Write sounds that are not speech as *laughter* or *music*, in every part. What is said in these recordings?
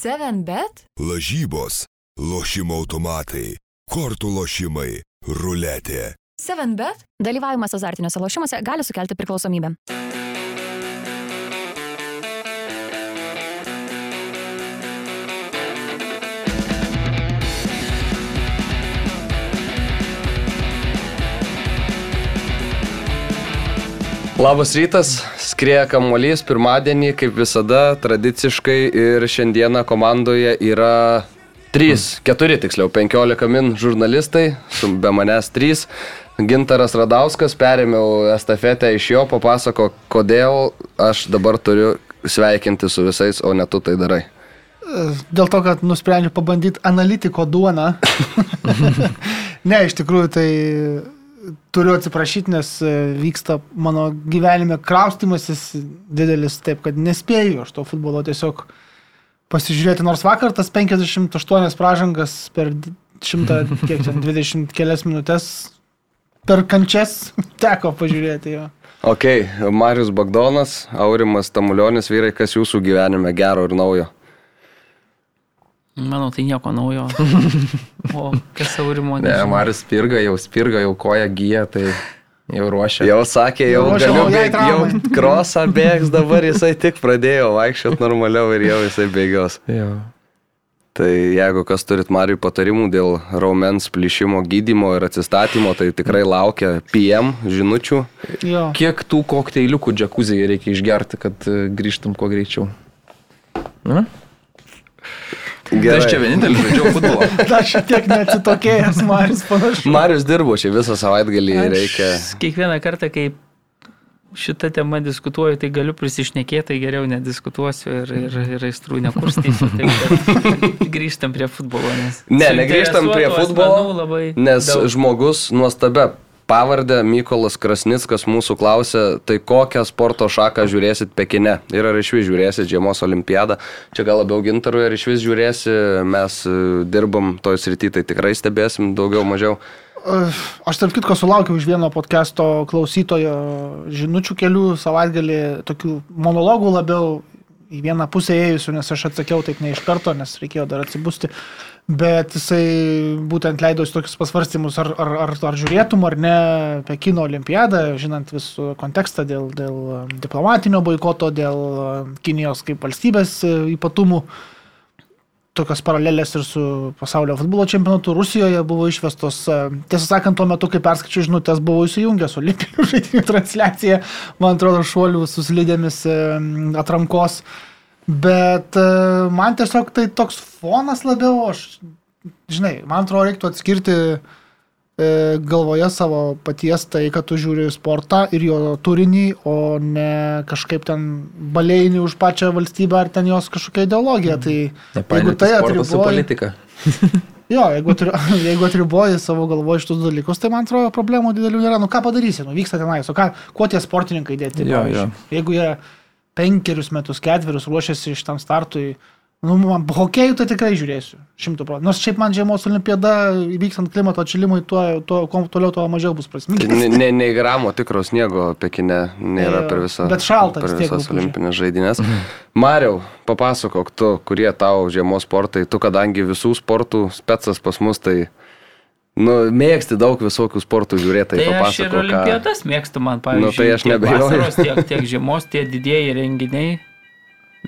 7bet? Lažybos, lošimo automatai, kortų lošimai, ruletė. 7bet? Dalyvavimas azartiniuose lošimuose gali sukelti priklausomybę. Labas rytas, skrieja kamuolys pirmadienį, kaip visada, tradiciškai ir šiandieną komandoje yra 3, 4 tiksliau, 15 min žurnalistai, be manęs 3. Gintaras Radauskas, perėmiau estafetę iš jo, papasako, kodėl aš dabar turiu sveikinti su visais, o ne tu tai darai. Dėl to, kad nusprendžiau pabandyti analitiko duoną. *laughs* ne, iš tikrųjų tai turiu atsiprašyti, nes e, vyksta mano gyvenime kraustimasis didelis, taip kad nespėju aš to futbolo tiesiog pasižiūrėti, nors vakar tas 58 pražangas per 120 *laughs* kelias minutės per kančias *laughs* teko pažiūrėti jo. Ok, Marius Bagdonas, Aurimas Tamulionis, vyrai, kas jūsų gyvenime gero ir naujo? Manau, tai nieko naujo. *laughs* O kas Aurimo? Ne, Marius spirga, jau spirga, jau koja gyja, tai jau ruošia. Jau sakė, jau Ruošia galiu bėgti, jau *laughs* krosą bėgs, dabar jisai tik pradėjo vaikščioti normaliau ir jau jisai bėgios. Jo. Tai jeigu kas turit Mariui patarimų dėl raumens plyšimo gydymo ir atsistatymo, tai tikrai laukia PM žinučių. Jo. Kiek tų kokteiliukų džekuzėje reikia išgerti, kad e, grįžtum kuo greičiau? Na? Tai aš čia vienintelis žaidžiau futbolą. *laughs* Šiek tiek neatsitokėjęs Marius panašu. Marius dirbo čia visą savaitgalį, reikia. Kiekvieną kartą, kai šitą temą diskutuoju, tai galiu prisišnekėti, tai geriau nediskutuosiu ir, ir, ir aistrų nekurstysiu. Tai *laughs* grįžtam prie futbolo. Nes Ne, negrįžtam prie futbolo, Labai Nes daug. žmogus nuostabia pavardė Mykolas Krasnickas mūsų klausė, tai kokią sporto šaką žiūrėsit Pekine ir ar iš vis žiūrėsit Žiemos olimpiadą. Čia gal labiau gintarui, ar iš vis žiūrėsi, mes e, dirbam toj srity, tai tikrai stebėsim daugiau mažiau. Aš tarp kitko sulaukiau iš vieno podcast'o klausytojo žinučių kelių savaitgalį, tokių monologų labiau į vieną pusę ėjusių, nes aš atsakiau taip ne iš karto, nes reikėjo dar atsibusti. Bet jisai būtent leido į tokius pasvarstymus, ar, ar, ar, ar žiūrėtum ar ne Pekino olimpiadą, žinant visų kontekstą dėl, dėl diplomatinio boikoto, dėl Kinijos kaip valstybės e, ypatumų tokios paralelės ir su pasaulio futbolo čempionatu Rusijoje buvo išvestos. e, Tiesą sakant, tuo metu, kai perskaičiau žinutės, buvau įsijungęs olimpinių žaidynių *laughs* transliaciją, man atrodo, šuolių su slidėmis e, atrankos. Bet e, man tiesiog tai toks fonas labiau, aš, žinai, man atrodo, reiktų atskirti e, galvoje savo paties tai, kad tu žiūri sportą ir jo turinį, o ne kažkaip ten balėjini už pačią valstybę ar ten jos kažkokia ideologija. Tai jeigu tai atriboji, *laughs* jo, jeigu, atri, *laughs* jeigu atriboji savo galvoje šitus dalykus, tai man atrodo problemų didelių nėra. Nu ką padarysi, nu vyksta tenais, o ką, kuo tie sportininkai dėti? Jo, jo. Jeigu jie penkerius metus, ketverius ruošiasi iš tam startui, nu, man hokėjų tai tikrai žiūrėsiu, šimtų procentų. Nors šiaip man žiemos olimpiada, vykstant klimato atšilimui, tuo, tuo kuo toliau, tuo mažiau bus prasminga. Ne, ne, nei gramo tikro sniego Pekine nėra per visą, bet šalta vis per tiek visas olimpinės žaidynės. Mariau, papasakok tu, kurie tau žiemos sportai, tu kadangi visų sportų specas pas mus, tai nu, mėgsti daug visokių sportų žiūrėti, tai, Tai aš ir papasakok. ką- olimpiadas mėgstu man, pavyzdžiui. Nu, tai aš vasaros, Tiek, tiek žiemos, tie didieji renginiai.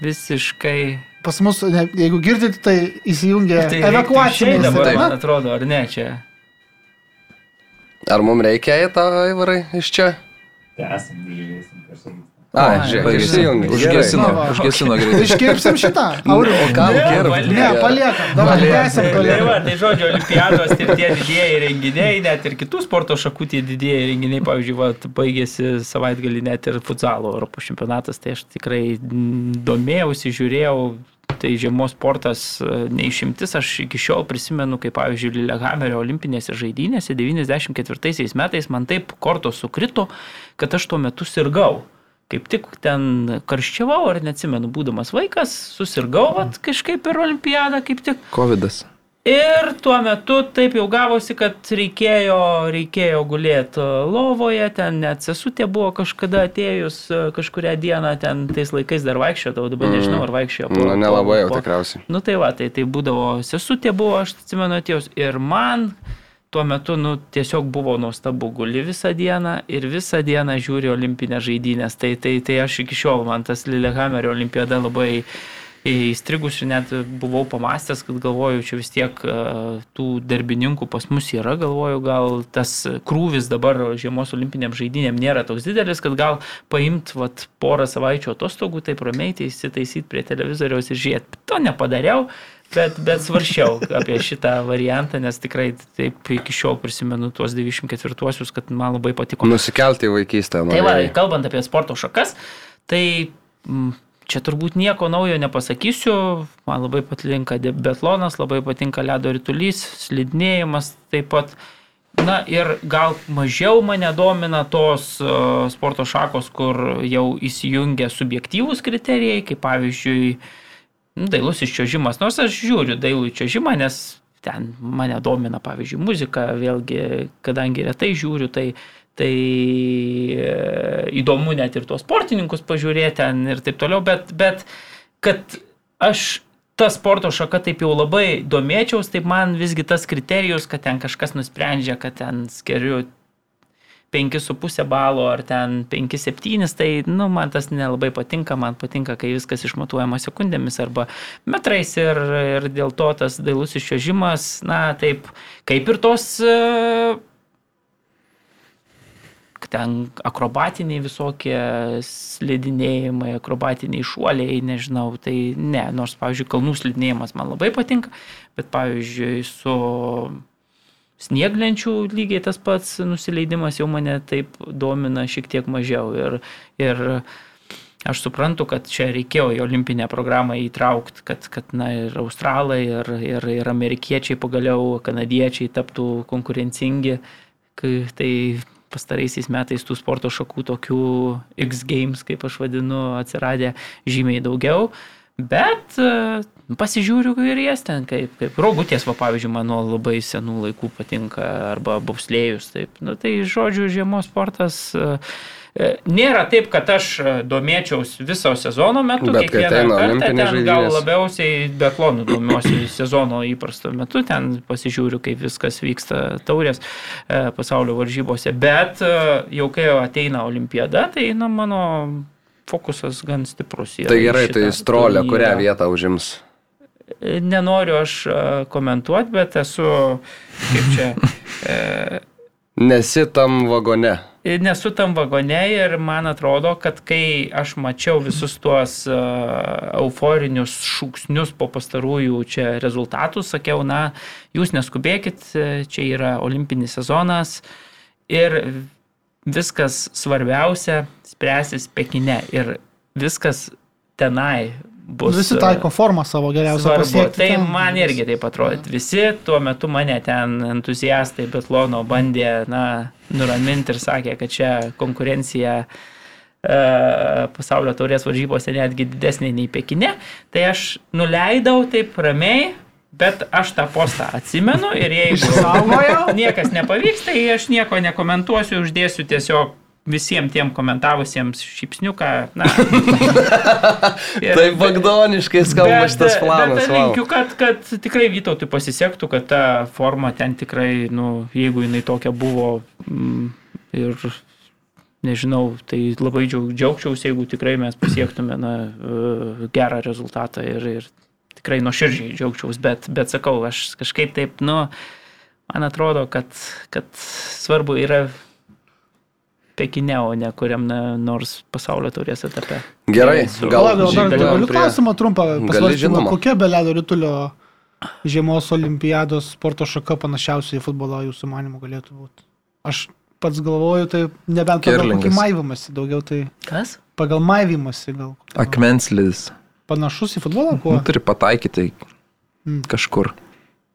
Visiškai. Pas mus, ne, jeigu girdite, tai įsijungia Tai evakuacija dabar, sistema. man atrodo, ar ne čia? Ar mums reikia į tą įvarai iš čia? A, žiūrėk, išsijungi. Užgesino, *laughs* Nu užgesino greitai. Iškirpsim šitą. Aurimai. O kam gerai? Ne, paliekam. Dabar tęsim Tai toliau. va, tai žodžiu, olimpiados ir tie didieji renginiai, net ir kitų sporto šakų tie didieji renginiai, pavyzdžiui, va, baigėsi savaitgalį net ir futsalo Europos čempionatas, tai aš tikrai domėjausi, žiūrėjau, tai žiemos sportas e, neišimtis, aš iki šiol prisimenu, kaip pavyzdžiui, Lillehammerio olimpinėse žaidynėse 94 metais man taip kortos sukrito, kad aš tuo metu sirgau. Kaip tik ten karščiavau, ar neatsimenu, būdamas vaikas, susirgau vat, kažkaip per olimpiadą, kaip tik. Covidas. Ir tuo metu taip jau gavosi, kad reikėjo, reikėjo gulėti lovoje, ten net sesutė buvo kažkada atėjus kažkuria diena, ten tais laikais dar vaikščiodavo, dabar nežinau, ar vaikščiojo. po- Nu, nelabai jau po- tikriausiai. Nu tai va, tai, tai būdavo sesutė buvo, aš atsimenu atėjus. Ir man tuo metu, nu, tiesiog buvo nuostabu, guli visą dieną ir visą dieną žiūri olimpinę žaidynės. Tai, tai, tai aš iki šiol, man tas Lillehammerio olimpiada labai įstrigus ir net buvau pamastęs, kad galvoju, čia vis tiek e, tų darbininkų pas mus yra, galvoju, gal tas krūvis dabar žiemos olimpiniam žaidynėm nėra toks didelis, kad gal paimt vat, porą savaičių atostogų, taip ramiai tai įsitaisyti prie televizoriaus ir žiūrėti. To nepadariau, bet, bet svaršiau apie šitą variantą, nes tikrai taip iki šiol prisimenu tuos 94-uosius, kad man labai patiko. Nusikelti į vaikystę. Tai va, kalbant apie sporto šakas, tai mm, čia turbūt nieko naujo nepasakysiu. Man labai patinka biatlonas, labai patinka ledo rytulys, slidinėjimas taip pat. Na ir gal mažiau mane domina tos uh, sporto šakos, kur jau įsijungia subjektyvūs kriterijai, kaip pavyzdžiui, nu, dailus iščiožimas. Nors aš žiūriu dailų iščiožimą, nes ten mane domina, pavyzdžiui, muzika, vėlgi, kadangi retai žiūriu, tai, tai e, įdomu net ir tuos sportininkus pažiūrėti ten ir taip toliau, bet, bet kad aš ta sporto šaka taip jau labai domėčiaus, taip man visgi tas kriterijus, kad ten kažkas nusprendžia, kad ten skeriu 5,5 balo ar ten 5,7, tai, nu, man tas nelabai patinka, man patinka, kai viskas išmatuojama sekundėmis arba metrais ir, ir dėl to tas dailus iščiožimas, na, taip, kaip ir tos e, ten akrobatiniai visokie slidinėjimai, akrobatiniai šuoliai, nežinau, tai ne, nors, pavyzdžiui, kalnų slidinėjimas man labai patinka, bet, pavyzdžiui, su snieglenčių lygiai tas pats nusileidimas jau mane taip domina šiek tiek mažiau. Ir, ir aš suprantu, kad čia reikėjo į olimpinę programą įtraukti, kad, kad na, ir australai, ir, ir, ir amerikiečiai pagaliau, kanadiečiai taptų konkurencingi. Tai pastaraisiais metais tų sporto šakų tokių X Games, kaip aš vadinu, atsiradė žymiai daugiau. Bet e, pasižiūriu ir jas ten, kaip, kaip rogutės, va, pavyzdžiui, mano labai senų laikų patinka, arba bauslėjus. Taip. Nu, tai žodžiu, žiemos sportas e, e, nėra taip, kad aš domėčiaus viso sezono metu, Bet kiekvieną kartą ten gal žaidynės. labiausiai betlonų domiuosi *laughs* sezono įprasto metu, ten pasižiūriu, kaip viskas vyksta taurės pasaulio varžybose. Bet jau kai ateina olimpiada, tai na, mano fokusas gan stiprus. yra Tai gerai, tai strolė, kurią vietą užims? Nenoriu aš e, komentuoti, bet esu, kaip čia, *laughs* e, Nesi tam vagone. nesu tam vagone ir man atrodo, kad kai aš mačiau visus tuos euforinius šūksnius po pastarųjų čia rezultatų, sakiau, na, jūs neskubėkit, e, čia yra olimpinis sezonas ir viskas svarbiausia spręsis Pekine ir viskas tenai bus. Visi e, taiko formą savo geriausią pasiekti. Tai ten. man irgi taip atrodo. Visi tuo metu mane ten entuziastai Betlono bandė na, nuraminti ir sakė, kad čia konkurencija e, pasaulio taurės varžybose netgi didesnė nei Pekine. Tai aš nuleidau taip ramiai. Bet aš tą postą atsimenu ir jeigu Išsaugojau. *laughs* niekas nepavyks, tai aš nieko nekomentuosiu, uždėsiu tiesiog visiems tiem komentavusiems šypsniuką. Na, *laughs* Ir- Tai bagdoniškai skamba šitas planas. Bet vau. linkiu, kad, kad tikrai Vytautui pasisektų, kad ta forma ten tikrai, nu, jeigu jinai tokia buvo mm, ir nežinau, tai labai džiaug, džiaugčiausi, jeigu tikrai mes pasiektume na, e, gerą rezultatą ir, ir tikrai nuoširdžiai džiaugčiaus, bet, bet sakau, aš kažkaip taip, nu, man atrodo, kad, kad svarbu yra Pekine, o ne kuriam na, nors pasaulio taurės etape. Gerai, gal dar galiu prie- klausimą trumpą žinoma. Kokia be ledo rytulio žiemos olimpiados sporto šaka panašiausiai į futbolą jūsų manimų galėtų būti? Aš pats galvoju, tai nebent pagal kokį maivimąsi, daugiau tai Kas? pagal maivimąsi gal. Akmenslis. Panašus į futbolą, kuo? Nu, turi pataikyti Mm. kažkur.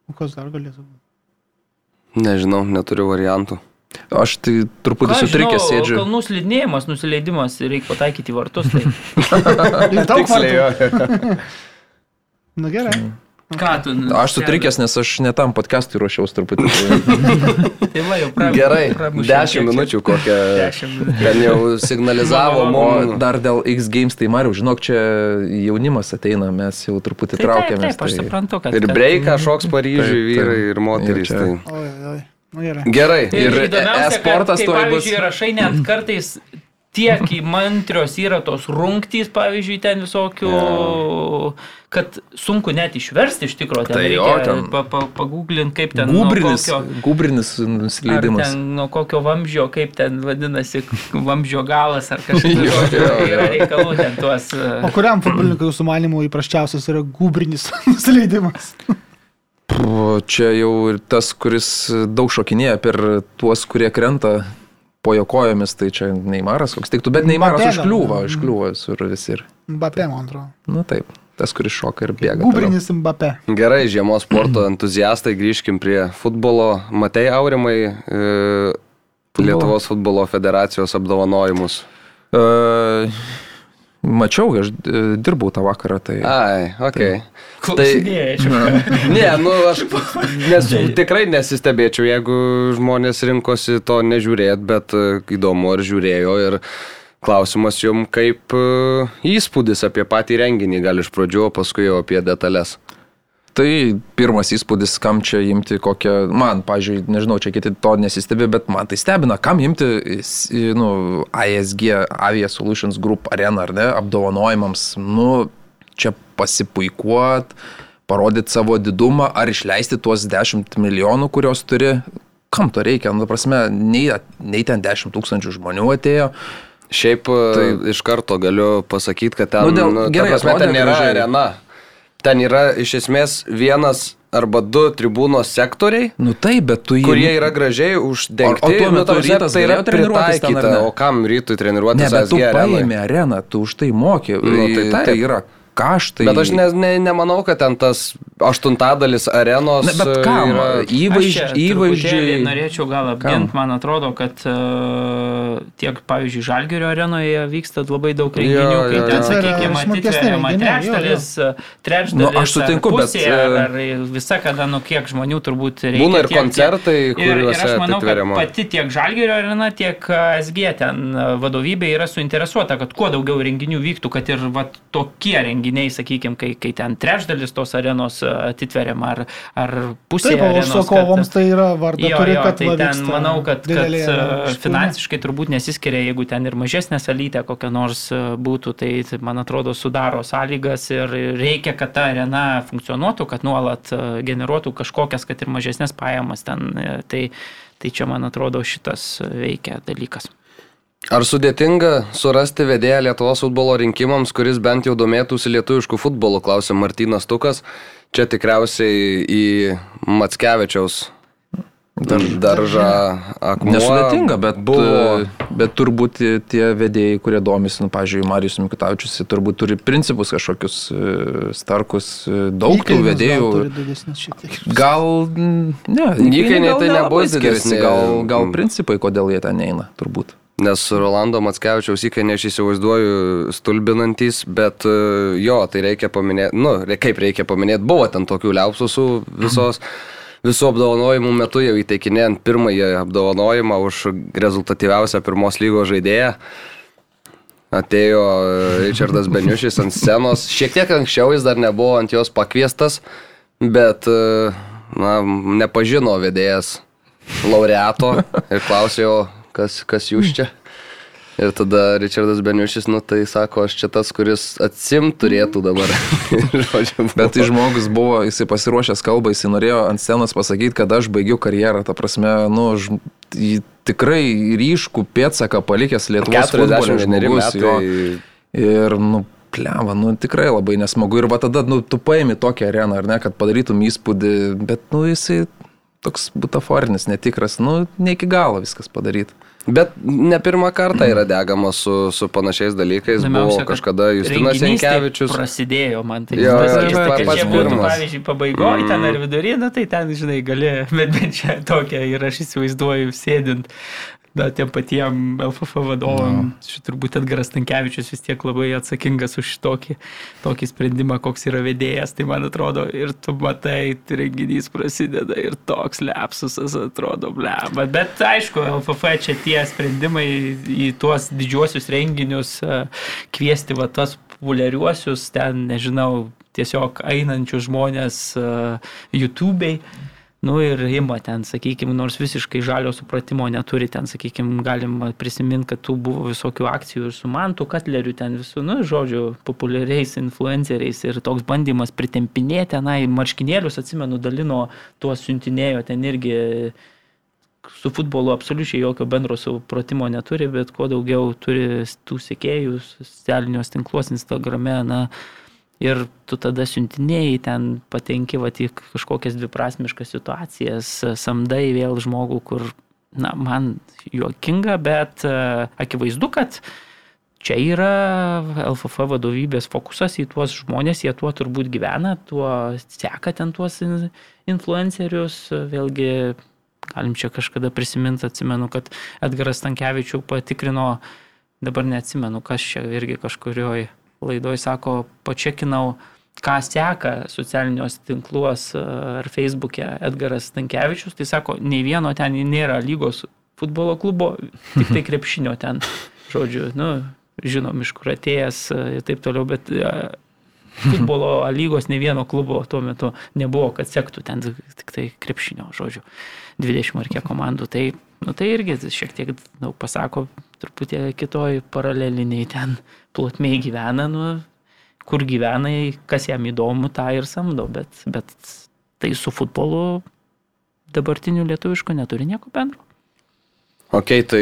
O Kas dar galėtų būti? Nežinau, neturiu variantų. Aš tai truputį Ką sutrikęs žinau, sėdžiu. Kalnų slidinėjimas, nusileidimas, reikia pataikyti vartus. Tai. *laughs* Tai. Tiksliai. *laughs* Na gerai. Ką tu? Aš sutrikęs, nes aš netam podcast'ui ruošiausi truputį. *laughs* Tai va, jau pra, Gerai, pramušėm 10 kiek čia. minučių kokią. 10 minučių. Ten jau signalizavo Va, va, O mum. dar dėl X Games, tai Mariu, žinok, čia jaunimas ateina, mes jau truputį Tai taip, traukiamės. taip, aš tai- suprantu, kad... Ir breiką šoks Paryžiui Taip, taip. vyrai ir moterys. Tai. Oi, oi. Nu gerai. Gerai. Ir, Ir ir e-sportas kad, kai, tuoj bus. pavyzdžiui, rašai net kartais tiek įmantrios yra tos rungtys, pavyzdžiui, ten visokių, kad sunku net išversti iš tikrųjų. Tai jo, reikia ten- pa, pa, paguglinti, kaip ten... Gubrinis, kokio- gubrinis nusileidimas. ten nuo kokio vamzdžio, kaip ten vadinasi, vamzdžio galas ar kažkas Jo, *laughs* tokio. jo, jo. Yra reikalų ten tuos. e, O kuriam futbolininkui jūsų manimų įprasčiausias yra gubrinis *laughs* nusileidimas? O Čia jau ir tas, kuris daug šokinėja per tuos, kurie krenta po jo kojomis, tai čia Neimaras koks tiktų, bet Neimaras gal. užkliūva, užkliūva sur visi ir. Mbappé, man atrodo. Nu taip, tas, kuris šoka ir bėga. Gubrinis Mbappé. Gerai, žiemos sporto entuziastai, grįžkim prie futbolo. Matei, Aurimai, e, Lietuvos futbolo federacijos apdovanojimus. E, mačiau, aš e, dirbau tą vakarą, tai... Ai, ok. Klausinėčiau. *laughs* Ne, nu aš nes, tikrai nesistebėčiau, jeigu žmonės rinkosi to nežiūrėt, bet e, įdomu ar žiūrėjo ir klausimas jum kaip e, įspūdis apie patį renginį, gal iš pradžių, o paskui jau apie detalės. Tai pirmas įspūdis, kam čia imti kokią, man, pažiūrėjau, nežinau, čia kiti to nesistebė, bet man tai stebina, kam imti, s- nu, ASG, Avia Solutions Group Arena, ar ne, apdovanojimams, nu, čia pasipuikuot, parodyti savo didumą, ar išleisti tuos 10 milijonų, kurios turi, kam to reikia, nu, ta prasme, nei, nei ten 10 tūkstančių žmonių atėjo, Šiaip tai iš karto galiu pasakyti, kad ten, Nu, dėl- nu, ta gerai, prasme, atrodė ten nėra arena. Ten yra iš esmės vienas arba du tribūnos sektoriai, nu taip, bet tu jį... kurie yra gražiai uždengti. O- o tuo Nu, metu prasme, Rytas tai yra ten, pritaikyta, ne? o kam rytui treniruotis Ne, bet tu paėmė areną, tu už tai mokė. Nu, tai taip. tai yra kaštai. Bet aš ne, ne, nemanau, kad ten tas aštuntadalis arenos. Na, bet e, kam? Aš čia įvaizdžiai. Norėčiau gal apginti, man atrodo, kad uh, tiek, pavyzdžiui, Žalgerio arenoje vyksta labai daug renginių, Jo, kai ten, sakykime, atitveriama jo, jo. trečdalis, trečdalis, Nu, aš sutinku, ar bet, pusė, ar, e, ar visa, kada, nu, kiek žmonių turbūt reikia. Būna ir tiek- koncertai, tiek- ir, ir kuriuose aš manau, kad atitveriama. pati tiek Žalgerio arena, tiek SG ten e, vadovybė yra suinteresuota, kad kuo daugiau renginių vyktų, kad ir va, tokie renginiai, sakykime, kai, kai ten trečdalis tos arenos e, atitveriama, ar, ar pusė Taip, arenos. užsakovams tai yra varda, Jo, jo, kad tai ten manau, kad, kad didelė e, išpilnė. finansiškai turbūt nesiskiria, jeigu ten ir mažesnė salytė kokia nors e, būtų, tai tai, man atrodo sudaro sąlygas ir reikia, kad ta arena funkcionuotų, kad nuolat generuotų kažkokias, kad ir mažesnės pajamas ten. Tai, tai čia man atrodo šitas veikia dalykas. Ar sudėtinga surasti vedėją Lietuvos futbolo rinkimams, kuris bent jau domėtųsi lietuviškų futbolų, klausė Martinas Tukas. Čia tikriausiai į Matskevičiaus dar, daržą akmuo. Nesudėtinga, bet, buvo. bet turbūt tie vedėjai, kurie domisi, nu, pažiūrėjau, Marijus Mikutavičius, turbūt turi principus kažkokius e, starkus, e, daug tų vedėjų. Gal, mm, ne, Įkainiai tai nelabai nebus didesni. Gal, gal principai, kodėl jie ten eina, turbūt. Nes Rolando Matskevičiaus įkainiai aš įsivaizduoju stulbinantys, bet e, jo, tai reikia paminėti, nu, kaip reikia paminėti, buvo ten tokių liaupsusų visos. Visų apdovanojimų metu jau įteikinėjant pirmąjį apdovanojimą už rezultatyviausią pirmos lygos žaidėją. Atėjo e, Richardas Beniušis ant scenos. Šiek tiek anksčiau jis dar nebuvo ant jos pakviestas, bet e, na, nepažino vedėjas laureato ir klausė jo, kas, kas jūs čia. Ir tada Richardas Beniušis, nu tai sako, aš čia tas, kuris atsim turėtų dabar. *laughs* Bet tai žmogus buvo, jisai pasiruošęs kalbą, jisai norėjo ant scenos pasakyti, kad aš baigiu karjerą. Ta prasme, nu, ž, tikrai ryškų pėtsaką palikęs Lietuvos futbole 41 žmogus. metai. Jo. Ir, nu, pleva, nu, tikrai labai nesmagu. Ir va tada, nu, tu paimi tokią areną, ar ne, kad padarytum įspūdį, bet, nu, jisai toks butaforinis, netikras, nu, ne iki galo viskas padaryti. Bet ne pirmą kartą yra degama su, su panašiais dalykais. Buvo kad kažkada Justinas Jankevičius. Prasidėjo man tai. Jo, pa- kad pats pirmas. pavyzdžiui, pabaigoje ten ar vidury, na tai ten, žinai, gali, *laughs* bet bent čia tokia ir aš įsivaizduoju sėdint. Na, tiem patiem LFF vadovam, šit turbūt Edgaras Tankievičius vis tiek labai atsakingas už tokį, tokį sprendimą, koks yra vedėjas, tai man atrodo, ir tu matai, tai renginys prasideda ir toks lepsusas atrodo, bleba. Bet aišku, LFF čia tie sprendimai į tuos didžiuosius renginius, e, kviesti va tas populiariuosius, ten, nežinau, tiesiog einančius žmonės uh, YouTube'ai. Nu ir ima ten, sakykime, nors visiškai žalio supratimo neturi, ten, sakykime, galima prisiminti, kad tų buvo visokių akcijų ir su Mantu Katleriu, ten visų, nu, žodžiu, populiariais influenceriais ir toks bandymas pritempinėti, tenai marškinėlius, atsimenu, dalino tuos siuntinėjo, ten irgi su futbolu absoliučiai jokio bendro supratimo neturi, bet kuo daugiau turi tų sekėjų socialiniuose tinkluose, Instagrame, na, ir tu tada siuntinėjai ten patenki va į kažkokias dviprasmiškas situacijas, samdai vėl žmogų, kur, na, man juokinga, bet uh, akivaizdu, kad čia yra LFF vadovybės fokusas į tuos žmonės, jie tuo turbūt gyvena, tuo seka ten tuos influencerius, vėlgi galim čia kažkada prisiminti, atsimenu, kad Edgaras Tankievičių patikrino, dabar neatsimenu, kas čia irgi kažkurioj laidoj sako, pačekinau, ką seka socialiniuose tinkluos ar Facebook'e Edgaras Tankievičius, tai sako, nei vieno ten nėra lygos futbolo klubo, tik tai *laughs* krepšinio ten, žodžiu, nu, žinom, iš kur atėjęs ir taip toliau, bet futbolo *laughs* lygos ne vieno klubo tuo metu nebuvo, kad sektų ten tik tai krepšinio, žodžiu, 20 ar kiek komandų. Tai, nu, tai irgi šiek tiek daug pasako, truputį kitoj paraleliniai ten plotmiai gyvena, nu, kur gyvena, kas jam įdomu, tą ir samdo, bet, bet tai su futbolu dabartiniu lietuvišku neturi nieko bendro. Ok, tai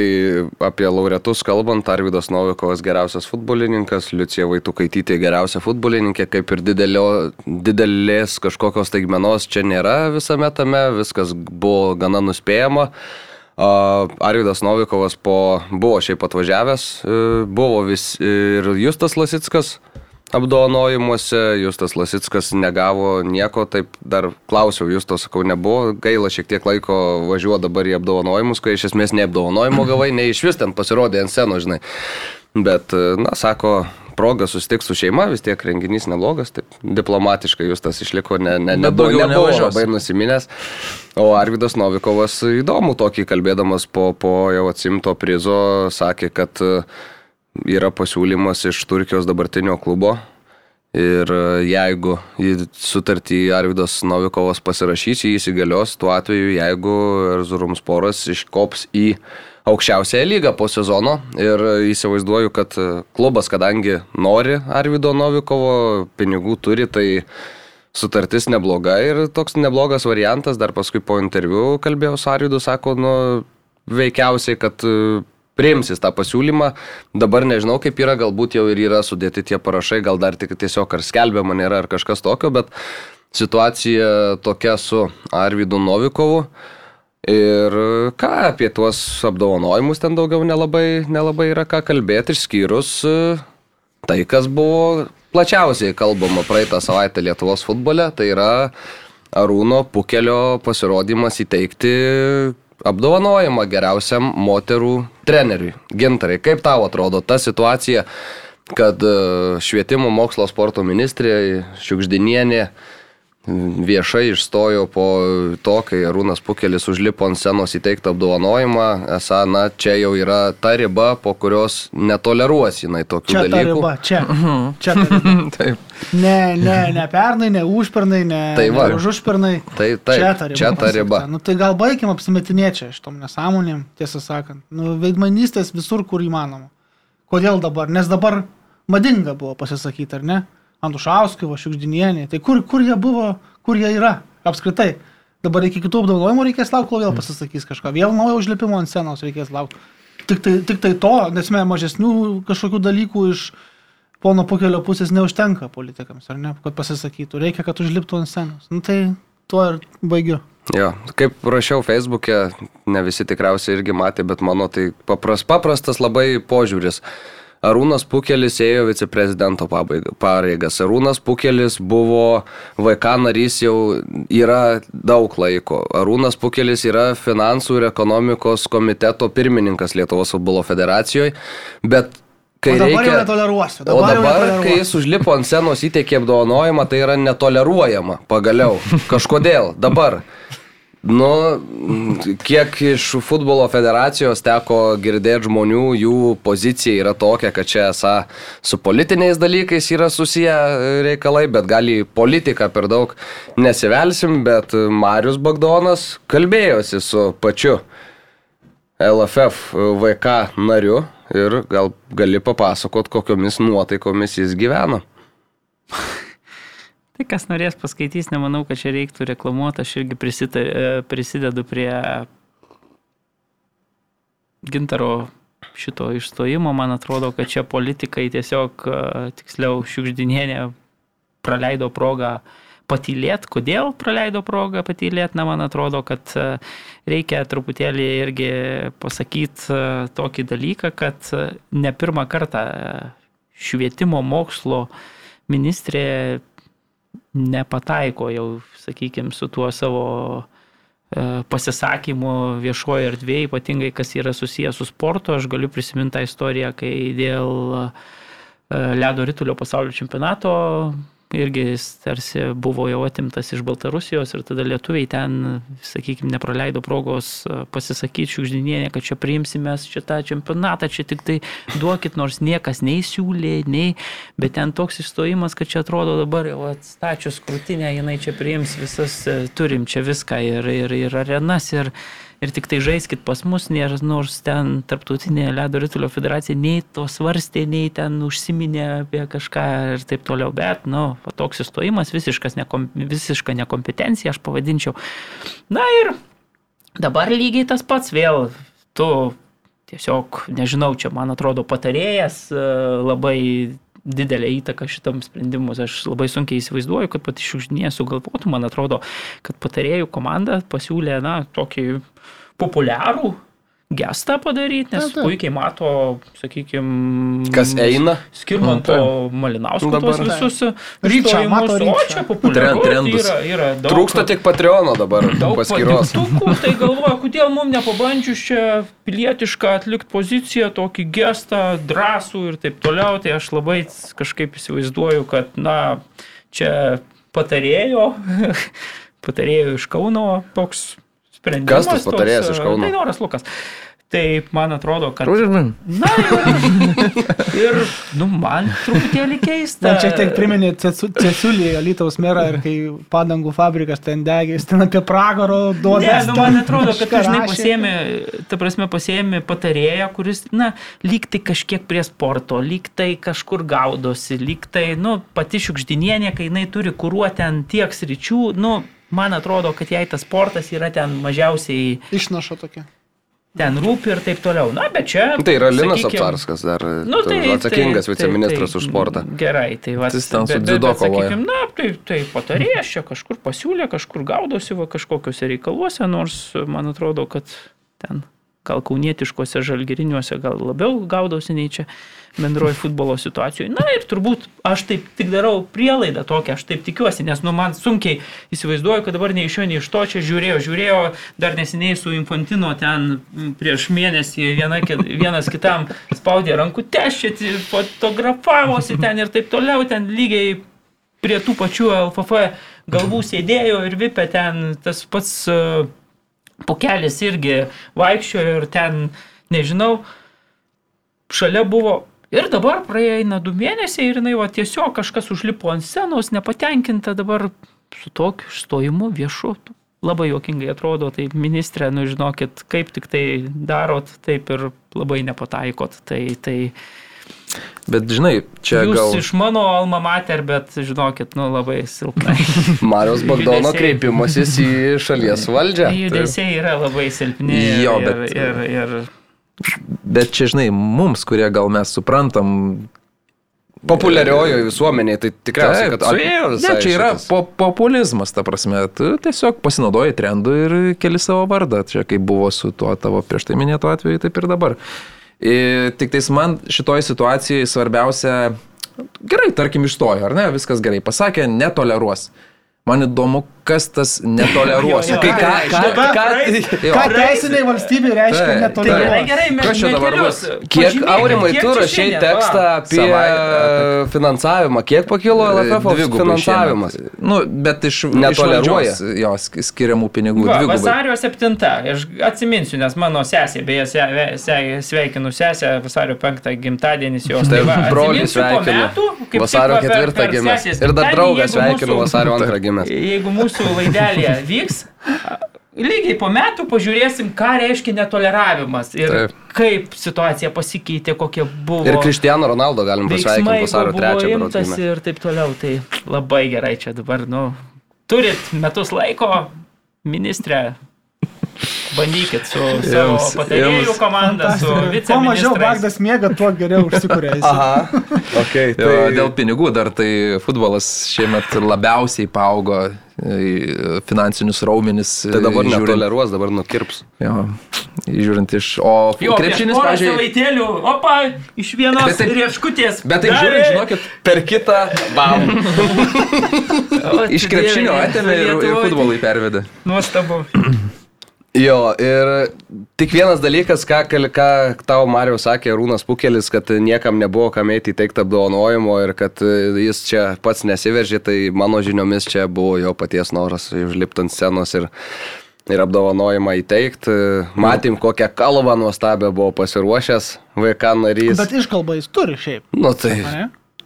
apie laureatus kalbant, Arvidas Novikovas geriausias futbolininkas, Liucija Vaitukaitytė geriausia futbolininkė, kaip ir didelio, didelės kažkokios taigmenos čia nėra visame tame, viskas buvo gana nuspėjama. Uh, Arvidas Novikovas po, buvo šiaip atvažiavęs, uh, buvo vis ir Justas Lasitskas, apdovanojimuose, Justas Lasitskas negavo nieko, taip dar klausiau, Justas, sakau, nebuvo, gaila šiek tiek laiko važiuoja dabar į apdovanojimus, kai iš esmės ne apdovanojimo gavai, ne iš vis ten pasirodė ant scenos, žinai. Bet, na, sako, proga susitikti su šeima, vis tiek renginys neblogas, taip diplomatiškai Justas išliko, ne, ne, Bet nebuvo, nebuvo labai nusiminęs. O Arvidas Novikovas įdomu tokį kalbėdamas po, po jau atsimto prizo, sakė, kad e, yra pasiūlymas iš Turkijos dabartinio klubo. Ir e, jeigu sutartį Arvidas Novikovas pasirašys, jį įsigalios tuo atveju, jeigu Erzurum sporas iškops į aukščiausiąją lygą po sezono. Ir įsivaizduoju, kad e, klubas, kadangi nori Arvido Novikovo, pinigų turi, tai sutartis nebloga ir toks neblogas variantas, dar paskui po interviu kalbėjau su Arvidu, sako, nu, veikiausiai, kad e, priimsis tą pasiūlymą. Dabar nežinau, kaip yra, galbūt jau ir yra sudėti tie parašai, gal dar tik tiesiog ar skelbiama nėra ar kažkas tokio, bet situacija tokia su Arvidu Novikovu. Ir ką apie tuos apdovanojimus ten daugiau nelabai, nelabai yra ką kalbėti, išskyrus e, tai, kas buvo plačiausiai kalbama praeitą savaitę Lietuvos futbole, tai yra Arūno Pukelio pasirodymas įteikti apdovanojimą geriausiam moterų treneriui. Gintarai, kaip tau atrodo ta situacija, kad e, švietimo mokslo sporto ministrė Šiukždinienė viešai išstojo po to, kai Arūnas Pukelis užlipo ant scenos įteiktą apdovanojimą, esą, na, čia jau yra ta riba, po kurios netoleruos jinai tokių Čia ta dalykų. riba, čia. Čia ta riba. *laughs* Taip. Ne, ne, ne pernai, ne užpernai, ne, Tai ne už užpernai. Tai taip, čia ta riba. čia ta riba. Nu, tai gal baigim apsimetinėti čia šitom nesąmonėm, tiesą sakant. Nu, veidmanystės visur, kur įmanoma. Kodėl dabar? Nes dabar madinga buvo pasisakyti, ar ne? Antušauskai, Vašiukždinienė. Tai kur, kur jie buvo, kur jie yra apskritai? Dabar iki kitų apdovanojimų reikės laukti, kol vėl pasisakys kažką. Vėl naujo užlipimo ant scenos reikės laukti. Tik tai, tik tai to, nes mes mažesnių kažkokių dalykų iš pono Pukelio pusės neužtenka politikams, ar ne, kad pasisakytų. Reikia, kad užliptų ant scenos. Nu, tai tuo ir baigiu. Jo, kaip rašiau Facebook'e, ne visi tikriausiai irgi matė, bet mano tai papras, paprastas labai požiūris. Arūnas Pukelis ėjo viceprezidento pareigas. Arūnas Pukelis buvo VK narys jau yra daug laiko. Arūnas Pukelis yra finansų ir ekonomikos komiteto pirmininkas Lietuvos futbolo federacijoje, bet O kai dabar jau reikia... netoleruosiu. O Dabar, jau dabar, kai netoleruosiu. jis užlipo ant scenos įteikė apdovanojimą, tai yra netoleruojama. Pagaliau. *laughs* Kažkodėl. Dabar. Nu, kiek iš futbolo federacijos teko girdėti žmonių, jų pozicija yra tokia, kad čia esą su politiniais dalykais yra susiję reikalai, bet gal į politiką per daug nesivelsim, bet Marius Bagdonas kalbėjosi su pačiu LFF VK nariu ir gal gali papasakot, kokiomis nuotaikomis jis gyvena. *laughs* Tai kas norės paskaitys, nemanau, kad čia reiktų reklamuoti, aš irgi prisita, e, prisidedu prie gintaro šito išstojimo, man atrodo, kad čia politikai tiesiog, e, tiksliau, šiukždinienė praleido progą patylėt. Kodėl praleido progą patylėt, na, man atrodo, kad e, reikia truputėlį irgi pasakyti tokį dalyką, kad ne pirmą kartą švietimo mokslo ministrė nepataiko jau, sakykime, su tuo savo e, pasisakymu viešoje erdvėje, ypatingai kas yra susijęs su sportu. Aš galiu prisiminti tą istoriją, kai dėl e, ledo ritulio pasaulio čempionato irgi jis tarsi buvo jau atimtas iš Baltarusijos ir tada lietuviai ten, sakykime, nepraleido progos e, pasisakyti šiukždinienė, kad čia priimsime šitą čempionatą, čia tik tai duokit, nors niekas nei siūlė, nei, bet ten toks išstojimas, kad čia atrodo dabar jau atstačius krūtinę, jinai čia priims visas, e, turim čia viską ir, ir, ir arenas, ir, ir tik tai žaiskit pas mus, nėra- nors ten tarptautinė ledo ritulio federacija nei to svarstė, nei ten užsiminė apie kažką ir taip toliau, bet, nu, toks įstojimas, nekom, visiška nekompetencija, aš pavadinčiau. Na ir dabar lygiai tas pats vėl, tu tiesiog, nežinau, čia man atrodo patarėjas e, labai didelę įtaką šitam sprendimus. Aš labai sunkiai įsivaizduoju, kad pati šiukšdinė sugalvotų, man atrodo, kad patarėjų komanda pasiūlė, na, tokį populiarų gestą padaryti, nes Na, taip. puikiai mato, sakykime, Kas eina? Skirmanto Malinausko Dabar- visus išstojimus. mato O ryčą. čia populiaru, Trendus. yra, yra daug. Trūksta tik Patreono dabar paskyros. patiktukų, tai *laughs* galvoju, kodėl mums nepabandžius čia pilietišką atlikti poziciją, tokį gestą, drąsų ir taip toliau, tai aš labai kažkaip įsivaizduoju, kad, na, čia patarėjo, *laughs* patarėjo iš Kauno toks sprendimas. Kas tas patarėjas toks, iš Kauno? Tai Noras Lukas. Tai man atrodo, kad... Žinai, Na ir, *laughs* ir nu, man truputėlį keista. Man čia tiek priminė Cesu- Cesiulį, Alytaus merą, ir kai padangų fabrikas ten degė, jis ten apie pragaro Ne, duodas. nu, man atrodo, kad rašė. pasiemi, ta prasme, pasiemi patarėją, kuris, na, lyg tai kažkiek prie sporto, lyg tai kažkur gaudosi, lyg tai, nu, pati šiukždinienė, kai jinai turi kūruoti ten tiek sričių, nu, man atrodo, kad jai tas sportas yra ten mažiausiai Išnašo tokia. ten rūpi ir taip toliau. Na, bet čia. Tai yra Linas sakykim, Apsarskas dar Nu, tai, atsakingas tai, viceministras tai, už sportą. Gerai, tai va. Jis ten su dziudo kovoja. sakykim, Na, tai, tai patarėjas čia kažkur pasiūlė, kažkur gaudosi va kažkokiuose reikaluose, nors man atrodo, kad ten gal kaunietiškose žalgeriniuose gal labiau gaudosi nei čia bendroji futbolo situacijoje. Na ir turbūt aš taip tik darau prielaidą tokią, aš taip tikiuosi, nes nu man sunkiai įsivaizduoju, kad dabar nei iš jo, nei iš to čia žiūrėjau, žiūrėjau dar neseniai su Infantino ten prieš mėnesį viena, vienas kitam spaudė rankutes, čia ti- fotografavosi ten ir taip toliau, ten lygiai prie tų pačių LFF galvų sėdėjo ir vipė ten tas pats uh, pokelis irgi vaikščiojo ir ten, nežinau, šalia buvo. Ir dabar praeina du mėnesiai ir jinai va, tiesiog kažkas užlipo ant scenos, nepatenkinta dabar su tokiu išstojimu viešu. Labai jokingai atrodo, tai ministrė, nu žinokit, kaip tik tai darot, taip ir labai nepataikot. Tai, tai Bet žinai, čia jūs gal... iš mano alma mater, bet žinokit, nu labai silpnai. *laughs* Marijos Bagdono kreipimasis į šalies valdžią. Judesiai yra labai silpni. Jo, ir, bet- ir, ir, Bet čia, žinai, mums, kurie gal mes suprantam. Populiariojoje visuomenėje tai tikriausiai, Taip, kad suėjo visai. Ne, čia yra po, populizmas, ta prasme. Tu tiesiog pasinaudoji trendu ir keli savo vardą. Čia kaip buvo su tuo tavo prieš tai minėto atveju, taip ir dabar. Ir tik tais man šitoj situacijai svarbiausia, gerai, tarkim, išstojo, ar ne, viskas gerai, pasakė, netoleruos. Man įdomu, kas tas netoleruos. Kai ką, ką, ką, jo. Ką teisiniai valstybė reiškia Tai netoleruoti? gerai, gerai, mes Kas čia dabar bus? Kiek, Aurimai, tu rašiai tekstą apie Savaitę. finansavimą. Kiek pakilo LFF Dvigubai finansavimas? Nu, bet iš, iš Netoleruoja. valdžios jos skiriamų pinigų Va, dvigubai. vasario 7, aš atsiminsiu, nes mano sesė, beje, se, se, sveikinu sesę, vasario 5 gimtadienis jos. Taip, va, po sveikinu. metų, Vasario tik va per- 4 per gimęs. sesės Ir dar gimtadienį, jeigu sveikinu vasario 2 gimęs. Jeigu mūsų laidelėje vyks, lygiai po metų pažiūrėsim, ką reiškia netoleravimas ir Taip. kaip situacija pasikeitė, kokia buvo. Ir Kristiano Ronaldo galim pasveikinti vasario buvo 3 berods imtas gimė. ir taip toliau. Tai labai gerai čia dabar, nu, turit metus laiko, ministrė. Bandykit su savo patarėjų jums- komanda, su Kuo mažiau viceministrais. Bagdas miega, tuo geriau užsikūrė. Aha, *laughs* ok. Jo, dėl pinigų dar tai futbolas šiemet labiausiai paaugo finansinius raumenis. Tai dabar žiūrint- netoleruos, dabar nukirps. Jo, žiūrint iš... O Jo, krepšinis, pažiūrėjau. Savaitėlių, opa, iš vienos Bet taip- rieškutės. Bet tai žiūrint, žinokit, Per kitą, bam. *laughs* iš krepšinio atėmė ir, ir futbolai pervedė. Nuostabu. Jo, ir tik vienas dalykas, ką, ką tau Marijau sakė Rūnas Pukelis, kad niekam nebuvo kam eiti įteikti apdovanojimo ir kad e, jis čia pats nesiveržė, tai mano žiniomis čia buvo jo paties noras užlipti ant scenos ir, ir apdovanojimą įteikti. Matėm, kokią kalbą nuostabę buvo pasiruošęs VK narys. Bet iškalba jis turi šiaip. Nu tai,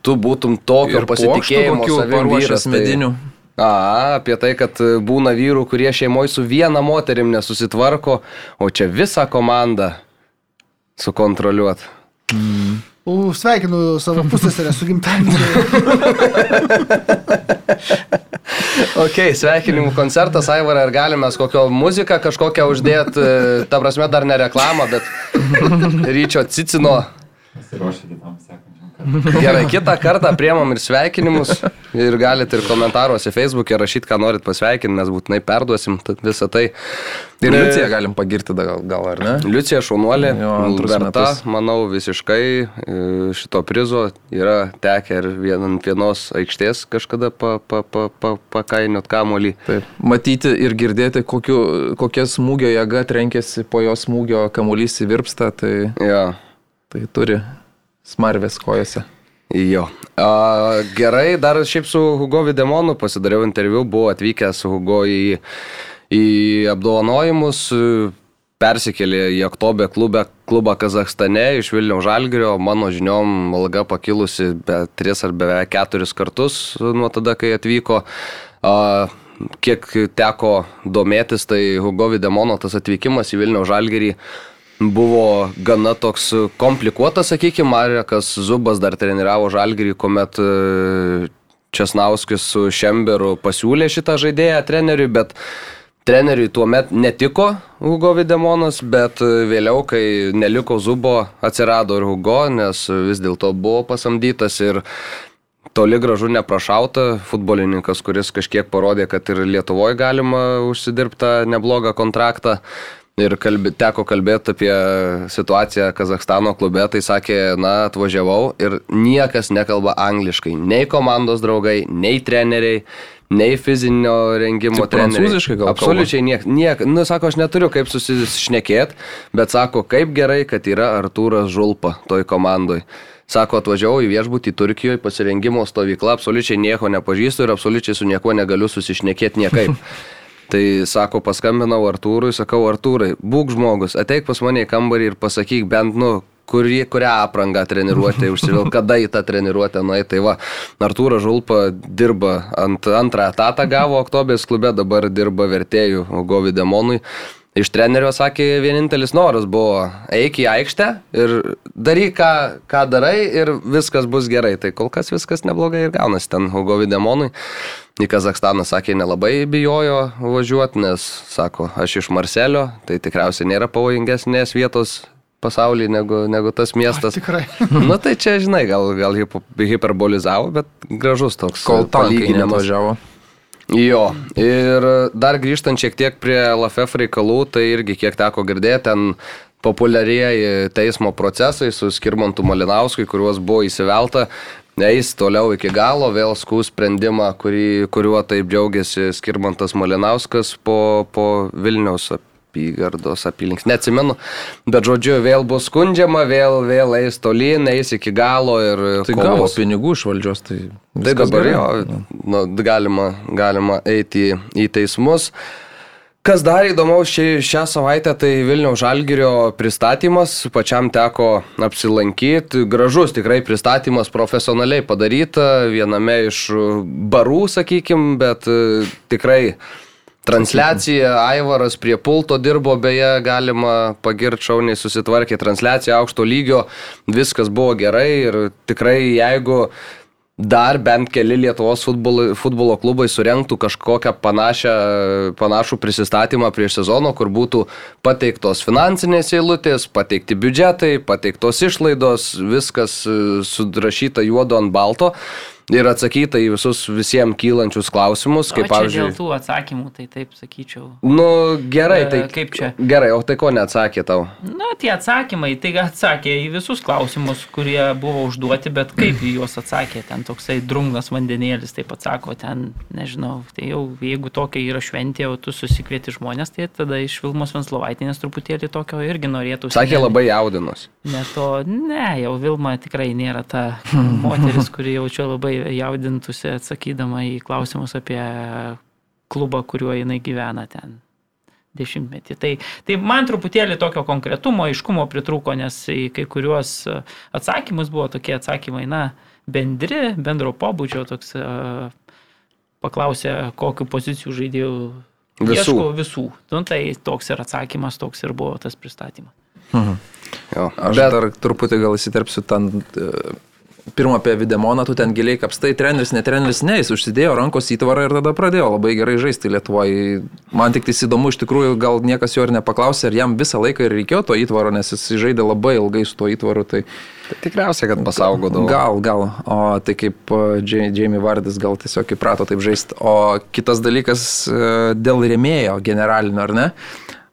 tu būtum tokio pasitikėjimo kokių paruošęs vyras, tai- medinių. A, apie tai, kad e, būna vyrų, kurie šeimoje su viena moterim nesusitvarko, o čia visą komandą sukontroliuot. U, sveikinu savo pusėserę su gimtadieniu. *laughs* Ok, sveikinimų koncertas, Aivarai, ar galime mes kokio muziką kažkokią uždėti, ta prasme dar ne reklamą, bet ryčio cicino. Pasiruošę kitam kartui. Gerai, kitą kartą priemam ir sveikinimus ir galite ir komentaruose Facebook'e rašyti, ką norit pasveikinti, mes būtinai perduosim visą tai. Ir Liucija galim pagirti gal, gal ar ne? Liucija Šaunuolė, verta, manau, visiškai e, šito prizo yra tekę ir vien, ant vienos aikštės kažkada pa, pa, pa, pa, pakainiot kamolį. Taip. Matyti ir girdėti, kokiu, kokia smūgio jėga trenkėsi po jo smūgio kamuolys įvirpsta, tai, Jo. tai turi smarvės kojose. Jo. A, gerai, dar šiaip su Hugo Videmonu pasidariau interviu, buvau atvykęs Hugo į, į apdovanojimus, persikėlė į Oktobę klubą, klubą Kazakstane iš Vilniaus Žalgirio, mano žiniom alga pakilusi be tris ar beveik keturis kartus nuo tada, kai atvyko. A, kiek teko domėtis, tai Hugo Videmono tas atvykimas į Vilniaus Žalgirį buvo gana toks komplikuotas, sakykime, Marekas Zubas dar treniravo Žalgirį, kuomet e, Česnauskis su Šemberu pasiūlė šitą žaidėją treneriui, bet treneriui tuo met netiko Hugo Videmonas, bet e, vėliau, kai neliko Zubo, atsirado ir Hugo, nes vis dėlto buvo pasamdytas ir toli gražu neprašauta futbolininkas, kuris kažkiek parodė, kad ir Lietuvoje galima užsidirbti neblogą kontraktą. Ir kalbė, teko kalbėti apie situaciją Kazakstano klube, tai sakė, na, atvažiavau ir niekas nekalba angliškai. Nei komandos draugai, nei treneriai, nei fizinio rengimo Tik treneriai. prancūziškai gal? Absoliučiai niek, niek. Nu, sako, aš neturiu kaip susišnekėti, bet sako, kaip gerai, kad yra Artūras Žulpa toj komandoj. Sako, atvažiavau į viešbutį Turkijoje, pasirengimo stovykla, absoliučiai nieko nepažįstu ir absoliučiai su niekuo negaliu susišnekėti niekaip. *laughs* Tai sako, paskambinau Artūrui, sakau, Artūrai, būk žmogus, ateik pas mane į kambarį ir pasakyk bent, nu, kurį, kurią aprangą treniruotę *laughs* užsivilk, kada į tą treniruotę nuai. Tai va, Artūras Žulpa dirba ant antrą etatą, gavo Oktobės klube, dabar dirba vertėjų Govi Demonui. Iš trenerio sakė, vienintelis noras buvo eik į aikštę ir daryk, ką, ką darai ir viskas bus gerai. Tai kol kas viskas neblogai ir gaunasi ten Hugo Videmonui. Į Kazakstaną sakė, nelabai bijojo važiuoti, nes, sako, aš iš Marselio, tai tikriausiai nėra pavojingesnės vietos pasaulyje negu, negu tas miestas. Tikrai. *laughs* Na tai čia, žinai, gal, gal hipo- hiperbolizavo, bet gražus toks Kol tankai palyginimas. Jo, ir dar grįžtant šiek tiek prie LFF reikalų, tai irgi kiek teko girdėti, ten populiarieji teismo procesai su Skirmantu Malinauskui, kuriuos buvo įsivelta, eis toliau iki galo, vėl skūs sprendimą, kurį, kuriuo taip džiaugiasi Skirmantas Malinauskas po, po Vilniaus apygardos apylinks. Neatsimenu, bet žodžiu, vėl bus skundžiama, vėl, vėl eis tolyn, eis iki galo ir... Tai kovos. gavo pinigų iš valdžios, tai... Tai dabar gerai. jo, nu, galima, galima eiti į, į teismus. Kas dar įdomaus šį, šią savaitę, tai Vilniaus Žalgirio pristatymas, pačiam teko apsilankyti, gražus tikrai pristatymas, profesionaliai padaryta, viename iš barų, sakykim, bet e, tikrai transliacija, Aivaras prie pulto dirbo, beje, galima pagirti šauniai susitvarkė transliacija aukšto lygio, viskas buvo gerai ir tikrai jeigu dar bent keli Lietuvos futbolo, futbolo klubai surenktų kažkokią panašią, panašų prisistatymą prieš sezono, kur būtų pateiktos finansinės eilutės, pateikti biudžetai, pateiktos išlaidos, viskas e, sudrašyta juodo ant balto ir atsakyta į visus visiems kylančius klausimus, Kaip, o čia dėl pavyzdžiui. tų atsakymų, tai taip sakyčiau. Nu, gerai, E, tai kaip čia? Gerai, o tai ko neatsakė tau? Na, tie atsakymai, tai atsakė į visus klausimus, kurie buvo užduoti, bet kaip į juos atsakė, ten toksai drungnas vandenėlis, taip atsako, ten, nežinau, tai jau jeigu tokia yra šventė, o tu susikvieti žmonės, tai tada iš Vilmos Venslovaitinės truputėlį tokio irgi norėtų. Sakė labai jaudinus. Ne to, ne, jau Vilma tikrai nėra ta *laughs* moteris, kuri jaučia labai jaudintųsi atsakydama į klausimus apie klubą, kuriuo jinai gyvena ten dešimtmetį. Tai, tai man truputėlį tokio konkretumo, aiškumo pritrūko, nes į kai kuriuos e, atsakymus buvo tokie atsakymai, na, bendri, bendro pobūdžio, toks e, paklausė, kokiu pozicijų žaidėjų Visų. Ieškau visų. Nu, tai toks ir atsakymas, toks ir buvo tas pristatymas. Jo. Aš Bet Bet... dar truputį gal įsiterpsiu ten. E, Pirmą apie Videmoną, tu ten giliai kapstai, treneris, ne treneris, ne, jis užsidėjo rankos įtvarą ir tada pradėjo labai gerai žaisti Lietuvoje. Man tik tai įdomu, iš tikrųjų, gal niekas jo ir nepaklausė, ar jam visą laiką ir reikėjo to įtvaro, nes jis žaidė labai ilgai su tuo įtvaru. Tai tikriausiai, kad pasaugodavo. gal, gal. O tai kaip e, Jamie Vardis gal tiesiog įprato taip žaisti. O kitas dalykas e, dėl rėmėjo generalinio, ar ne?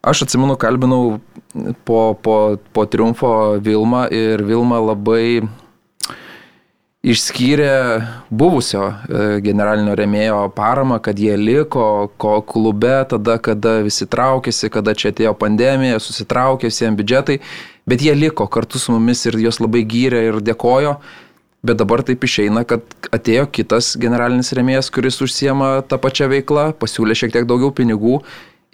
Aš atsimenu, kalbinau po, po, po triumfo Vilmą ir Vilma labai išskyrė buvusio e, generalinio remėjo paramą, kad jie liko ko klube tada, kada visi traukėsi, kada čia atėjo pandemija, susitraukė visiems biudžetai, bet jie liko kartu su mumis ir jos labai gyrė ir dėkojo. Bet dabar taip išeina, kad atėjo kitas generalinis remėjas, kuris užsiema tą pačią veiklą, pasiūlė šiek tiek daugiau pinigų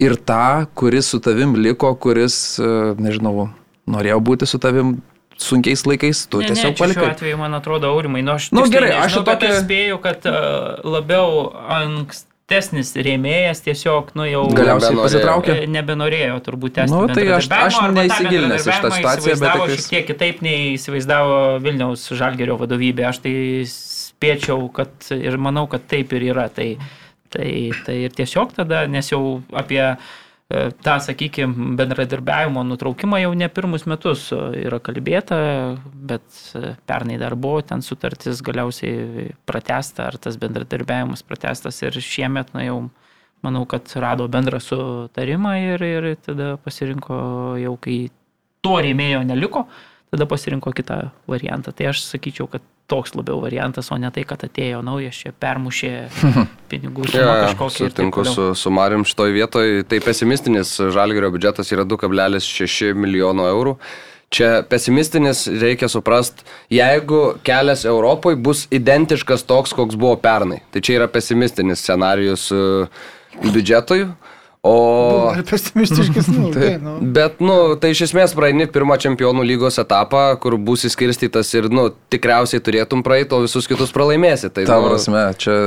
ir tą, kuris su tavim liko, kuris, e, nežinau, norėjo būti su tavim sunkiais laikais, tu Ne, ne, tiesiog Šiuo palikai. atveju, man atrodo, aurimai, nu aš, Nu, tiksliai gerai, nežinau, aš jau bet tokią- aš spėju, kad uh, labiau ankstesnis rėmėjas tiesiog, nu jau Galiausiai pasitraukė. e, nebenorėjo turbūt tęsti. Nu, tai aš- aš tą neįsigilinęs šitą bendradarbiavimą situaciją, bet įsivaizdavo tiktais- Šiek tiek kitaip nei įsivaizdavo Vilniaus Žalgerio vadovybė. Aš tai spėčiau, kad ir manau, kad taip ir yra. Tai, tai, tai ir tiesiog tada, nes jau apie e, tą, sakykime, bendradarbiavimo nutraukimą jau ne pirmus metus e, yra kalbėta, bet e, pernai dar buvo ten sutartis galiausiai pratesta, ar tas bendradarbiavimas pratestas ir šiemet, na jau, manau, kad rado bendrą sutarimą ir, ir tada pasirinko jau, kai to rėmėjo neliko, tada pasirinko kitą variantą. Tai aš sakyčiau, kad toks labiau variantas, o ne tai, kad atėjo naujas čia, permušė *laughs* pinigų sumą Ja, taip sutinku su, su Marium šitoj vietoj. Tai pesimistinis žalgerio biudžetas yra 2,6 milijono eurų. Čia pesimistinis reikia suprast, jeigu kelias Europoje bus identiškas toks, koks buvo pernai. Tai čia yra pesimistinis scenarius e, biudžetui. O... Ar pesimistiškesnių? *laughs* tai, nu. Bet, nu, tai iš esmės praeini pirmą čempionų lygos etapą, kur bus įskirstytas ir, nu, tikriausiai turėtum praeiti, o visus kitus pralaimėsi. Tai, Ta nu, prasme, čia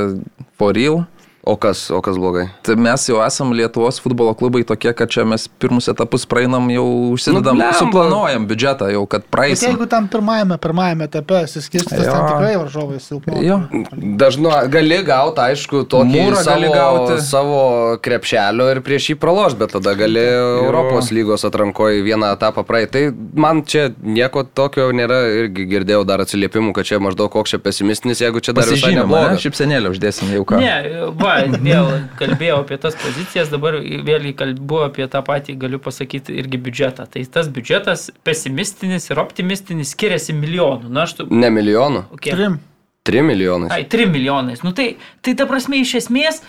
for real. O, kas, o kas blogai? Tai mes jau esam Lietuvos futbolo klubai tokie, kad čia mes pirmus etapus praeinam jau užsidedam, Nu, nu, suplanuojam biudžetą jau, kad Bet praeisim. jeigu tam pirmajame, pirmajame etape suskirstytas, Jo. ten tikrai varžovai silpni. Jo. Dažnu gali gauti, aišku, tokį Mūrą savo, gali gauti. savo krepšelio ir prieš jį praloš, bet tada gali Europos lygos atrankoje vieną etapą praeiti. Tai man čia nieko tokio nėra, irgi girdėjau dar atsiliepimų, kad čia maždaug koks čia pesimistinis, jeigu čia dar visai Pasižymim, ne? neblogas. Šipsenėlę uždėsim jau ką. Ne, va, *laughs* vėl kalbėjau apie tas pozicijas, dabar vėl kalbu apie tą patį, galiu pasakyti, irgi biudžetą. Tai tas biudžetas pesimistinis ir optimistinis skiriasi milijonų. Na, tu... Ne milijonų, Okay. Trim. 3 milijonai. Ai, 3 milijonais. Nu tai, tai ta prasme iš esmės,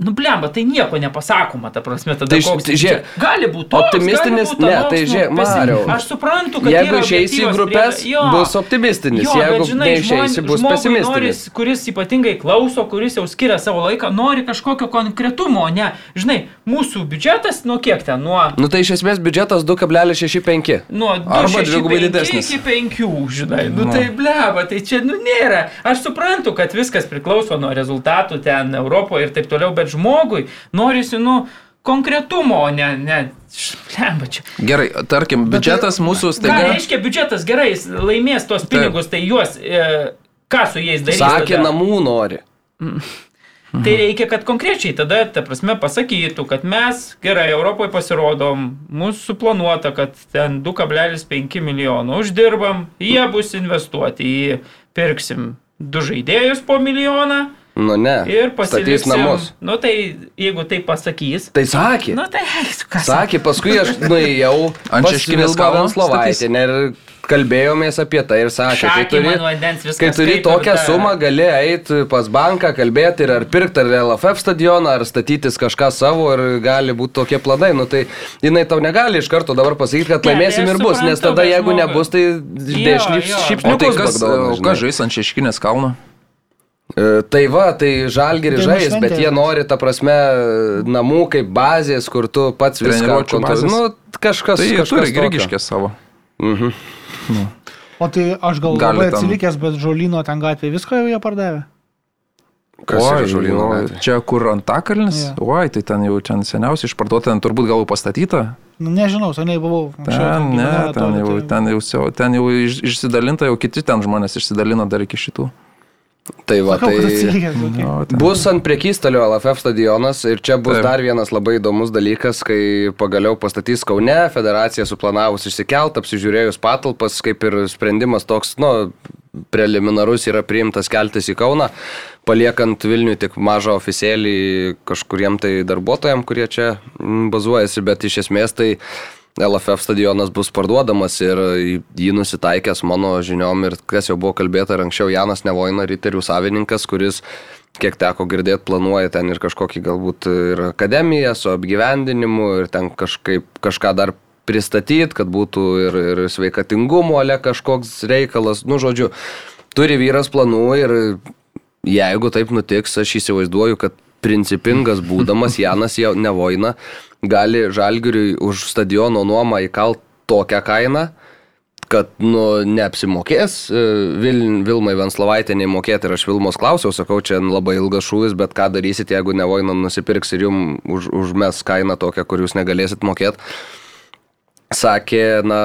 nu blemba, tai nieko nepasakoma, ta prasme, tada Tai koks tai žiūrėk, biudžetas. gali būti toks, optimistinis- būt ne, anoks, tai nu, žiūrėk, pesim- Mariau, Aš suprantu, kad Jeigu išeisi į grupės, priežastys. Jo. bus optimistinis. Jo, Jeigu neišeisi, bus pesimistinis. Nori, kuris ypatingai klauso, kuris jau skiria savo laiką, nori kažkokio konkretumo, ne. Žinai, mūsų biudžetas, nuo kiek ten, nuo... Nu tai iš esmės biudžetas 2,65. Nuo Arba 2,65 dvigubai didesnis. Iki 5, žinai. Nu tai bleba, tai čia nu nėra. Aš suprantu, kad viskas priklauso nuo rezultatų ten Europoje ir taip toliau, bet žmogui norisi, nu, konkretumo, o ne, ne, bleba čia. Gerai, tarkim, biudžetas mūsų Ką staiga. reiškia biudžetas gerai, jis laimės tuos pinigus, tai juos, e, ką su jais darys? Sakė, tada? namų nori. Tai reikia, kad konkrečiai tada, ta prasme, pasakytų, kad mes gerai Europoje pasirodom, mūsų suplanuota, kad ten 2,5 milijonų uždirbam, jie bus investuoti į, pirksim du žaidėjus po milijoną Nu ne. ir Statys pasiliksim. namus. Nu tai jeigu tai pasakys, Tai sakė. nu tai ką Sakė, paskui aš *laughs* nuėjau Ant Šeškinės kalno Venslovaitę ir kalbėjomės apie tai ir sakė, kai Šakė turi, vandens kai turi tokią ta- sumą, gali eiti pas banką, kalbėti ir ar pirkti ar LFF stadioną, ar statytis kažką savo ir gali būti tokie planai. Nu, tai jinai tau negali iš karto dabar pasakyti, kad Ne, laimėsim aš ir bus, nes tada jeigu žmogui- nebus, tai dešlips jo. O tai šipšniukus kas, kas žais ant Šeškinės kalno? E, Tai va, tai žalgeri žais, bet jie nori, ta prasme, namų kaip bazės, kur tu pats viską bazės? Nu, kažkas. Tai jie kažkas turi tokio. grigiškės savo. Mhm. O tai aš gal Gali labai ten- atsilikęs, bet žolino ten gatvėje viską jau jie pardavė. Kas Oi, žolynų o gatvė? Čia kur antakalnis? Jo. Oi, tai ten jau ten seniausiai išparduota, ten turbūt gal pastatyta. Nu, nežinau, seniai buvau. anksčiau Ten, ne, ten netoli, jau, tai- ten jau, ten jau iš- išsidalinta, jau kiti ten žmonės išsidalino dar iki šitų. Tai va, tai atsilikęs. okei. O, ten- bus ant priekystalio LFF stadionas ir čia bus Taip. dar vienas labai įdomus dalykas, kai pagaliau pastatys Kaune, federacija suplanavus išsikelt, apsižiūrėjus patalpas, kaip ir sprendimas toks, nu, preliminarus yra priimtas keltis į Kauną, paliekant Vilniui tik mažą oficialį kažkuriem tai darbuotojam, kurie čia mm, bazuojasi, bet iš esmės tai LFF stadionas bus parduodamas ir jį nusitaikęs mano žiniom ir kas jau buvo kalbėta ir anksčiau Janas Nevoina, riterių savininkas, kuris, kiek teko girdėti, planuoja ten ir kažkokį galbūt ir akademiją su apgyvendinimu ir ten kažkaip kažką dar pristatyti, kad būtų ir, ir sveikatingumo ale kažkoks reikalas. Nu, žodžiu, turi vyras planų ir jeigu taip nutiks, aš įsivaizduoju, kad principingas *laughs* būdamas Janas jau Nevoina gali žalgiriui už stadiono nuomą įkalt tokią kainą, kad nu, neapsimokės e, Vil, Vilmai Venslovaitė neįmokėti ir aš Vilmos klausiau, sakau, čia labai ilgas šūvis, bet ką darysit, jeigu Nevoina nusipirks ir jums už, užmes kainą tokią, kur jūs negalėsit mokėti. Sakė, na,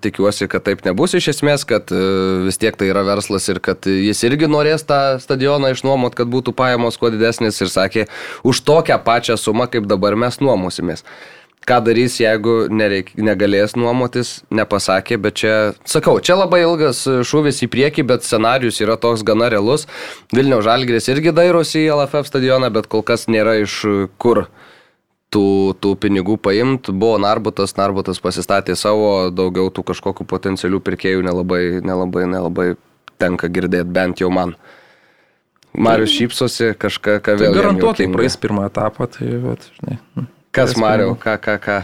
tikiuosi, kad taip nebus iš esmės, kad e, vis tiek tai yra verslas ir kad jis irgi norės tą stadioną išnuomot, kad būtų pajamos kuo didesnės ir sakė, už tokią pačią sumą, kaip dabar mes nuomosimės. Ką darys, jeigu nereik, negalės nuomotis, nepasakė, bet čia, sakau, čia labai ilgas šūvis į priekį, bet scenarius yra toks gana realus. Vilniaus Žalgris irgi dairosi į LFF stadioną, bet kol kas nėra iš kur tų, tų pinigų paimt. Buvo Narbutas, Narbutas pasistatė savo, daugiau tų kažkokių potencialių pirkėjų nelabai, nelabai, nelabai tenka girdėti, bent jau man. Marius šypsosi, kažką, ką Tai vėl. jam garantuotai praeis pirmą etapą, tai, vat, žinai. hm. Kas pirmą. ką, ką, ką?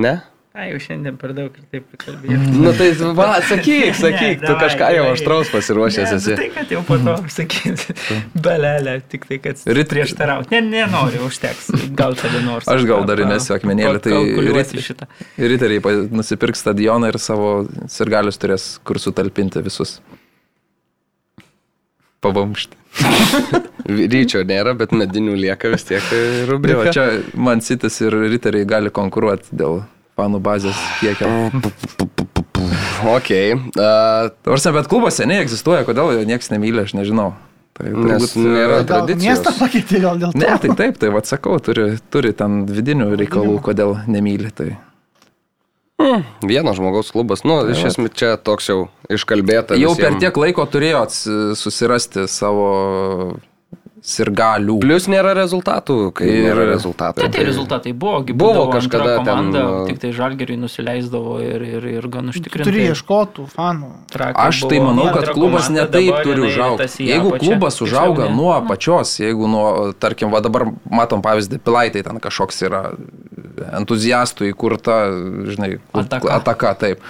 Ne? Ai, jau šiandien per daug ir taip prikalbėjau. Nu tai, va, sakyk, *laughs* sakyk, tu davai, kažką jau aštraus pasiruošęs Ne, esi. nu Tai kad jau po to sakyti. Belelė, tik tai, kad Rit- prieštarauti. Ne, nenoriu, užteks. Gal kada nors. Aš gal dar įmesiu akmenėlį, tai rit- šitą. Riteriai nusipirks stadioną ir savo sirgalius turės kur sutalpinti visus. Pavamšti. *laughs* Ryčio nėra, bet medinių lieka vis tiek va, rubrika. čia man sitis ir riteriai gali konkuruoti dėl fanų bazės kiekio. *laughs* Ok. Uh, Tarsi, bet klubas seniai egzistuoja, kodėl jo niekas nemylė, aš nežinau. Tai turbūt, nėra e, Gal tradicijos. miestą pakeitė gal dėl to. Ne, tai taip, tai vad sakau, turi, turi ten vidinių reikalų, kodėl nemyli. Tai. vieno žmogaus klubas, nu, iš vat. esmės čia toks jau iškalbėta. Jau visiem. per tiek laiko turėjo ats- susirasti savo sirgalių. Plius nėra rezultatų, kai Ir- nėra rezultatų. Tai, tai rezultatai buvo, Buvo kažkada komanda, ten, tik tai žalgeriui nusileisdavo ir, ir, ir gan užtikrintai. Turi ieškotų fanų. Trakai Aš tai manau, kad klubas netaip turi užaugti. Jeigu apačią. klubas užauga nuo apačios, jeigu nuo, tarkim, va dabar matom pavyzdį, Pilaitai ten kažkoks yra entuziastų įkurta, žinai, Ataka. ataka taip.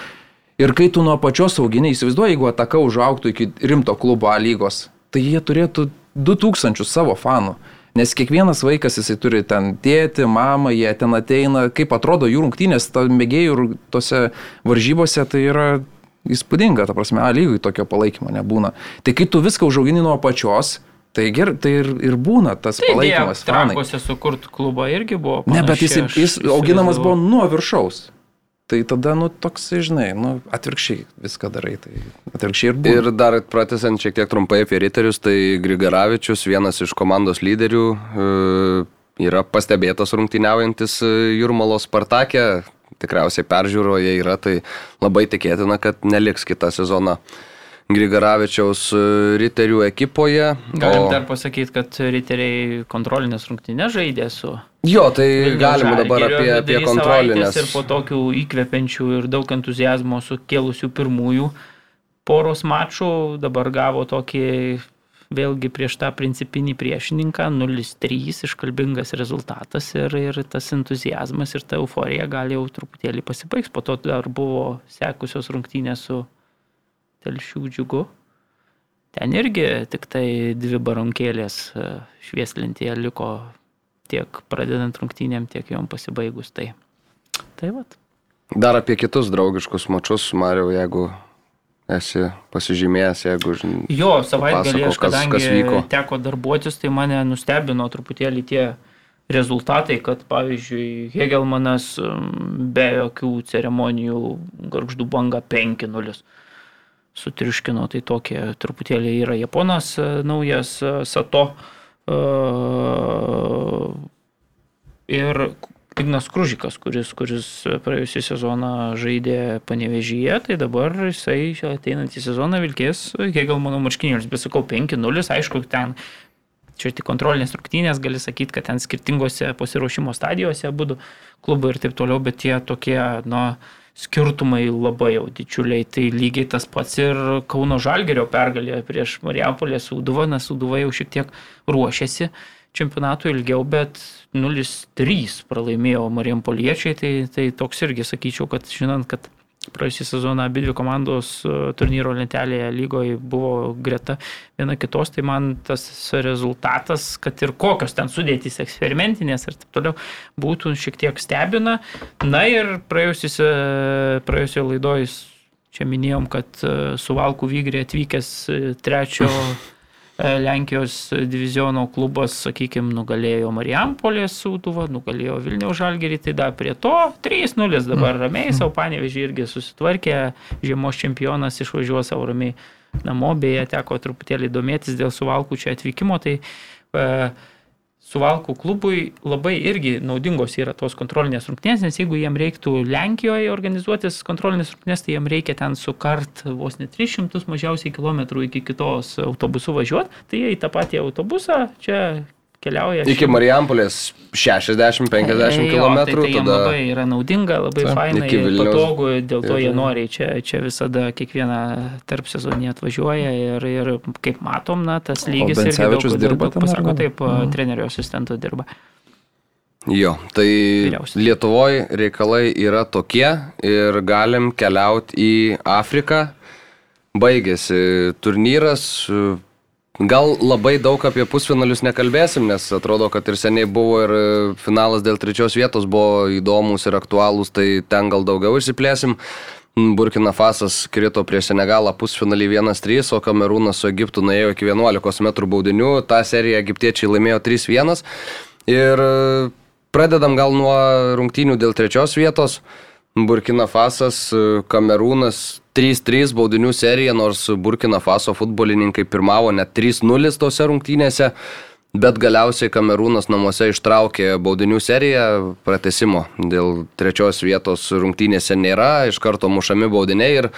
Ir kai tu nuo apačios auginiai, įsivaizduoji, jeigu ataka užaugtų iki rimto klubo A lygos, tai jie turėtų 2000 savo fanų. Nes kiekvienas vaikas jisai turi ten tėti, mamą, jie ten ateina, kaip atrodo jų rungtynės, ta mėgėjų tose varžybose, tai yra įspūdinga, ta prasme, A lygui tokio palaikymo nebūna. Tai kai tu viską užaugini nuo apačios, tai, ger, tai ir, ir būna tas Tai palaikymas. trakuose sukurt klubą irgi buvo. Ne, bet jis, aš jis auginamas buvo nuo viršaus. Tai tada, nu, toks, žinai, nu, atvirkščiai viską darai. Tai atvirkščiai ir buvo. Ir dar pratesant šiek tiek trumpai apie riterius, tai Grigaravičius, vienas iš komandos lyderių, e, yra pastebėtas rungtyniaujantis e, Jurmalos Spartakė. Tikriausiai peržiūroje yra, tai labai tikėtina, kad neliks kitą sezoną Grigaravičiaus e, riterių ekipoje. Galim O- dar pasakyti, kad riteriai kontrolinės rungtynės žaidė su Jo, tai Vilniaus galim dabar apie, apie kontrolinės. Ir po tokių įkvepiančių ir daug entuzijazmo sukėlusių pirmųjų poros mačų dabar gavo tokį vėlgi prieš tą principinį priešininką 0-3 iškalbingas rezultatas ir, ir tas entuzijazmas ir ta euforija gali jau truputėlį pasibaigs. Po to dar buvo sekusios rungtynės su telšių džiugu. Ten irgi tik tai dvi baronkėlės e, švieslentėje liko tiek pradedant rungtynėm, tiek jom pasibaigus. Tai, tai vat. Dar apie kitus draugiškus mačius, Mariau, jeigu esi pasižymėjęs, jeigu žinai. Jo, savaitgalį aš Papasakok, kas- kadangi kas vyko. teko darbuotis, tai mane nustebino truputėlį tie rezultatai, kad pavyzdžiui Hegelmanas be jokių ceremonijų garždų banga 5-0 sutriuškino, tai tokie truputėlį yra Japonas e, naujas e, Sato e, ir Ignas Kružikas, kuris, kuris praėjusią sezoną žaidė panevežyje, tai dabar jisai ateinantį sezoną vilkės Hegelmano marškinėlius. Bet sakau, 5-0, aišku, ten čia tik kontrolinės rungtynės, gali sakyti, kad ten skirtingose pasiruošimo stadijose būtų klubai ir taip toliau, bet tie tokie, nu, skirtumai labai jau didžiuliai. Tai lygiai tas pats ir Kauno Žalgerio pergalė prieš Marijampolę Sūduvą, nes Sūduva jau šiek tiek ruošiasi čempionatui ilgiau, bet 0-3 pralaimėjo Marijampoliečiai, tai, tai toks irgi sakyčiau, kad žinant, kad praėjusią sezoną abi dvi komandos e, turnyro lentelėje lygoje buvo greta viena kitos, tai man tas rezultatas, kad ir kokios ten sudėtys eksperimentinės ir taip toliau, būtų šiek tiek stebina. Na ir praėjusioje laidoje čia minėjom, kad e, Suvalkų Vygrė atvykęs e, trečio *laughs* Lenkijos diviziono klubas, sakykime, nugalėjo Marijampolės Sūduvą, nugalėjo Vilniaus Žalgerį, tai dar prie to 3-0 dabar ramiai, savo panevežį irgi susitvarkė, žiemos čempionas išvažiuos savo ramiai namo, beje, teko truputėlį domėtis dėl Suvalkų čia atvykimo, tai e, Suvalkų klubui labai irgi naudingos yra tos kontrolinės rungtynės, nes jeigu jiem reiktų Lenkijoje organizuotis kontrolinės rungtynės, tai jiem reikia ten sukart vos ne 300 mažiausiai kilometrų iki kitos autobusu važiuoti, tai jie į tą patį autobusą čia keliauja. Iki Marijampolės 60-50 km. Tai, tai tada... labai yra naudinga, labai Iki Vilniaus. patogu, dėl to Ir- jie nori čia, čia visada kiekvieną tarp sezonį atvažiuoja ir, ir kaip matom, na, tas lygis Bencevičius daug, dirba daug pasako, taip, trenerio asistentų dirba. Jo, tai Vyriausias. Lietuvoje reikalai yra tokie ir galim keliauti į Afriką. Baigėsi turnyras. Gal labai daug apie pusfinalius nekalbėsim, nes atrodo, kad ir seniai buvo ir finalas dėl trečios vietos buvo įdomus ir aktualūs, tai ten gal daugiau išsiplėsim. Burkina Fasas krito prieš Senegalą pusfinalį 1-3, o Kamerūnas su Egiptu nuėjo iki 11 m baudinių. Ta serija egiptiečiai laimėjo 3-1. Ir e, pradedam gal nuo rungtynių dėl trečios vietos. Burkina Fasas, e, Kamerūnas 3-3 baudinių serija, nors Burkina Faso futbolininkai pirmavo net 3-0 tose rungtynėse, bet galiausiai Kamerūnas namuose ištraukė baudinių seriją pratesimo. Dėl trečios vietos rungtynėse nėra, iš karto mušami baudiniai ir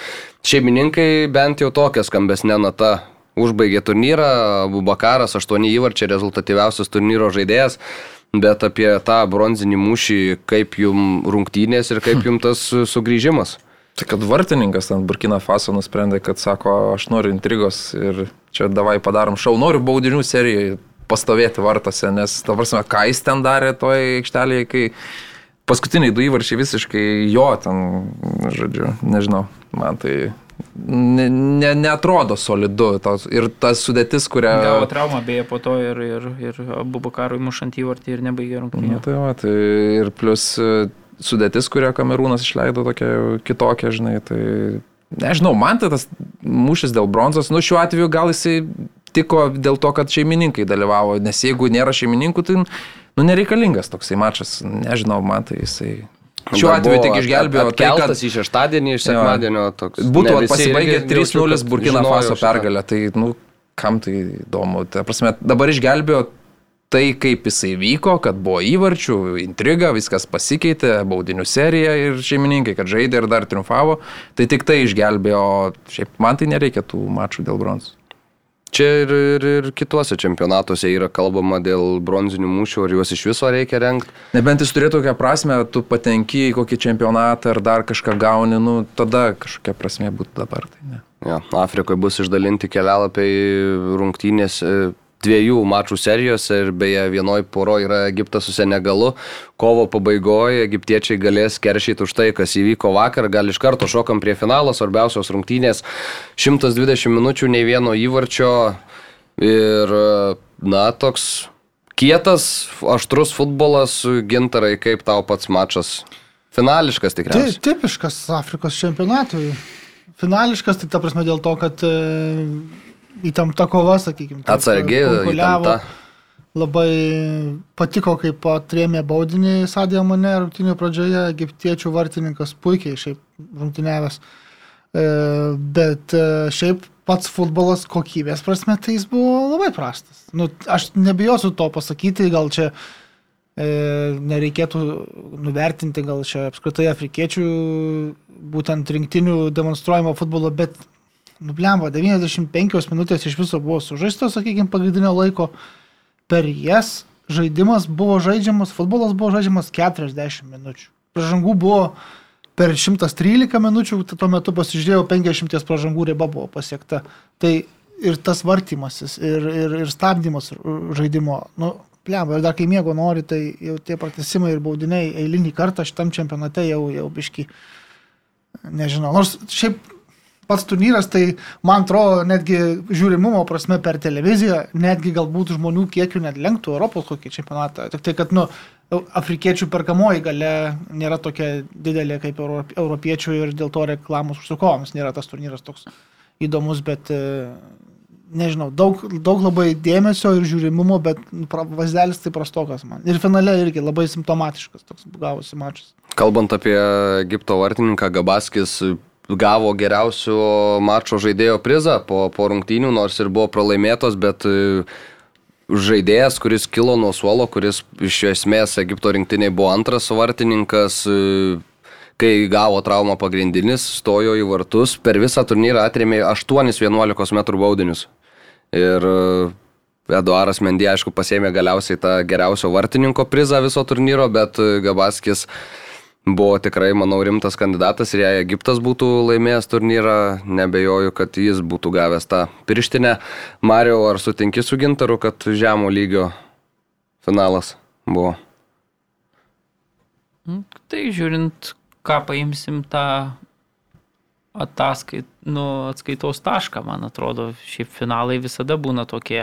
šeimininkai bent jau tokia skambesnė nata užbaigė turnyrą, Bubakaras 8 įvarčiai rezultatyviausias turnyro žaidėjas. Bet apie tą bronzinį mūšį, kaip jum rungtynės ir kaip *laughs* jum tas sugrįžimas. Tai kad vartininkas ten Burkina Faso nusprendė, kad sako, aš noriu intrigos ir čia davai padarom šau, noriu baudinių serijai pastovėti vartose, nes, ta prasme, ką jis ten darė toje aikštelėje, kai paskutiniai du įvarčiai visiškai jo ten, žodžiu, nežinau, man tai ne, ne, netrodo solidu. Tos, ir tas sudėtis, kurią... Gavo traumą beje po to ir, ir, ir abu bakarui mušant įvartį ir nebaigė rungtynių. Na, tai, va, tai ir plus sudėtis, kurią Kamerūnas išleido tokia kitokia, žinai, tai nežinau, man tai tas mūšis dėl bronzos, nu šiuo atveju gal jisai tiko dėl to, kad šeimininkai dalyvavo, nes jeigu nėra šeimininkų, tai nu, nereikalingas toksai mačas, nežinau, man tai jisai Šiuo atveju tik išgelbėjo at- tai, kad į šeštadienį, iš sekmadienio toks. būtų pasibaigę irgi 3-0 jaučiu, kad Burkina Faso pergalę, tai, nu, kam tai įdomu. Tai, prasme, dabar išgelbėjo tai, kaip jisai vyko, kad buvo įvarčių, intriga, viskas pasikeitė, baudinių serija ir šeimininkai, kad žaidė ir dar triumfavo. Tai tik tai išgelbėjo, šiaip man tai nereikia tų mačų dėl bronzos. Čia ir, ir, ir kituose čempionatuose yra kalbama dėl bronzinių mūšių, ar juos iš viso reikia renkti. Nebent jis turėtų tokią prasme, tu patenki į kokį čempionatą ar dar kažką gauni, nu tada kažkokia prasme būtų dabar. Tai ne. Ja, Afrikoje bus išdalinti kelialapiai rungtynės dviejų mačų serijose ir beje vienoje poro yra Egiptas su Senegalu. Kovo pabaigoje egiptiečiai galės keršyti už tai, kas įvyko vakar. Gal iš karto šokam prie finalo, svarbiausios rungtynės. 120 minučių, nei vieno įvarčio ir na toks kietas, aštrus futbolas, gintarai, kaip tau pats mačas. Finališkas tikriausiai. tipiškas Afrikos čempionatui. Finališkas, tai ta prasme dėl to, kad e, įtempta kova, sakykime. Atsargi, įtempta. Labai patiko, kaip atrėmė baudinį Sadė mane rungtynio pradžioje, egiptiečių vartininkas puikiai šiaip rungtynėvęs. E, Bet e, šiaip pats futbolas kokybės prasme, tai jis buvo labai prastas. Nu, aš nebijosiu to pasakyti, gal čia e, nereikėtų nuvertinti gal čia apskritai afrikiečių būtent rinktinių demonstruojamo futbolo, bet nublemba 95 minutės iš viso buvo sužaistos, sakykime, pagrindinio laiko. Per jas žaidimas buvo žaidžiamas, futbolas buvo žaidžiamas 40 minučių. Pražangų buvo per 113 minučių, tai tuo metu pasižiūrėjau, 50 pražangų riba buvo pasiekta. Tai ir tas vartymasis, ir, ir, ir stabdymas žaidimo, nu, plemba, ir dar kai miego nori, tai jau tie pratesimai ir baudiniai eilinį kartą šitam čempionate jau, jau biški, nežinau, nors šiaip pats turnyras, tai man atrodo, netgi žiūrimumo prasme per televiziją, netgi galbūt žmonių kiekių net lenktų Europos kokį čempionatą. Tik tai, kad, nu, afrikiečių perkamoji gale nėra tokia didelė kaip euro- europiečių ir dėl to reklamos užsakovams nėra tas turnyras toks įdomus, bet e, nežinau, daug, daug labai dėmesio ir žiūrimumo, bet nu, vaizdelis tai prastokas man. Ir finale irgi labai simptomatiškas toks gavosi mačas. Kalbant apie Egipto vartininką, Gabaskis gavo geriausio mačo žaidėjo prizą po, po rungtynių, nors ir buvo pralaimėtos, bet e, žaidėjas, kuris kilo nuo suolo, kuris iš esmės Egipto rinktiniai buvo antras vartininkas, e, kai gavo traumą pagrindinis, stojo į vartus, per visą turnyrą atrėmė 8-11 m baudinius. Ir e, Eduaras Mendy, aišku, pasėmė galiausiai tą geriausio vartininko prizą viso turnyro, bet Gabaskis buvo tikrai, manau, rimtas kandidatas ir jei Egiptas būtų laimėjęs turnyrą, nebejoju, kad jis būtų gavęs tą pirštinę. Mario, ar sutinki su Gintaru, kad žemo lygio finalas buvo? Tai žiūrint, ką paimsim tą ataskait, nu, atskaitos tašką, man atrodo, šiaip finalai visada būna tokie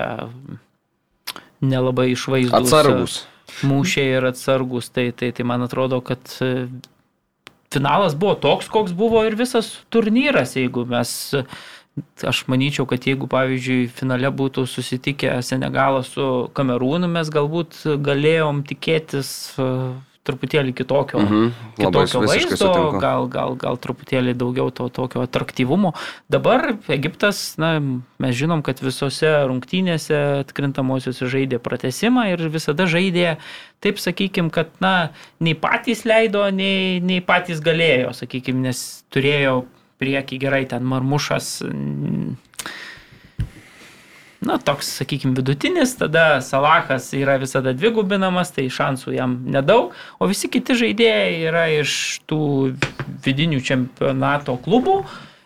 nelabai išvaizdus. Atsargus. Mūšiai ir atsargus, tai, tai, tai man atrodo, kad e, finalas buvo toks, koks buvo ir visas turnyras, jeigu mes Aš manyčiau, kad jeigu, pavyzdžiui, finale būtų susitikę Senegalas su Kamerūnu, mes galbūt galėjom tikėtis e, truputėlį kitokio, Mhm, kitokio vaizdo, sutinku. gal, gal, gal truputėlį daugiau to tokio atraktyvumo. Dabar Egiptas, na, mes žinom, kad visose rungtynėse atkrintamosiose žaidė pratesimą ir visada žaidė, taip sakykim, kad, na, nei patys leido, nei, nei patys galėjo, sakykim, nes turėjo prieki gerai ten marmušas. mm, na, toks, sakykime, vidutinis, tada Salahas yra visada dvigubinamas, tai šansų jam nedaug, o visi kiti žaidėjai yra iš tų vidinių čempionato klubų.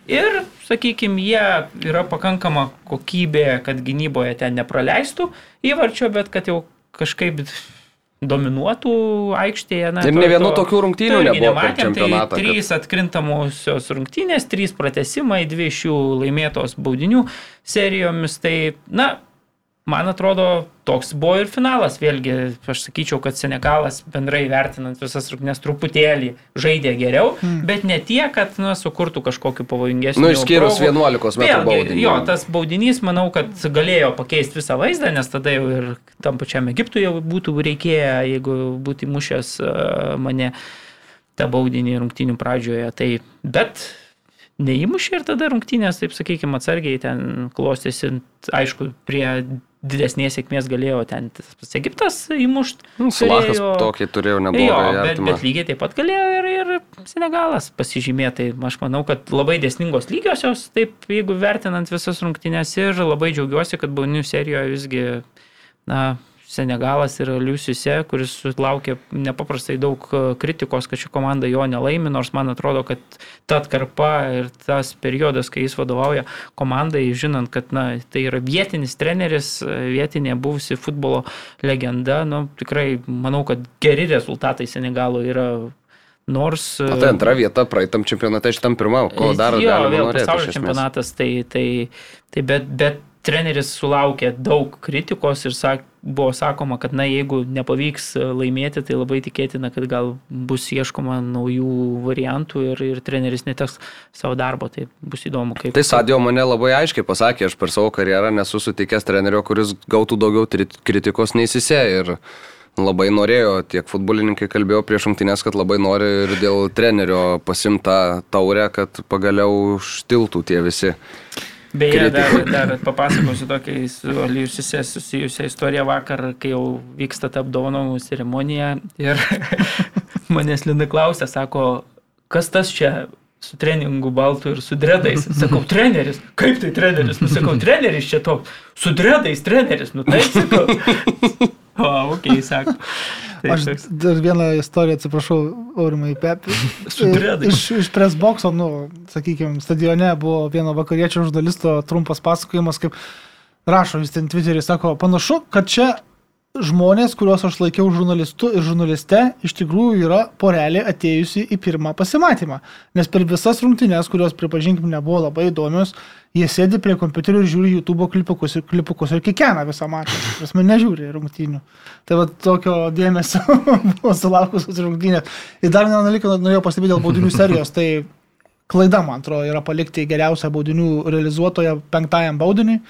Ir, sakykime, jie yra pakankama kokybė, kad gynyboje ten nepraleistų įvarčio, bet kad jau kažkaip dominuotų aikštėje. Na, Ir ne vienų tokių rungtynių nebuvo per nematėm, čempionatą, Tai kad- trys atkrintamosios rungtynės, trys pratesimai, dvi iš jų laimėtos baudinių serijomis. Tai, na, man atrodo, toks buvo ir finalas. Vėlgi, aš sakyčiau, kad Senegalas bendrai vertinant visas rungtynes truputėlį žaidė geriau, mm. bet ne tiek, kad na, sukurtų kažkokiu pavojingesniu. Nu, išskyrus progų. 11 metrų Vėlgi, baudinį. Jo, tas baudinys, manau, kad galėjo pakeisti visą vaizdą, nes tada jau ir tam pačiam Egiptui jau būtų reikėję, jeigu būtų mušęs e, mane tą baudinį rungtynių pradžioje. Tai, bet neįmušė ir tada rungtynės, taip sakykime, atsargiai ten klostėsi, aišku, prie didesnės sėkmės galėjo ten tas Egiptas įmušti. Nu, Salahas tokį turėjo Jo, neblogą bet, artimą. bet lygiai taip pat galėjo ir, ir Senegalas pasižymėti. Aš manau, kad labai desningos lygiosios, taip jeigu vertinant visas rungtynės ir labai džiaugiuosi, kad baunių serijoje visgi, na, Senegalas yra Liusise, kuris sulaukė nepaprastai daug e, kritikos, kad ši komanda jo nelaimi, nors man atrodo, kad ta atkarpa ir tas periodas, kai jis vadovauja komandai, žinant, kad na, tai yra vietinis treneris, e, vietinė buvusi futbolo legenda, nu, tikrai manau, kad geri rezultatai Senegalo yra. Nors... O tai antra vieta praeitam čempionate šitam pirmam, ko dar jo, galima vėl norėti. pasaulio čempionatas, tai, tai, tai bet, bet treneris sulaukė daug kritikos ir sak, buvo sakoma, kad na, jeigu nepavyks laimėti, tai labai tikėtina, kad gal bus ieškoma naujų variantų ir, ir treneris neteks savo darbo. Tai bus įdomu, kaip. Tai Sadio mane labai aiškiai pasakė, aš per savo karjerą nesu sutikęs trenerio, kuris gautų daugiau kritikos neįsisė. Ir labai norėjo, tiek futbolininkai kalbėjo prieš rungtynės, kad labai nori ir dėl trenerio pasimtą taurę, kad pagaliau užtiltų tie visi. Beje, dar, dar papasakosiu tokią su Aliusise susijusią istoriją vakar, kai jau vyksta ta apdovanojimų ceremonija ir *laughs* manęs Lina klausė, sako, kas tas čia su treningu baltu ir su dredais. *laughs* Sakau, treneris. Kaip tai treneris? Nu, sakau, treneris čia toks. Su dredais treneris. Nu, taip, sakau. *laughs* O, ok, sako. Tai Aš toks. dar vieną istoriją, atsiprašau, Aurimai Pepi. Iš, iš presbokso, nu, sakykime, stadione buvo vieno vakariečio žurnalisto trumpas pasakojimas, kaip rašo vis ten Twitter'į, sako, panašu, kad čia žmonės, kuriuos aš laikiau žurnalistu ir žurnaliste, iš tikrųjų yra porelė atėjusi į pirmą pasimatymą. Nes per visas rungtynes, kurios, pripažinkim, nebuvo labai įdomios, jie sėdi prie kompiuterio ir žiūri YouTube klipukus ir, klipukus ir kiekvieną visą mačą. Prasme, nežiūri rungtynių. Tai va tokio dėmesio *laughs* buvo sulaukusios rungtynės. Ir dar vieną dalyką norėjau pastebėti dėl baudinių serijos. Tai klaida, man atrodo, yra palikti geriausią baudinių realizuotoją penktajam baudiniui.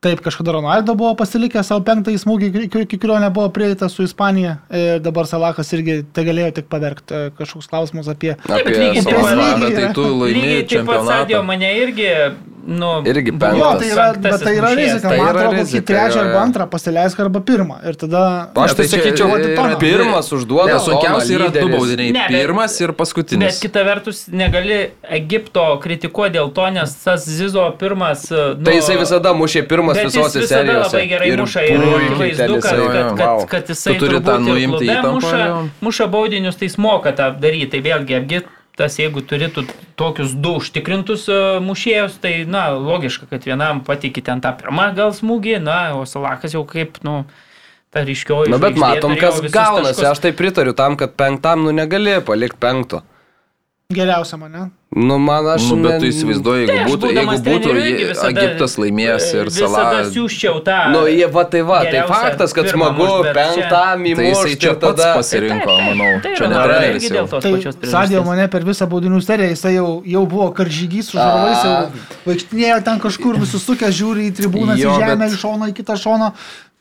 Taip, kažkada Ronaldo buvo pasilikęs savo penktąjį smūgį, iki- kurio nebuvo prieita su Ispanija. Ir dabar Salahas irgi te galėjo tik pavergti. E, Kažkoks klausimas apie... Apie vadą. Bet tai tu laimi Lygiai taip Sadio čempionatą. mane irgi, nu, Irgi penktas. Jo, tai yra, bet tai yra rizika. Tai Man yra atrodo, kokį trečią arba antrą pasileisk arba pirmą. Ir tada... Aš tai tai čia sakyčiau, dvi- pirmas užduoda. Sunkiausia yra du baudiniai. Ne, bet- Pirmas ir Bet paskutinis. kita vertus, negali Egipto kritikuoti dėl to, nes tas Zizo pirmas... Nu, Tai jisai visada mušė pirmas bet visose serijose. labai gerai Ir muša ir akivaizdu, kad, jisai- kad, kad, kad jisai Tu turi tą nuimti įtampą, muša, jo. muša baudinius, tai jis moka tą daryti. Tai vėlgi Egiptas, jeigu turėtų tokius du užtikrintus e, mušėjus, tai, na, logiška, kad vienam patikė ten tą pirmą gal smūgį, na, o Salakas jau kaip, nu, ta ryškioji. Na bet matom, kas gaunasi. taškus. Aš tai pritariu tam, kad penktam nu negali palikti penkto. Geriausia mane. Nu man aš... Nu, bet tu įsivaizduoji, Tai jeigu aš būtų, jeigu būtų visada- Egiptas laimėjęs ir Visada Salah. siūščiau tą. Nu, jie va tai va, tai faktas, kad smagu mušt, bet čia- penktam Tai įmušti čia ir pats tada... pasirinko, manau. Tai Čia ne manau, treneris irgi jau. dėl tos Tai priežasties. mane per visą baudinių seriją, jisai jau, jau buvo karžygys su žarovais, jau vaikštinėjo ten kažkur visus sukęs, žiūri į tribūną, į žemę, iš šono į kitą šoną.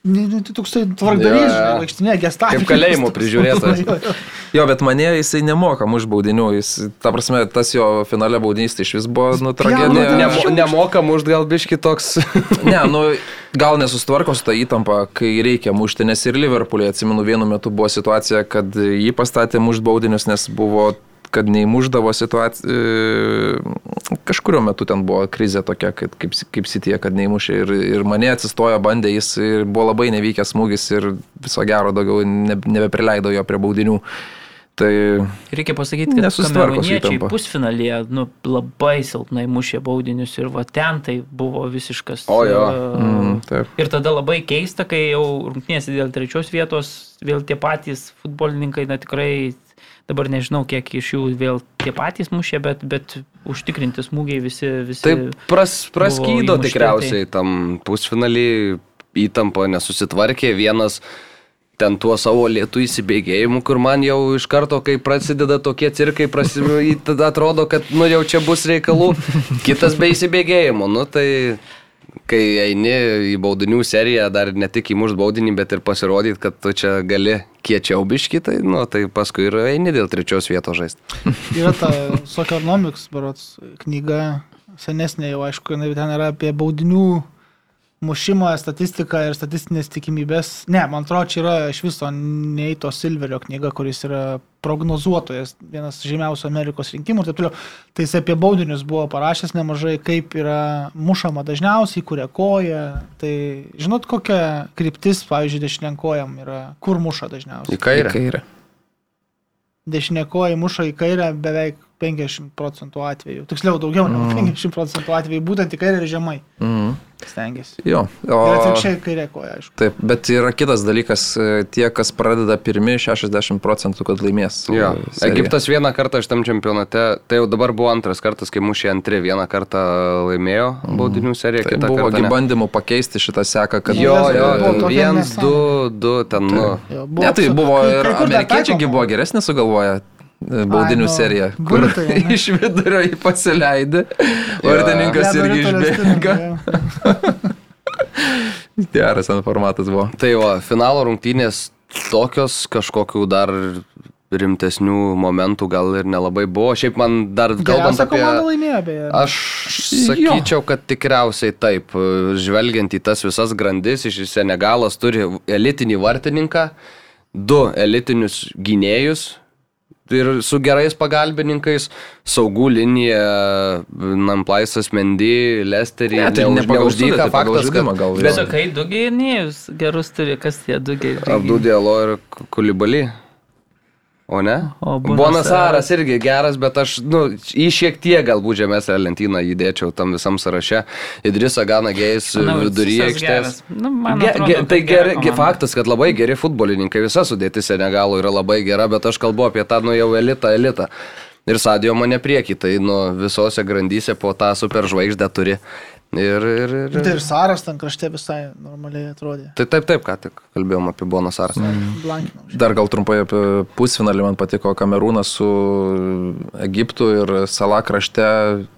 Nu, nu, Tai toksai tvarkarys, Jo, jo. vaikštinėjo gestapas. Kaip kalėjimo prižiūrėtojas. *laughs* Jo, bet mane jisai nemoka už baudinių. Jis, ta prasme, tas jo finale baudinys tai iš vis buvo, nu, Ne, tragedija. nemo, nemokam už gal biški toks. Ne, *laughs* nu, gal nesustvarko su tą įtampą, kai reikia mušti, nes ir Liverpool'e, atsimenu, vienu metu buvo situacija, kad jį pastatė mušti baudinius, nes buvo kad neįmuždavo situacija. Kažkurio metu ten buvo krizė tokia, kad kaip, kaip sitie, kad neįmušė. Ir, ir mane atsistojo, bandė, jis ir buvo labai nevykęs smūgis ir viso gero daugiau ne, nebeprileido jo prie baudinių. Tai Reikia pasakyti, kad įtampa. pusfinalėje nu, labai silpnai mušė baudinius ir va ten tai buvo visiškas. O jo. e, mm, taip. Ir tada labai keista, kai jau rungtynėse dėl trečios vietos vėl tie patys futbolininkai, na tikrai, dabar nežinau, kiek iš jų vėl tie patys mušė, bet, bet užtikrinti smūgiai visi. visi Taip pras, praskydo įmušti, tikriausiai tam pusfinalį įtampa nesusitvarkė. Vienas ten tuo savo lietų įsibėgėjimu, kur man jau iš karto, kai prasideda tokie cirkai, prasi... į- *laughs* tada atrodo, kad nu jau čia bus reikalų. Kitas be įsibėgėjimo, nu tai kai eini į baudinių seriją, dar ne tik įmušt baudinį, bet ir pasirodyti, kad tu čia gali kiečiau biški, tai, nu, tai paskui ir eini dėl trečios vietos žaisti. *laughs* Yra ta Soccernomics, berots, knyga, senesnė jau, aišku, jinai ten yra apie baudinių mušimą, statistiką ir statistinės tikimybės. Ne, man atrodo, čia yra iš viso Neito Silverio knyga, kuris yra prognozuotojas, vienas žymiausių Amerikos rinkimų ir taip toliau. Tai jis apie baudinius buvo parašęs nemažai, kaip yra mušama dažniausiai, kuria koja. Tai žinot, kokia kryptis, pavyzdžiui, dešininkojam yra, kur muša dažniausiai. Į kairę. Kairė. Dešinėkoji muša į kairę beveik 50 procentų atvejų. Tiksliau, daugiau negu 50 procentų atvejų, būtent į kairę ir žemai Mm. stengiasi. Jo. Ir O, atvirkščiai kairė koja, aišku. taip, bet yra kitas dalykas, e, tie, kas pradeda pirmi, 60 procentų, kad laimės. Jo. seriją. Egiptas vieną kartą šitam čempionate, tai jau dabar buvo antras kartas, kai mušė antri, vieną kartą laimėjo baudinių seriją, Tai kitą buvo kartą. ne. bandymų pakeisti šitą seką, kad... Jo, Buvo jo, viens, nesąmonė. du, du, ten, nu. Jo, Ne, tai buvo ir amerikiečiai buvo geresnė sugalvoję baudinių Ai, nu, seriją, kur gultai, ane? *laughs* iš vidurio jį pasileidė, vartininkas Ledo irgi išbėga. jo. *laughs* Geras ten formatas buvo. Tai va, finalo rungtynės tokios kažkokių dar rimtesnių momentų gal ir nelabai buvo. Šiaip man dar kalbant apie... laimėjo, beje. Aš sakyčiau, kad tikriausiai taip. Žvelgiant į tas visas grandis, iš Senegalas turi elitinį vartininką, du elitinius gynėjus. Ir su gerais pagalbininkais, saugų linija, Namplaisas Mendy, Lesterį, Ne, tai ne pagal neuždyka sudėtį, pagal faktas, kad gal, bet Sakai, du gynėjus gerus turi, kas tie du gynėjai? Abdudėlo ir Kulibali. O ne? O Bonasaras irgi geras, bet aš, nu, į šiek tiek galbūt žemesnę lentyną įdėčiau tam visam sąraše. Idrisa Gana Manau, viduryje aikštės. Nu, Ge, ge, tai geri, ge, faktas, kad labai geri futbolininkai, visa sudėtis Senegalo yra labai gera, bet aš kalbu apie tą, nu jau elitą, elitą. Ir Sadio mane prieki, tai nu visose grandyse po tą superžvaigždę turi. Ir, ir, ir, Tai ir. ir Saras ten krašte visai normaliai atrodė. Tai taip, taip, ką tik kalbėjom apie Bonasarą. Blankinau. Dar gal trumpai apie pusfinalį man patiko Kamerūnas su Egiptu ir Sala krašte.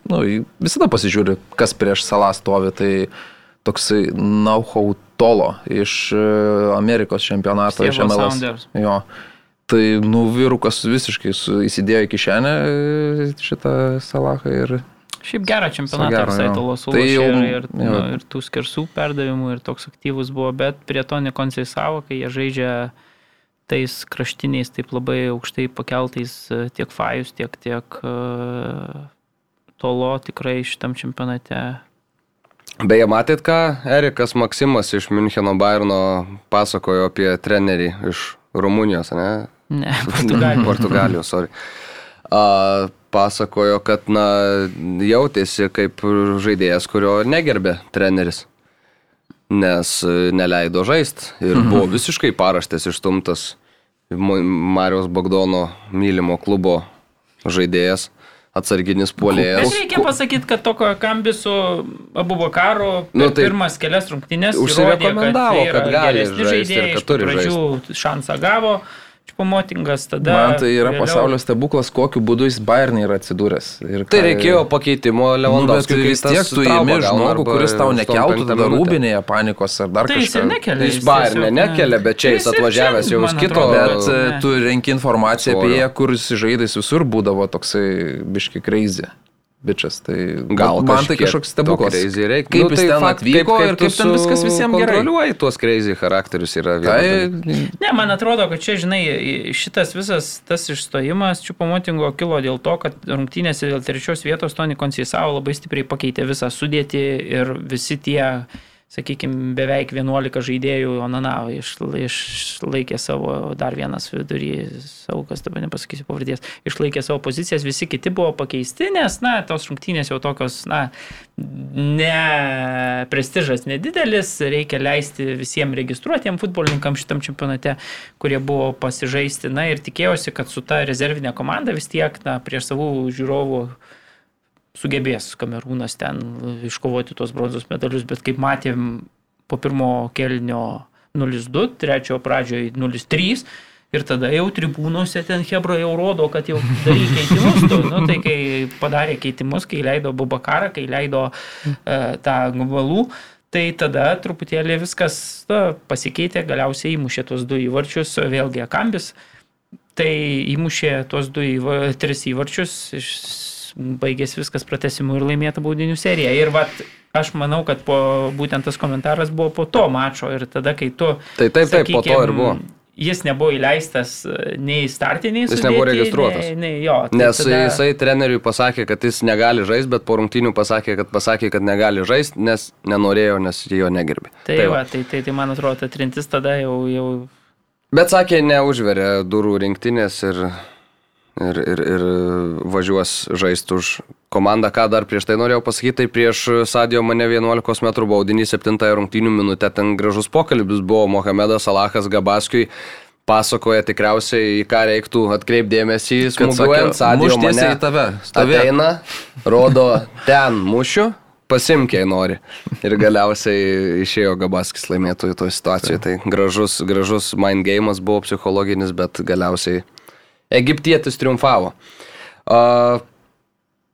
Nu, visada pasižiūri, kas prieš Salą stovi. Tai toksai Nauhau Tolo iš e, Amerikos čempionato iš Stievo MLS. Sounders. Jo. Tai, nu, vyrukas visiškai su, įsidėjo į kišenę e, šitą Salahą ir Šiaip gerą čempionatą gero, visai jo. talos Tai jau, ir, ir, jo. nu, ir tų skersų perdavimų ir toks aktyvus buvo, bet prie to nekonsisavo, kai jie žaidžia tais kraštiniais taip labai aukštai pakeltais e, tiek Fajus, tiek, tiek uh, Tolo tikrai šitam čempionate. Beje, matėt, ką Erikas Maksimas iš Müncheno Bayerno pasakojo apie trenerį iš Rumunijos, ne? Ne, *laughs* Portugalija. Portugalijos, sorry. A, pasakojo, kad, na, jautėsi kaip žaidėjas, kurio negerbė treneris. Nes e, neleido žaisti ir buvo visiškai paraštės išstumtas Mo- Marijos Bagdono mylimo klubo žaidėjas, atsarginis Bet puolėjas. reikia pasakyti, kad tokio kambisu Abu Bakaro Nu, tai pirmas kelias rungtynės užsirekomendavo, įrodė, kad gali geresni žaist ir žaidėjai, kad turi pradžių šansą gavo, Čpomotingas tada. man tai yra vėliau- pasaulio stebuklas, kokiu būdu jis Bayernai yra atsidūręs. Ir Tai ką- reikėjo pakeitimo Nu, bet Lewandowskiui. kai vis tiek tu įimi žmogų, kuris tau 85 nekeltų tada rūbinėje panikos ar dar Tai jis kažką. nekelia. Jis jis Bayerne tiesiog, nekelia, ne. bet čia jis Jis atvažiavęs jau kito- Bet ne. tu renki informaciją apie ją, kur jis žaidais visur būdavo toksai biški crazy. Bičias. Tai Gal man tai kažkoks stebuklas. Kaip Kaip nu, jis tai ten fakt, atvyko kaip, ir kaip kaip ten viskas visiems gerai. Kontroliuoji tuos crazy charakterius yra Tai vienas. Ne, man atrodo, kad čia, žinai, šitas visas tas išstojimas Čiupamotingo kilo dėl to, kad rungtynėse dėl trečios vietos Tony Konsisavo labai stipriai pakeitė visą sudėtį ir visi tie, sakykime, beveik 11 žaidėjų Onanavo išlaikė savo, dar vienas vidury, saugas, dabar nepasakysiu pavardės, išlaikė savo pozicijas, visi kiti buvo pakeisti, nes, na, tos rungtynės jau tokios, na, ne prestižas nedidelis, reikia leisti visiems registruotiem futbolininkam šitam čempionate, kurie buvo pasižaisti. Na ir tikėjausi, kad su ta rezervinė komanda vis tiek, na, prieš savų žiūrovų sugebės Kamerūnas ten iškovoti tuos bronzos medalius, bet kaip matėm po pirmo kelnio 0-2, trečiojo pradžioje 0-3. Ir tada jau tribūnose ten Hebra jau rodo, kad jau darė keitimus. Tu, nu, tai kai padarė keitimus, kai leido Bubakarą, kai leido uh, tą Gubalų, tai tada truputėlį viskas na, pasikeitė, galiausiai įmušė tuos du įvarčius, vėlgi Akambis. Tai įmušė tuos du, įva, tris įvarčius, iš, baigėsi viskas pratesimu ir laimėta baudinių serija. Ir vat, aš manau, kad po, būtent tas komentaras buvo po to mačo ir tada, kai tu... Tai taip, taip, po to ir buvo. Jis nebuvo įleistas e, nei startiniai. Jis nebuvo registruotas. Nei, nei, jo, tai Nes tada... jisai treneriui pasakė, kad jis negali žaisti, bet po rungtynių pasakė, kad pasakė, kad negali žaisti, nes nenorėjo, nes jo negerbė. Tai, tai, va, tai, tai, tai man atrodo, ta trintis tada jau... jau... Bet sakė, neužverė durų rinktinės ir ir, ir, ir važiuos žaisti už komandą. Ką dar prieš tai norėjau pasakyti, tai prieš Sadio mane 11 m baudinį 7 rungtynių minutę ten gražus pokalbis buvo Mohamedas Salahas Gabaskiui. Pasakoja tikriausiai, į ką reiktų atkreipdėmėsi, smūgiuojant Sadio mane. į tave. Stovė. Ateina, rodo ten mušiu, pasimkiai nori. Ir galiausiai išėjo Gabaskis laimėtojų toje situacijoje. Tai gražus, gražus mind game'as buvo psichologinis, bet galiausiai Egiptietis triumfavo. Uh,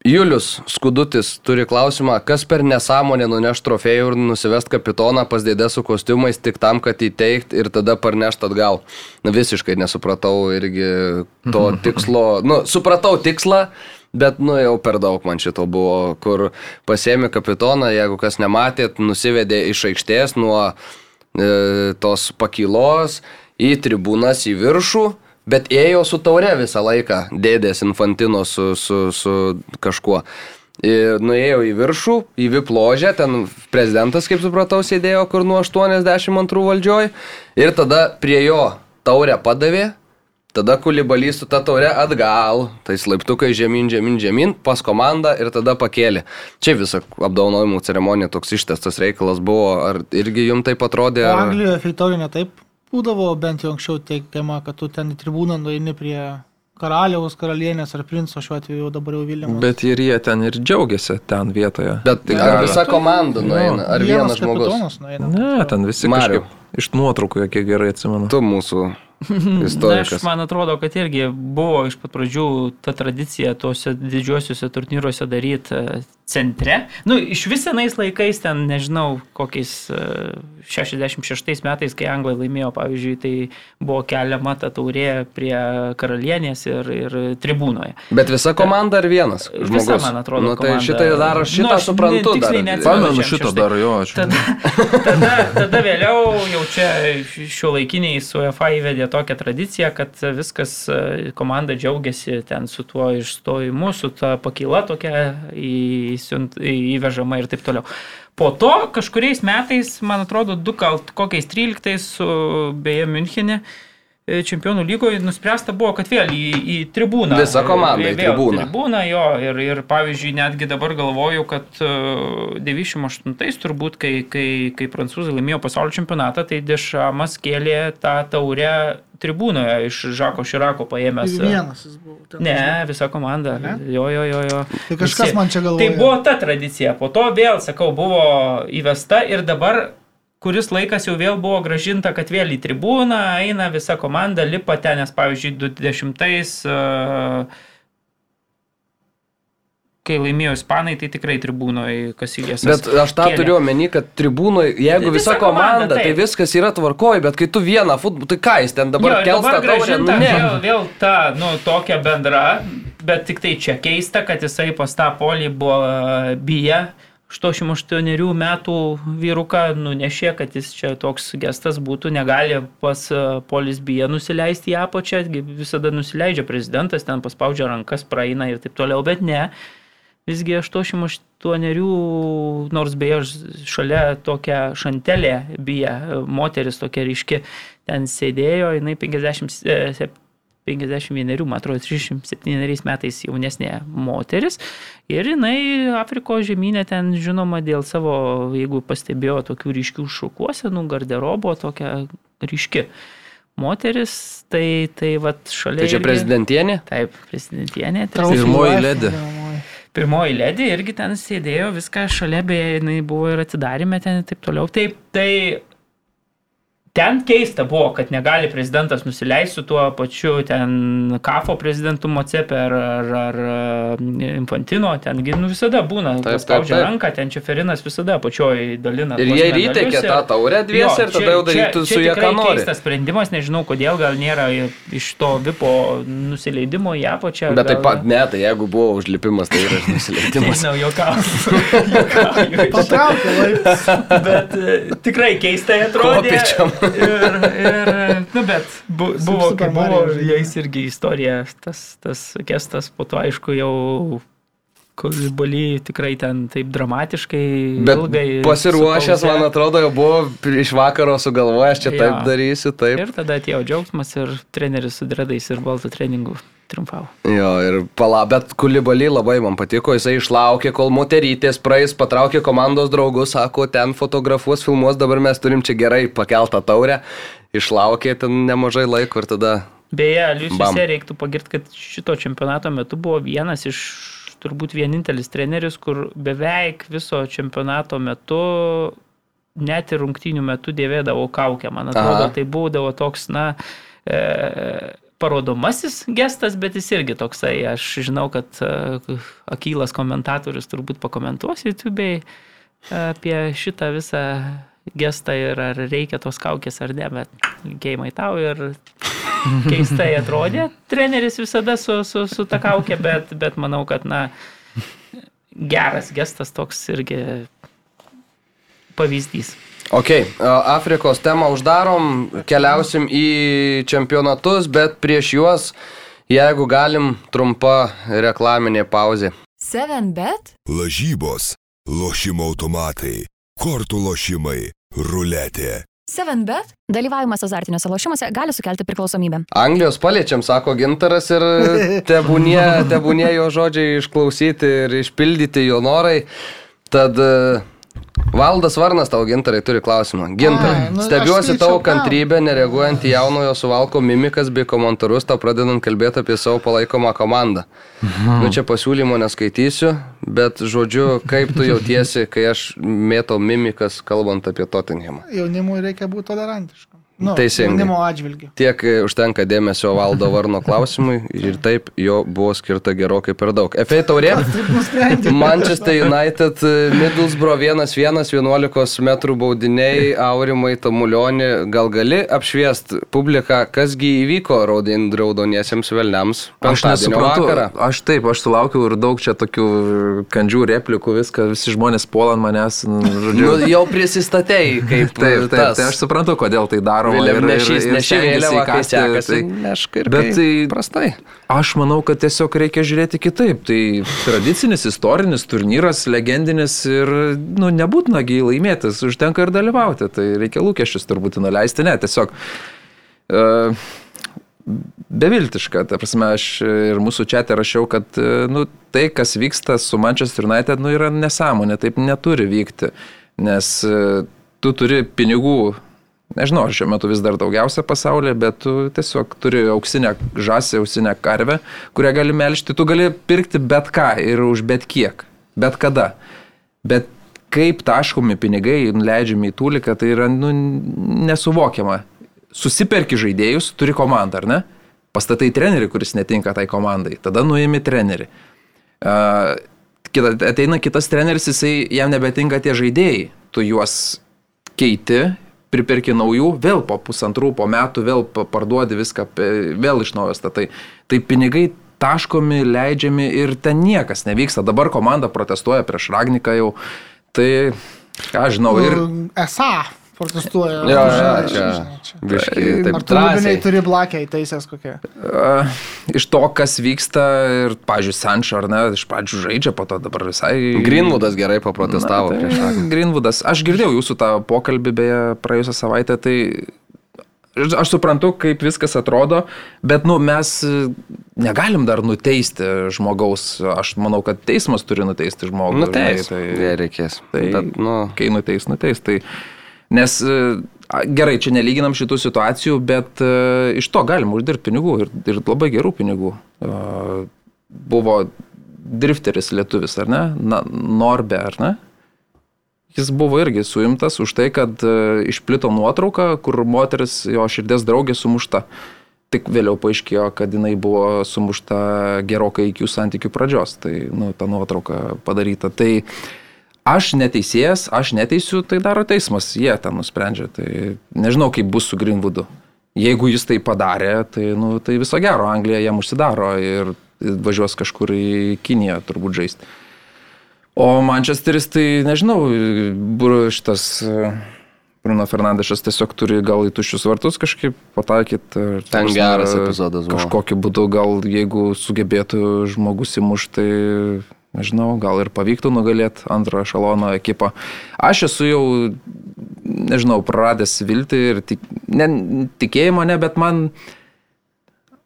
Julius Skudutis turi klausimą, kas per nesąmonę nuneš trofėjų ir nusivest kapitoną pas dėdę su kostiumais tik tam, kad įteikt ir tada parnešt atgal. Na visiškai nesupratau irgi to *laughs* tikslo. Nu, supratau tikslą, bet nu jau per daug man šito buvo, kur pasėmė kapitoną, jeigu kas nematėt, nusivedė iš aikštės nuo e, tos pakylos į tribūnas į viršų bet ėjo su taure visą laiką, dėdės infantino su, su, su kažkuo. Ir nuėjo į viršų, į vipložę, ten prezidentas, kaip supratau, sėdėjo kur nuo 82 valdžioj. Ir tada prie jo taurę padavė, tada kulibalys su ta taure atgal, tai laiptukai žemyn, žemyn, žemyn, pas komandą ir tada pakėlė. Čia visa apdaunojimų ceremonija toks ištestas reikalas buvo, ar irgi jums taip atrodė? Ar... Anglijoje feitorinė taip būdavo bent jau anksčiau teikiama, kad tu ten į tribūną nueini prie karaliaus, karalienės ar princo, šiuo atveju dabar jau Vilnius. Bet ir jie ten ir džiaugiasi ten vietoje. Bet Tai ar visa komanda nueina, ar vienas žmogus? Nueina. Ne, ten visi Mariau. kažkaip iš nuotraukų, kiek gerai atsimenu. Tu mūsų *laughs* Na, aš man atrodo, kad irgi buvo iš pat pradžių ta tradicija tuose didžiuosiuose turnyruose daryti centre. Nu, iš vis senais laikais, ten nežinau, kokiais e, 66 metais, kai Anglai laimėjo, pavyzdžiui, tai buvo keliama ta taurė prie karalienės ir, ir tribūnoje. Bet visa komanda ar vienas? Visa, Žmogus? man atrodo, Nu, tai komanda. šitą dar aš šitą Nu, aš suprantu. Pamenu 66. šitą dar jo, aš. Tada, tada, tada vėliau jau čia šio laikiniai su UEFA įvedė tokią tradiciją, kad viskas e, komanda džiaugiasi ten su tuo išstojimu, su ta pakyla tokia įsiunt- įvežama ir taip toliau. Po to kažkuriais metais, man atrodo, du gal kokiais 13, su, beje, Münchenė, e, čempionų lygoje nuspręsta buvo, kad vėl į, į tribūną. Visa komanda į tribūną. Tribūną jo ir, ir pavyzdžiui, netgi dabar galvoju, kad e, 98 turbūt, kai, kai, kai prancūzai laimėjo pasaulio čempionatą, tai Dešamas kėlė tą taurę tribūnoje iš Žako Širako paėmęs. Ir vienas jis buvo. ten. Ne, visa komanda. Ne? Jo, jo, jo, jo. Tai kažkas Visi. man čia galvoja. Tai buvo ta tradicija. Po to vėl, sakau, buvo įvesta ir dabar kuris laikas jau vėl buvo gražinta, kad vėl į tribūną eina visa komanda, lipa ten, nes pavyzdžiui, 20-ais, uh, kai laimėjo Ispanai, tai tikrai tribūnoje Kasilės. Bet aš tą turiu omeny, kad tribūnoje, jeigu Visa visa komanda, komanda, tai viskas yra tvarkoje, bet kai tu vieną futbolą, tai ką jis ten dabar jo, ir kels tą dabar taurę? Nu, gražinta ne. vėl, vėl ta, nu, tokia bendra, bet tik tai čia keista, kad jisai pas tą polį buvo e, bija. 88 metų vyruką nunešė, kad jis čia toks gestas būtų, negali pas e, polis biją nusileisti į apačią, visada nusileidžia prezidentas, ten paspaudžia rankas, praeina ir taip toliau, bet ne. Visgi 88, nors beje šalia tokia šantelė bija, moteris tokia ryški, ten sėdėjo, jinai 50, 51, man atrodo, 37 metais jaunesnė moteris. Ir jinai Afrikos žemynė ten žinoma dėl savo, jeigu pastebėjo tokių ryškių šukuosenų, garderobo tokia ryški. Moteris, tai, tai va šalia. Tai čia irgi- prezidentienė? Taip, prezidentienė. Pirmoji ledė. vadinamoji. Pirmoji ledė irgi ten sėdėjo, viską šalia, beje, jinai buvo ir atidarėme ten ir taip toliau. Taip, tai ten keista buvo, kad negali prezidentas nusileisti su tuo pačiu ten kafo prezidentu Mocepe ar, ar, ar e, Infantino, tengi nu, visada būna, Taip, taip, paspaudžia taip. ranką, ten Čeferinas visada pačioj dalina. Ir jie įteikė ir- tą taurę dviese ir Jo, tada jau darytų čia- su čia jie ką nori. keistas sprendimas, nežinau kodėl, gal nėra iš to vipo nusileidimo į apačią. Bet taip gal- pat, ne, tai jeigu buvo užlipimas, tai yra nusileidimas. *laughs* Nežinau. *laughs* Juokauju. Patraukė laiptus. *laughs* Bet e, tikrai keistai atrodė. Kopėčiom. Ir, ir, nu, bet bu, buvo, Super kai buvo, jais irgi istorija, tas, tas gestas, po to aišku jau Kolibali tikrai ten taip dramatiškai, Bet ilgai. pasiruošęs, su pauze. man atrodo, jau buvo iš vakaro sugalvojęs, čia Jo. taip darysiu, taip. Ir tada atėjo džiaugsmas ir treneris su dredais ir baltų treningų triumfavo. Jo, ir pala, bet Kulibalį labai man patiko, jisai išlaukė, kol moterytės praeis, patraukė komandos draugus, sako, ten fotografuos, filmuos, dabar mes turim čia gerai pakeltą taurę, išlaukė ten nemažai laiko ir tada... Beje, visi reiktų pagirti, kad šito čempionato metu buvo vienas iš turbūt vienintelis treneris, kur beveik viso čempionato metu net ir rungtynių metu dėvėdavo kaukę. Man atrodo, Aha. tai būdavo toks, na, e, parodomasis gestas, bet jis irgi toksai. Aš žinau, kad e, Akylas komentatorius turbūt pakomentuos YouTube apie šitą visą gestą ir ar reikia tos kaukės ar ne, bet linkėjimai tau ir *laughs* keistai atrodė. Treneris visada su, su, su ta kaukė, bet, bet manau, kad, na, geras gestas toks irgi pavyzdys. Ok, a, Afrikos temą uždarom, keliausim į čempionatus, bet prieš juos, jeigu galim, trumpa reklaminė pauzė. 7bet? Lažybos, lošimo automatai, kortų lošimai, ruletė. 7bet? Dalyvavimas azartiniuose lošimuose gali sukelti priklausomybę. Anglijos paliečiam, sako Gintaras ir *laughs* tebūnie, tebūnie jo žodžiai išklausyti ir išpildyti jo norai. Tad Valdas Varnas tau gintarai turi klausimą. Gintarai, Ai, nu, stebiuosi tavo kantrybę, nereaguojant į jaunojo suvalko mimikas bei komentarus, tau pradedant kalbėti apie savo palaikomą komandą. Nu čia pasiūlymo neskaitysiu, bet žodžiu, kaip tu jautiesi, kai aš mėtau mimikas kalbant apie Tottenhamą. Jaunimui reikia būti tolerantiškam. Nu, Teisingai. Tiek e, užtenka dėmesio valdo Varno klausimui ir taip jo buvo skirta gerokai per daug. FA taurė. Taip. Manchester United, e, Middlesbrough 1-1, 11 m baudiniai, Aurimai Tamulionį. Gal gali apšviest publiką, kasgi įvyko raudoniesiems velniams Aš nesuprantu. vakarą? Aš taip, aš sulaukiau ir daug čia tokių kandžių replikų, viską, visi žmonės puola ant manęs. nu, Žodžiu, Nu, jau prisistatėjai kaip Taip, taip, tas tai aš suprantu, kodėl tai daroma. Vėliavnešys, neši stengiasi vėliavą, kai sekasi, tai- nešk ir Bet tai prastai. Aš manau, kad tiesiog reikia žiūrėti kitaip. Tai tradicinis, istorinis turnyras, legendinis ir, nu, nebūtinagi laimėtis, užtenka ir dalyvauti. Tai reikia lūkesčius turbūt nuleisti, ne, tiesiog. Uh, Beviltiška, ta prasme, aš ir mūsų čia rašiau, kad e, nu, tai, kas vyksta su Manchester United, nu, yra nesąmonė, taip neturi vykti, nes e, tu turi pinigų Nežinau, šiuo metu vis dar daugiausia pasaulyje, bet tu tiesiog turi auksinę žąsį, auksinę karvę, kurią gali melžti. Tu gali pirkti bet ką ir už bet kiek, bet kada. Bet kaip taškomi pinigai nuleidžiami į tūliką, tai yra nu, nesuvokiama. Susiperki žaidėjus, turi komandą, ar ne? Pastatai trenerį, kuris netinka tai komandai, tada nuimi trenerį. Uh, kita, ateina kitas treneris, jisai jam nebetinka tie žaidėjai, tu juos keiti, priperki naujų, vėl po pusantrų, po metų, vėl pa- parduodi viską, vėl iš naujo statai. Tai pinigai taškomi, leidžiami ir ten niekas nevyksta. Dabar komanda protestuoja prieš Ragniką jau. Tai, ką žinau, ir... Nu, Esą protestuoja. Jo, jo, čia. čia. Biškai, Ar taip tu lubiniai drąsiai. turi blakę įteisęs kokie? Uh, iš to, kas vyksta ir, pažiūrėjau, Sančio ar ne, iš pradžių žaidžia, po to dabar visai... Greenwoodas gerai paprotestavo Na, prieš tai, tą. Greenwoodas. Aš girdėjau jūsų tą pokalbį beje praėjusią savaitę, tai aš suprantu, kaip viskas atrodo, bet nu, mes e, negalim dar nuteisti žmogaus. Aš manau, kad teismas turi nuteisti žmogų. Nu, tai, tai reikės. Tai, Bet, nu, kai nuteis, nuteis. Tai, nes e, gerai, čia nelyginam šitų situacijų, bet uh, iš to galima uždirbti pinigų ir, ir labai gerų pinigų. Uh, buvo drifteris lietuvis, ar ne? Na, Norbe, ar ne? Jis buvo irgi suimtas už tai, kad uh, išplito nuotrauka, kur moteris, jo širdies draugė sumušta. Tik vėliau paaiškėjo, kad jinai buvo sumušta gerokai iki jų santykių pradžios. Tai, nu, ta nuotrauka padaryta. Tai aš neteisėjas, aš neteisiu, tai daro teismas. Jie ten nusprendžia. Tai nežinau, kaip bus su Greenwoodu. Jeigu jis tai padarė, tai, nu, tai viso gero, Anglija jam užsidaro ir važiuos kažkur į Kiniją turbūt žaisti. O Manchesteris, tai nežinau, šitas e, Bruno Fernandešas tiesiog turi gal į tuščius vartus kažkaip pataikyti. Ten geras epizodas. Kažkokiu būdu gal jeigu sugebėtų žmogus įmušti, tai nežinau, gal ir pavyktų nugalėti antrą šalono ekipą. Aš esu jau, nežinau, praradęs viltį ir tik, ne, tikėjimą, ne, bet man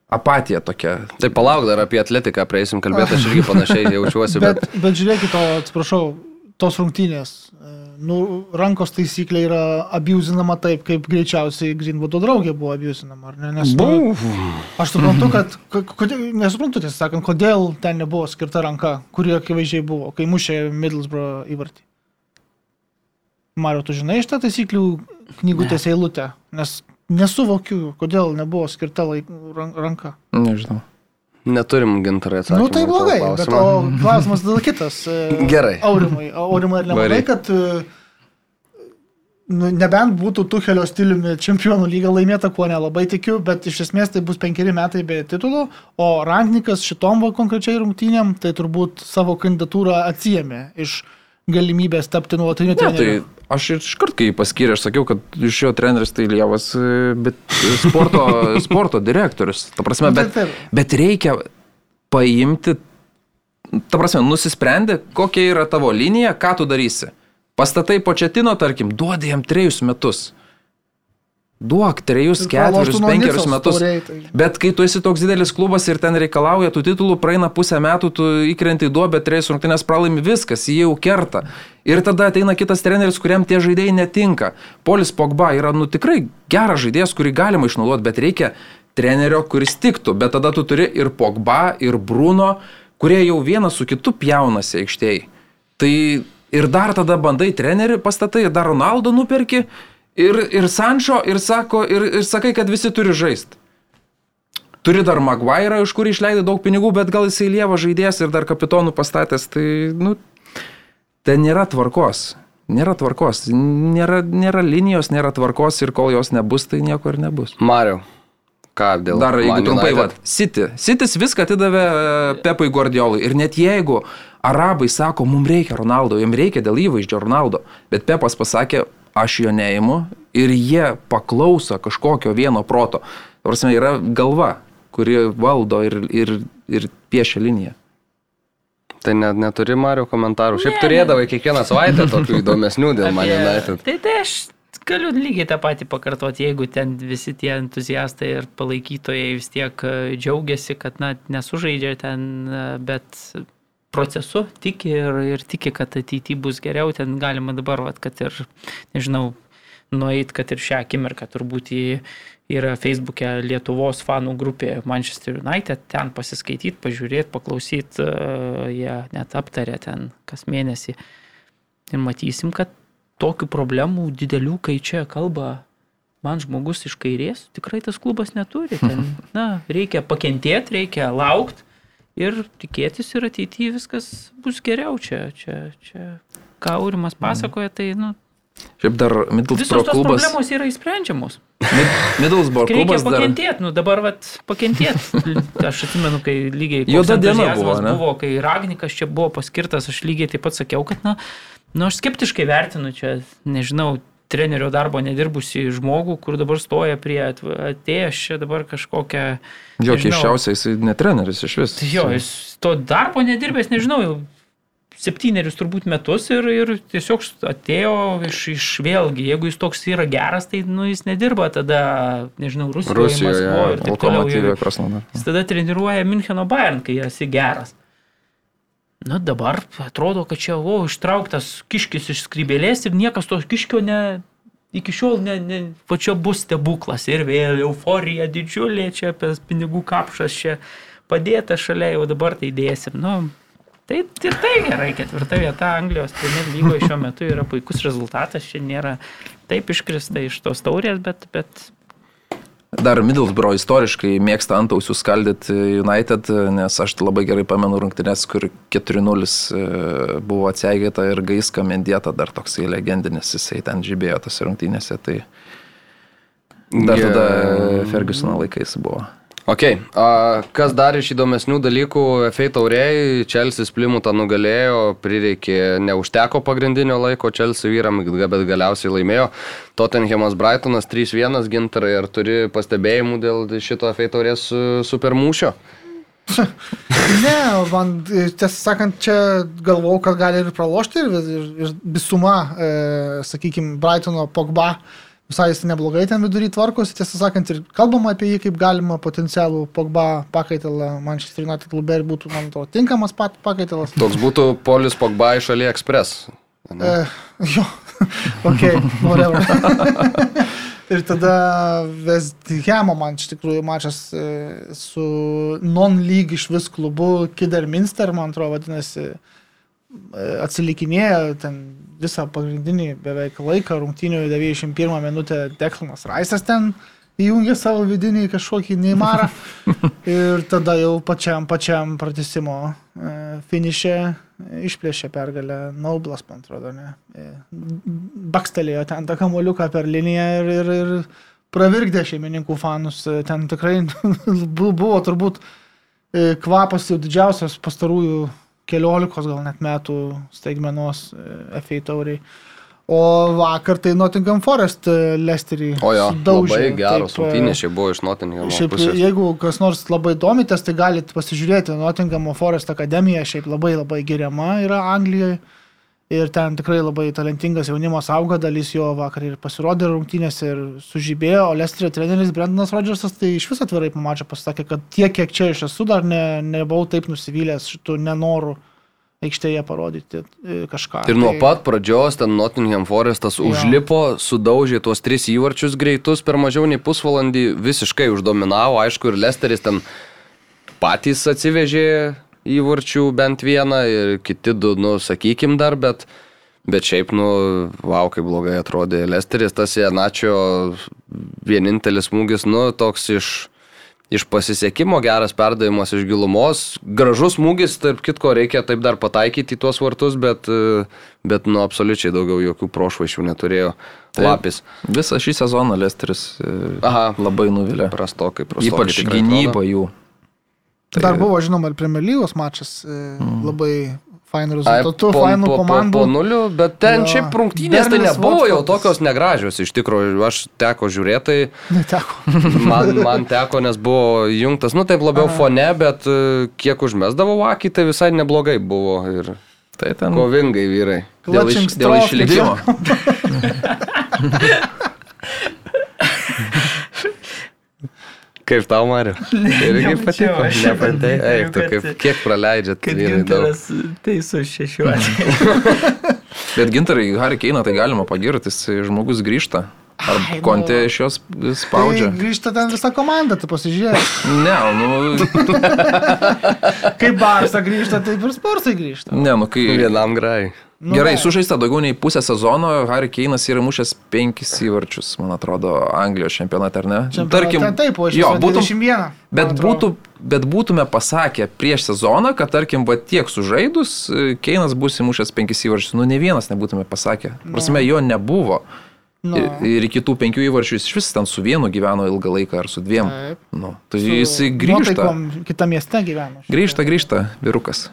apatija tokia. tai palauk dar apie atletiką prieisim kalbėti, aš irgi panašiai *laughs* jaučiuosi, bet... Bet, bet žiūrėkit, atsiprašau, tos rungtynės. e, Nu, rankos taisyklė yra abuzinama taip, kaip greičiausiai Greenwoodo draugė buvo abuzinama, ar ne? Nes, nu, aš suprantu, kad, kodėl, nesuprantu, tiesą sakant, kodėl ten nebuvo skirta ranka, kuri akivaizdžiai buvo, kai mušė Middlesbrough įvartį. Mario, tu žinai šitą taisyklių knygutės eilutę, nes nesuvokiu, kodėl nebuvo skirta laik, ran- ranka. Nežinau. Neturim gintarai atsakymą. Na nu, tai blogai, bet o klausimas tada kitas. e, *laughs* Gerai. Aurimai, Aurimai, ar nemanai, kad e, nu, nebent būtų Tuhelio stiliumi čempionų lyga laimėta, kuo nelabai tikiu, bet iš esmės tai bus penkeri metai be titulo, o Ranknikas šitom konkrečiai rungtynėm tai turbūt savo kandidatūrą atsijėmė iš galimybės tapti nuolatiniu Ne, tai treneriu. aš iškart, kai paskyrė, aš sakiau, kad iš jo treneris tai Lievas, e, bet sporto, *laughs* sporto direktorius. Ta prasme, bet, bet reikia paimti, ta prasme, nusisprendė, kokia yra tavo linija, ką tu darysi. Pastatai početino, tarkim, duodi jam trejus metus. Duok trejus, ketverius, penkerius metus. taurėj, tai- Bet kai tu esi toks didelis klubas ir ten reikalauja tų titulų, praeina pusę metų, tu įkrenti į duobę, trejas rungtynės pralaimi viskas, jie jau kerta. Ir tada ateina kitas treneris, kuriam tie žaidėjai netinka. Polis Pogba yra, nu tikrai geras žaidėjas, kurį galima išnaudoti, bet reikia trenerio, kuris tiktų. Bet tada tu turi ir Pogba, ir Bruno, kurie jau vienas su kitu pjaunasi aikštėje. Tai ir dar tada bandai trenerį pastatai, ir dar Ronaldo nuperki, ir, ir Sančio, ir, sako, ir, ir sakai, kad visi turi žaisti. Turi dar Maguire, už kurį išleidai daug pinigų, bet gal jisai lieva žaidėjas ir dar kapitonų pastatęs, tai, nu, ten nėra tvarkos. Nėra tvarkos, nėra, nėra linijos, nėra tvarkos ir kol jos nebus, tai nieko ir nebus. Mariau, ką dėl... Dar jeigu Man trumpai, United? va, City. City's viską atidavė e, Pepui Guardiolai. Ir net jeigu arabai sako, mums reikia Ronaldo, jiems reikia dėl įvaizdžio Ronaldo, bet Pepas pasakė, aš jo neimu ir jie paklauso kažkokio vieno proto. Prasme, yra galva, kuri valdo ir, ir, ir piešia liniją. Tai net neturi Mario komentarų. Šiaip turėdavai kiekvieną savaitę tokių įdomesnių dėl Man Apie- United. Tai, tai aš galiu lygiai tą patį pakartoti, jeigu ten visi tie entuziastai ir palaikytojai vis tiek e, džiaugiasi, kad na, nesužaidžia ten, e, bet procesu tiki ir, ir tiki, kad ateityje bus geriau, ten galima dabar, vat, kad ir, nežinau, nueit, kad ir šią akimirką turbūt į, yra Facebook'e Lietuvos fanų grupė Manchester United, ten pasiskaityti, pažiūrėti, paklausyti, jie net aptarė ten kas mėnesį. Ir matysim, kad tokių problemų didelių, kai čia kalba man žmogus iš kairės, tikrai tas klubas neturi. Ten, *laughs* na, reikia pakentėti, reikia laukti ir tikėtis ir ateityje viskas bus geriau. Čia, čia, čia ką Aurimas pasakoja, tai, nu, Šiaip dar Middlesbrough Visos klubas. problemos yra įsprendžiamos. Mid- Middlesbrough klubas dar. pakentėti, nu dabar vat pakentėti. *laughs* Aš atsimenu, kai lygiai Juoda diena buvo, ne? buvo, kai Ragnikas čia buvo paskirtas, aš lygiai taip pat sakiau, kad, na, nu, aš skeptiškai vertinu čia, nežinau, trenerio darbo nedirbusi žmogų, kur dabar stoja prie atėjęs čia dabar kažkokią... Jo keiščiausia, jis ne treneris iš vis. Jo, jis to darbo nedirbęs, nežinau, jau septynerius turbūt metus ir, ir tiesiog atėjo iš, iš vėlgi, jeigu jis toks yra geras, tai nu, jis nedirba tada, nežinau, Rusijoje, Rusijoje, Maskvoje ir taip toliau. Ir. Jis tada treniruoja Müncheno Bayern, kai esi geras. Na dabar atrodo, kad čia, o, ištrauktas kiškis iš skrybėlės ir niekas to kiškio ne, iki šiol ne, ne, va čia bus stebuklas ir vėl euforija didžiulė, čia apie pinigų kapšas čia padėta šalia, jau dabar tai dėsim. Nu, tai ir tai gerai, ketvirta vieta Anglijos Premier lygoje šiuo metu yra puikus rezultatas, čia nėra taip iškrista iš tos taurės, bet, bet Dar Middlesbrough istoriškai mėgsta antausių skaldyti United, nes aš labai gerai pamenu rungtynės, kur 4-0 e, buvo atsiegėta ir Gaiska Mendieta dar toksai legendinis, jisai ten žibėjo tose rungtynėse. Tai dar Ge- tada Fergusono laikais buvo. Ok, a, kas dar iš įdomesnių dalykų FA tauriai, Chelsea Plimutą nugalėjo, prireikė, neužteko pagrindinio laiko Chelsea vyram, bet galiausiai laimėjo. Tottenhamas Brightonas 3-1 gintarai, ar turi pastebėjimų dėl šito FA taurės su- supermūšio? *laughs* Ne, man, e, tiesą sakant, čia galvau, kad gali ir pralošti ir, ir, ir visuma, e, sakykime, Brightono Pogba visai jis neblogai ten vidury tvarkosi, tiesą sakant, ir kalbama apie jį kaip galima potencialų Pogba pakaitalą Manchester United klube ir būtų, man atrodo, tinkamas pat pakaitalas. Toks būtų Polis Pogba iš AliExpress. E, jo, *laughs* ok, whatever. *laughs* ir tada Vesthemo man iš tikrųjų mačas e, su non-league iš vis klubu Kidderminster, man atrodo, vadinasi, e, atsilikinėjo ten visą pagrindinį beveik laiką, rungtynių 91 minutę Deklanas Raisas ten įjungė savo vidinį kažkokį neįmarą *laughs* ir tada jau pačiam, pačiam pratesimo e, finišė išplėšė pergalę Naublas, man atrodo, ne. E, Bakstelėjo ten tą kamoliuką per liniją ir, ir, ir pravirkdė šeimininkų fanus. E, Ten tikrai *laughs* bu- buvo turbūt e, kvapas jau didžiausias pastarųjų keliolikos gal net metų staigmenos e, FA tauriai. O vakar tai Nottingham Forest e, Lesterį. O jo, sudaužė, labai geros e, rungtynės čia buvo iš Nottingham Šiaip, pusės. jeigu kas nors labai domitės, tai galite pasižiūrėti. Nottinghamo Forest akademija šiaip labai labai geriama yra Anglijoje. Ir ten tikrai labai talentingas jaunimas auga, dalis jo vakar ir pasirodė rungtynėse ir sužibėjo, o Lesterio treneris Brendanas Rodžersas tai iš vis atvirai pamačiau, pasakė, kad tiek, kiek čia iš esu, dar ne, nebuvau taip nusivylęs šitų nenorų aikštėje parodyti e, kažką. Ir nuo Tai- pat pradžios ten Nottingham Forestas Jo. užlipo, sudaužė tuos tris įvarčius greitus per mažiau nei pusvalandį, visiškai uždominavo, aišku, ir Lesteris ten patys atsivežė įvarčių bent vieną ir kiti du, nu, sakykim dar, bet, bet šiaip, nu, wow, kaip blogai atrodė Lesteris, tas Janačio vienintelis smūgis, nu, toks iš, iš pasisekimo, geras perdavimas iš gilumos, gražus smūgis, tarp kitko reikia taip dar pataikyti į tuos vartus, bet, bet nu, absoliučiai daugiau jokių prošvaišių neturėjo Taip. lapis. Visą šį sezoną Lesteris e, Aha. labai nuvilė. Prastokai, prastokai. Ypač gynyba atrodo. jų. Tai- Dar buvo, žinoma, ir Premier lygos mačas e, labai fainų Ai, rezultatų, fainų po, po, komandų. po nulių, bet ten Jo. šiaip rungtynės tai Bernis nebuvo jau Watfordas. tokios negražios, iš tikrųjų, aš teko žiūrėti, *laughs* Neteko. *laughs* man, man teko, nes buvo jungtas, nu taip labiau fone, bet e, kiek užmesdavau akį, tai visai neblogai buvo ir Tai ten kovingai vyrai. dėl, iš, dėl išlikimo. *laughs* Kaip tau, Mariu? *laughs* Irgi patiko. aš Nepatai. Eik, tu kaip, kiek praleidžiat. Kad gintaras teisus šešiuotė. Bet gintarai, Harry Keiną tai galima pagirti, jis žmogus grįžta. Ar Ai, nu. kontė iš jos spaudžia? Tai grįžta ten visa komanda, tu pasižiūrėk. *laughs* Ne, nu, *laughs* Kaip Barsa grįžta, taip ir Sporsai grįžta. ne, nu kai... Vienam grai. Nu, Gerai, ne. sužaista daugiau nei pusę sezono, Harry Keinas yra mušęs penkis įvarčius, man atrodo, Anglijos čempionate, ar ne? Čempionate taip, o jo, viso būtum, 21. man bet, būtų, bet būtume pasakę prieš sezoną, kad tarkim, va tiek sužaidus, e, Keinas bus įmušęs penkis įvarčius, nu ne vienas nebūtume pasakę. Prasme, jo nebuvo. Nu. Ir, ir iki tų penkių įvarčių jis iš vis ten su vienu gyveno ilgą laiką ar su dviem. Taip. Nu, tai jisai grįžta. nuotaikom Kitą miestą gyveno. Grįžta, grįžta, virukas.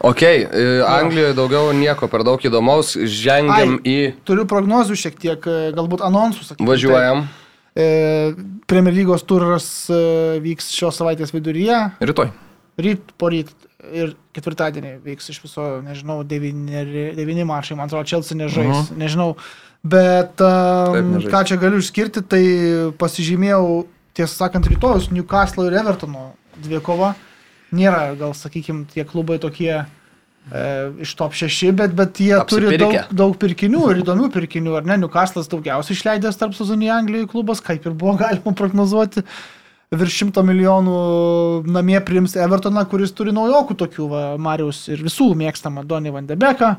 Ok, e, Anglijoje daugiau nieko per daug įdomaus. Žengiam Ai. į... Turiu prognozių šiek tiek, e, galbūt anonsų, sakykime. Važiuojam. E, Premier lygos turas e, vyks šios savaitės viduryje, Rytoj. ryt po ryt ir ketvirtadienį vyks iš viso, nežinau, devyni, devyni mačai, man atrodo, Chelsea nežais, uh -huh. nežinau. Bet Taip, um, nežais. ką čia galiu išskirti, tai pasižymėjau, tiesą sakant, rytojus Newcastle ir Evertono dvikova. Nėra, gal sakykime, tie klubai tokie e, iš top 6, bet, bet jie turi daug, Apsipirkę. daug pirkinių ir įdomių pirkinių, ar ne? Newcastle'as daugiausiai išleidęs tarp sezonį Anglijoje klubas, kaip ir buvo *laughs* galima prognozuoti. Virš šimto milijonų namie priims Evertoną, kuris turi naujokų tokių, va, Marius ir visų mėgstamą Donį Vandebeką.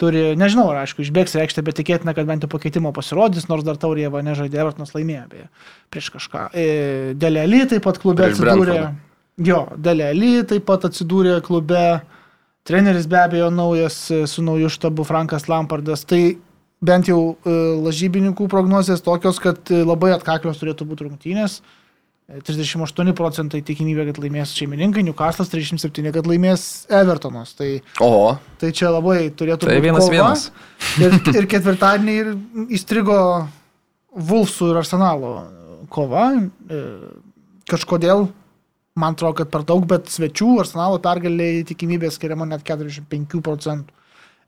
Turi, nežinau, ar aišku, išbėgs reikšti, bet tikėtina, kad bent jau pakeitimo pasirodys, nors dar taurėje va nežaidė Evertonas laimėjo beje prieš kažką. E, Dele Ali taip pat klube atsidūrė. Brentfordą. Jo, Dele Ali taip pat atsidūrė klube. Treneris be abejo naujas e, su nauju štabu Frankas Lampardas. Tai bent jau e, lažybininkų prognozijas tokios, kad e, labai atkaklios turėtų būti rungtynės. E, 38 procentai tikimybė, kad laimės šeimininkai, Newcastle 37, kad laimės Evertonas. Tai, Oho. tai čia labai turėtų Tai būti vienas kova. vienas. *laughs* Ir, ir ketvirtadienį ir įstrigo Vulfsų ir Arsenalo kova. Kažkodėl, man atrodo, kad per daug, bet svečių Arsenalo pergaliai tikimybė skiriama net 45 procentų.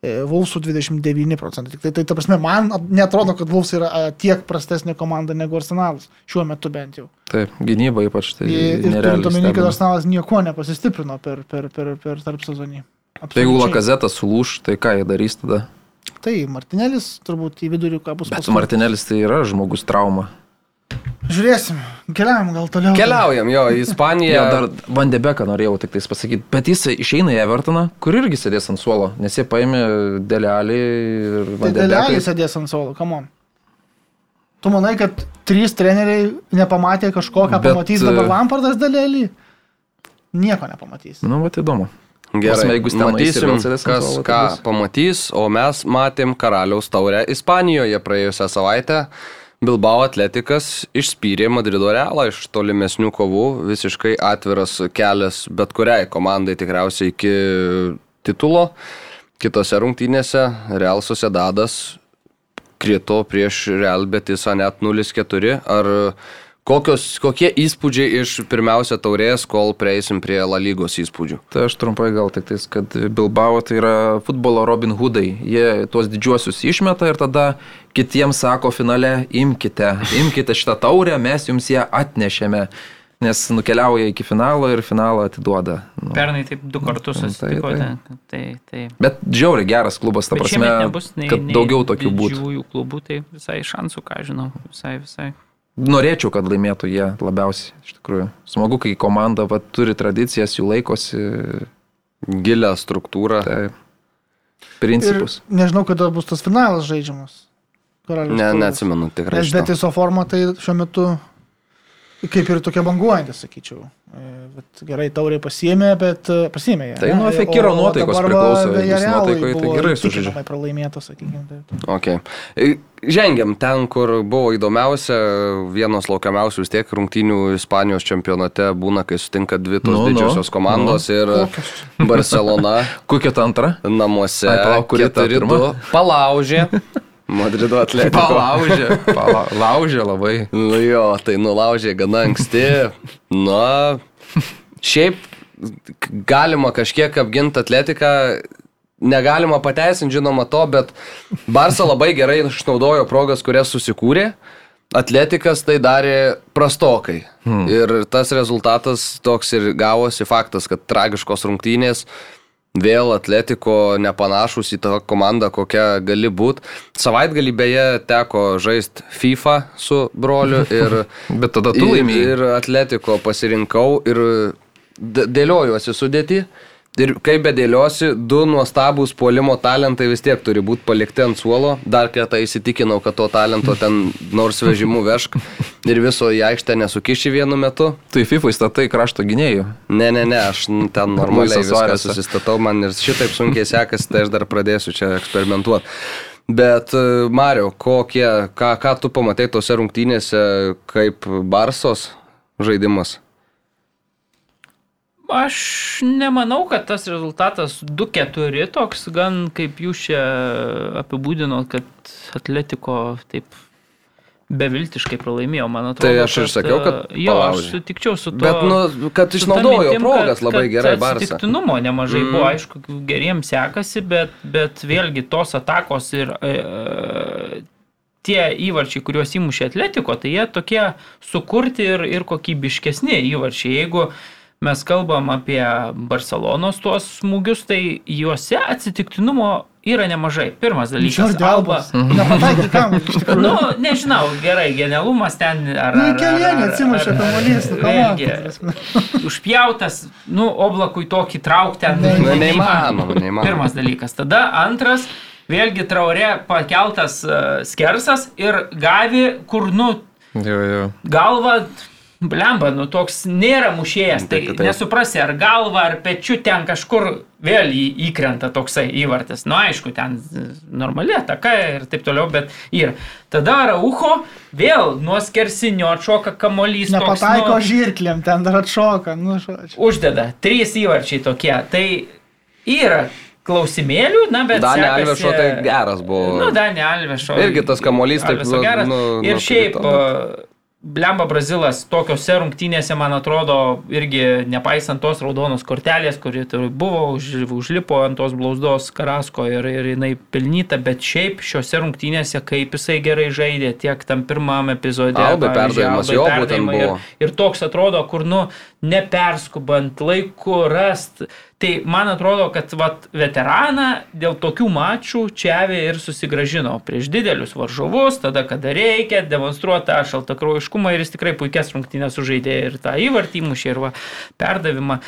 E, Vulfsų 29 procentai. Tik tai, tai, ta prasme, man netrodo, kad Vulfs yra a, tiek prastesnė komanda negu Arsenalas. Šiuo metu bent jau. Taip, gynyba ypač. Tai Ir, ir turint omeny, kad. Arsenalas nieko nepasistiprino per, per, per, per tarp sezonį. Tai jeigu Lakazetas sulūš, tai ką jie darys tada? Tai Martinelis turbūt į vidurį ką bus Bet pasuktas. Martinelis tai yra žmogus trauma. Žiūrėsim, keliavam gal toliau. Keliaujam jo į Ispaniją. Jo, dar Vandebeką norėjau tik tais pasakyti, bet jis išeina į Evertoną, kur irgi sėdės ant suolo, nes jie paėmė Delelį ir Tai dalelį Vandebeką. sėdės ant suolo, kamon. Tu manai, kad trys treneriai nepamatė kažko, ką Bet, pamatys e, dabar Lampardas dalelį? Nieko nepamatys. Nu, va, įdomu. Gerai, Prasme, jeigu matysim, kas suolo, tai ką pamatys, o mes matėm karaliaus taurę Ispanijoje praėjusią savaitę. Bilbao atletikas išspyrė Madrido realą iš tolimesnių kovų, visiškai atviras kelias bet kuriai komandai tikriausiai iki titulo. Kitose rungtynėse Real Sociedadas krito prieš Real Betisą net 0-4. Ar kokios, kokie įspūdžiai iš pirmiausia taurės, kol prieisim prie La lygos įspūdžių? Tai aš trumpai gal tik tais, kad Bilbao tai yra futbolo Robin Hoodai. Jie tuos didžiuosius išmeta ir tada kitiems sako finale, imkite, imkite šitą taurę, mes jums ją atnešėme. Nes nukeliauja iki finalo ir finalą atiduoda. Nu. Pernai taip du kartus Tai- susitikote. tai. Tai, tai. Bet žiauriai geras klubas, ta Bet prasme, nebus nei, kad daugiau tokių būtų. didžiųjų klubų, tai visai šansų, ką žinau, visai, visai. Norėčiau, kad laimėtų jie labiausiai, iš tikrųjų. Smagu, kai komanda va, turi tradicijas, jų laikosi, Gilę struktūrą. tai Ir principus. nežinau, kada bus tas finalas žaidžiamas. Karaliaus Ne, neatsimenu tikrai. Nes šito. Betiso forma tai šiuo metu kaip ir tokia banguojanti, sakyčiau. E, Bet gerai, tauriai pasiemė, bet e, pasiemė. Tai ne? nuo Fekiro nuotaikos priklauso, jeigu jis nuotaikoje, tai gerai sužaidžia. pralaimėta, sakykime. taip. Okay. E, Žengiam ten, kur buvo įdomiausia, vienos laukiamiausių vis tiek rungtynių Ispanijos čempionate būna, kai sutinka dvi tos Nu, nu, didžiosios komandos ir Kokios? Barcelona *laughs* Kokia ta antra? namuose Ai, palauk, kuri ta 4-2 pirma? palaužė *laughs* Madrido atletiko. Palaužė. *laughs* Pala, laužė labai. Nu jo, tai nulaužė gana anksti. Na, šiaip galima kažkiek apginti atletiką, negalima pateisinti, žinoma, to, bet Barsa labai gerai išnaudojo progas, kurias susikūrė. Atletikas tai darė prastokai. Hmm. Ir tas rezultatas toks ir gavosi faktas, kad tragiškos rungtynės Vėl atletiko nepanašus į tą komandą, kokia gali būti. Savaitgalį beje teko žaisti FIFA su broliu *laughs* ir, Bet tada tu laimėjai. ir atletiko pasirinkau ir dėliojuosi sudėti. Ir kaip bedėliosi, du nuostabūs puolimo talentai vis tiek turi būti palikti ant suolo. Dar kartą įsitikinau, kad to talento ten nors vežimu vešk ir viso į aikštę nesukiši vienu metu. Tu į FIFA įstatai krašto gynėjų. Ne, ne, ne, aš ten normaliai viską susistatau, man ir šitaip sunkiai sekasi, tai aš dar pradėsiu čia eksperimentuoti. Bet e, Mario, kokie, ką, ką tu pamatai tose rungtynėse kaip Barsos žaidimas? Aš nemanau, kad tas rezultatas 2-4 toks gan, kaip jūs čia apibūdinot, kad Atletiko taip beviltiškai pralaimėjo, man atrodo. Tai aš ir sakiau, kad e, Jo, aš palaužė. sutikčiau su to. Bet, nu, kad išnaudojo mintim, progas kad- labai kad gerai Barsa. Atsitiktinumo nemažai mm. buvo, aišku, geriems sekasi, bet, bet vėlgi tos atakos ir e, tie įvarčiai, kuriuos įmušė Atletiko, tai jie tokie sukurti ir, ir kokybiškesni įvarčiai. Jeigu mes kalbam apie Barcelonos tuos smūgius, tai juose atsitiktinumo yra nemažai. Pirmas dalykas. Jordi Alba-. Nepataikė kam. Nu, nežinau, gerai, genialumas ten ar... Nu, kelienį ar- atsimušė kamuolys, nu, prasme. Užpjautas, nu, oblakui tokį traukti ten. Ne, Nu, neįmanoma, neįmanoma. Pirmas dalykas. Tada antras, vėlgi traurė pakeltas uh, skersas ir gavi, kur, nu, Jo, jo. galva, blemba, nu toks nėra mušėjas, tai Taip, taip. nesuprasi, ar galva, ar pečiu ten kažkur vėl į, įkrenta toksai įvartis. Nu aišku, ten normali ataka ir taip toliau, bet ir tada Raucho vėl nuo skersinio atšoka kamolys. toks, Nepataiko nu, žirklėm, ten dar atšoka. Nu, žodžiu. Uždeda, trys įvarčiai tokie. Tai yra klausimėlių, na bet... Danė sekasi- Alvešo tai geras buvo. Nu, Danė Alvešo. Irgi tas kamuolys taip, Alvešo geras. nu, ir nukrito, šiaip, bet- bet... Blemba Brazilas tokiuose rungtynėse, man atrodo, irgi nepaisant tos raudonos kortelės, kuri buvo, už, užlipo ant tos blauzdos Karasko ir, ir jinai pelnyta, bet šiaip šiuose rungtynėse, kaip jisai gerai žaidė, tiek tam pirmam epizode. Albai perdavimas, jo būtent buvo. Ir, ir toks atrodo, kur, nu, neperskubant, laiku rast. Tai man atrodo, kad vat, veteraną dėl tokių mačų Čiavi ir susigražino prieš didelius varžovus, tada kada reikia, demonstruoti tą šaltakraujiškumą ir jis tikrai puikias rungtynės sužaidė ir tą įvartį mušė ir va, perdavimą.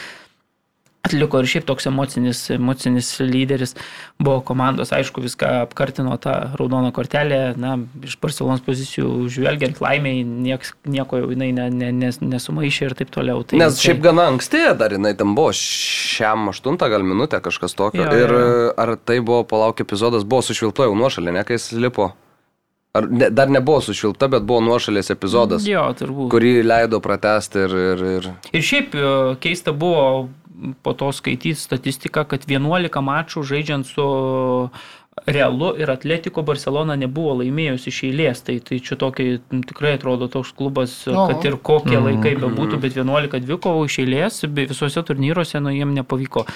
Atliko ir šiaip toks emocinis, emocinis lyderis buvo komandos, aišku, viską apkartino tą raudoną kortelę, na, iš Barcelonos pozicijų žvelgiant laimiai, nieks, nieko jau jinai ne, ne, nes, nesumaišė ir taip toliau. Tai, Nes šiaip gana anksti dar jinai tam buvo, šiam aštuntą gal minutę kažkas tokio. Jo, ir jo. e, ar tai buvo, palauk, epizodas buvo sušvilta jau nuošalė, ne kai jis lipo? Ar ne, dar nebuvo sušvilta, bet buvo nuošalės epizodas, Jo, turbūt. kurį leido pratesti ir... ir, ir... Ir šiaip e, keista buvo po to skaityti statistiką, kad 11 mačų žaidžiant su Realu ir Atletiko Barcelona nebuvo laimėjusi iš eilės. Tai, tai čia tokia m, tikrai atrodo toks klubas, Oho. kad ir kokie laikai bebūtų, bet 11 dvikovų iš eilės, bei visuose turnyruose, nu jiem nepavyko.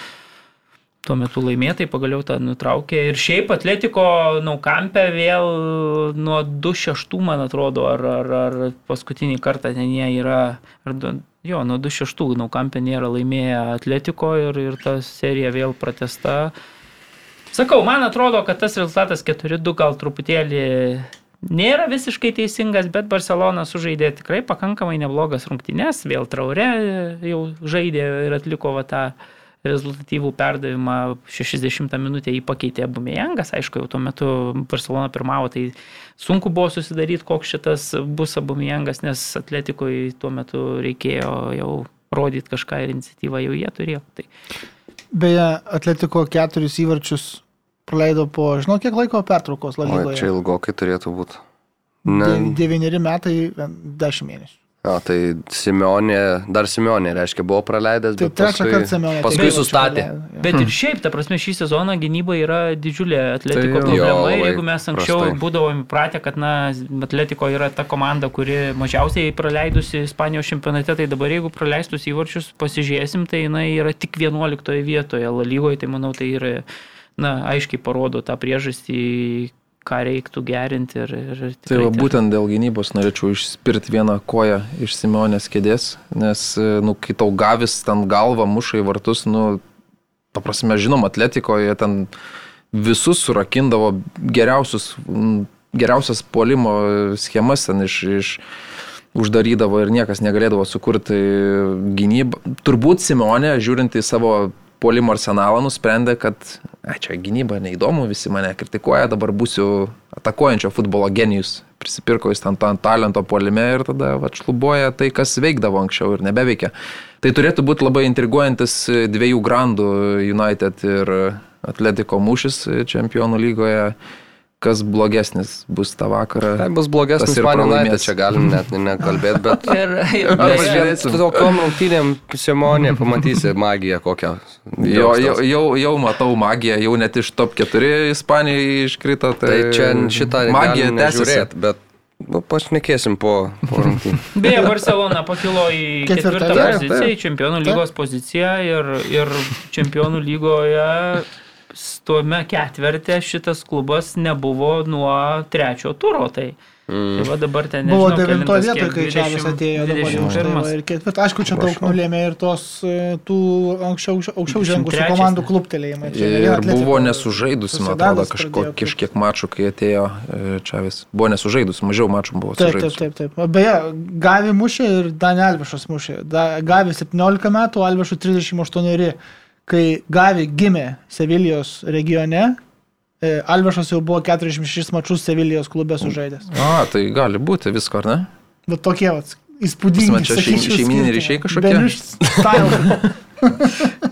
Tuo metu laimėtai pagaliau tą nutraukė. Ir šiaip Atletiko Naukampė vėl nuo 2-6, man atrodo, ar, ar, ar paskutinį kartą ten jie yra. Ar, jo, nuo 2-6 Naukampė nėra laimėję Atletiko ir, ir ta serija vėl pratesta. Sakau, man atrodo, kad tas rezultatas 4-2 gal truputėlį nėra visiškai teisingas, bet Barcelona sužaidė tikrai pakankamai neblogas rungtynes, vėl traure jau žaidė ir atliko va tą rezultatyvų perdavimą 60 minutę jį pakeitė Abumejangas, aišku, jau tuo metu Barcelona pirmavo, tai sunku buvo susidaryti, koks šitas bus Abumejangas, nes atletikui tuo metu reikėjo jau rodyti kažką ir iniciatyvą jau jie turėjo. Tai Beje, Atletiko keturis įvarčius praleido po, žinau, kiek laiko pertraukos O, čia ilgokai turėtų būti. De, devyneri metai, dešimt mėnesių. O, tai Simeonė, dar Simeonė, reiškia, buvo praleidęs, Tai bet trečią paskui, kartą Simeonė. paskui taip sustatė. Bet ir šiaip, ta prasme, šį sezoną gynyba yra didžiulė atletiko Tai tai problema. Jo, Ir jeigu mes anksčiau prastai. būdavom įpratę, kad na, atletiko yra ta komanda, kuri mažiausiai praleidusi Ispanijos čempionate, tai dabar jeigu praleistus įvarčius pasižiūrėsim, tai jinai yra tik 11 vietoje La lygoje, tai manau, tai yra, na, aiškiai parodo tą priežastį ką reiktų gerinti ir, ir Tai va, būtent dėl gynybos norėčiau išspirti vieną koją iš Simonės kėdės, nes, e, nu, kai tau gavis ten galvą muša į vartus, nu, ta prasme, žinom, atletikoje ten visus surakindavo geriausius, geriausias puolimo schemas ten iš, iš uždarydavo ir niekas negalėdavo sukurti gynybą. Turbūt Simonė, žiūrint į savo puolimo arsenalą, nusprendė, kad ai, čia gynyba neįdomu, visi mane kritikuoja, dabar būsiu atakuojančio futbolo genijus. Prisipirko jis ten tą talento puolime ir tada va, šlubuoja tai, kas veikdavo anksčiau ir nebeveikia. Tai turėtų būti labai intriguojantis dviejų grandų United ir Atletiko mūšis čempionų lygoje kas blogesnis bus tą vakarą. Tai bus blogesnis Man United, čia galim net nekalbėti, bet... *laughs* Ir, ir, Pažiūrėsim. Tokiom rungtynėm Simonė pamatysi magiją kokią. Jo, jau, jau, jau matau magiją, jau net iš top 4 Ispanijai iškrito. Tai, Tai čia šitą magija magija tęsiasi. Bet nu, pašnekėsim po, po rungtynių. *laughs* Beje, Barcelona pakilo į Ketvirtą poziciją, į čempionų lygos poziciją ir, ir čempionų lygoje tuome ketvirtė šitas klubas nebuvo nuo trečio turo. Tai, mm. tai va dabar ten Buvo nežinau, devintoje kelintas, vietoje, kai Čavis 20, atėjo. dabar jau 21. Ir ketvirtą. Aišku, čia daug nulėmė ir tos e, tų anksčiau, aukščiau žengusių 23. komandų kluptelėjimai. Čia Ir Atletico, buvo nesužaidusi, man atrodo, kažko, kažkiek mačų, kai atėjo e, Čavis. Buvo nesužaidusi, mažiau mačų buvo Taip, taip, sužaidusi. taip, taip. Beje, Gavi mušė ir Dani Alvišas mušė. Da, Gavi 17 metų, Alvišų 38. Kai Gavi gimė Sevilijos regione, e, Alvišas jau buvo 46 mačius Sevilijos klube sužaidęs. A, tai gali būti visko, ar ne? Bet tokie vat, įspūdingi. Prasme, čia šeim- skirtumai. ryšiai kažkokie? *laughs*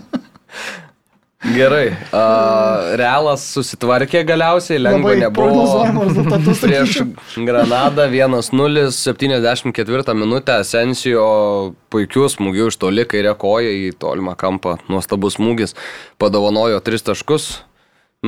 Gerai. Uh, realas susitvarkė galiausiai, lengva Labai nebuvo. Prieš. Granadą 1-0, 74 minutę Sensijo puikių smūgių iš toli, kairė koja į tolimą kampą, nuostabus smūgis, padovanojo 3 taškus,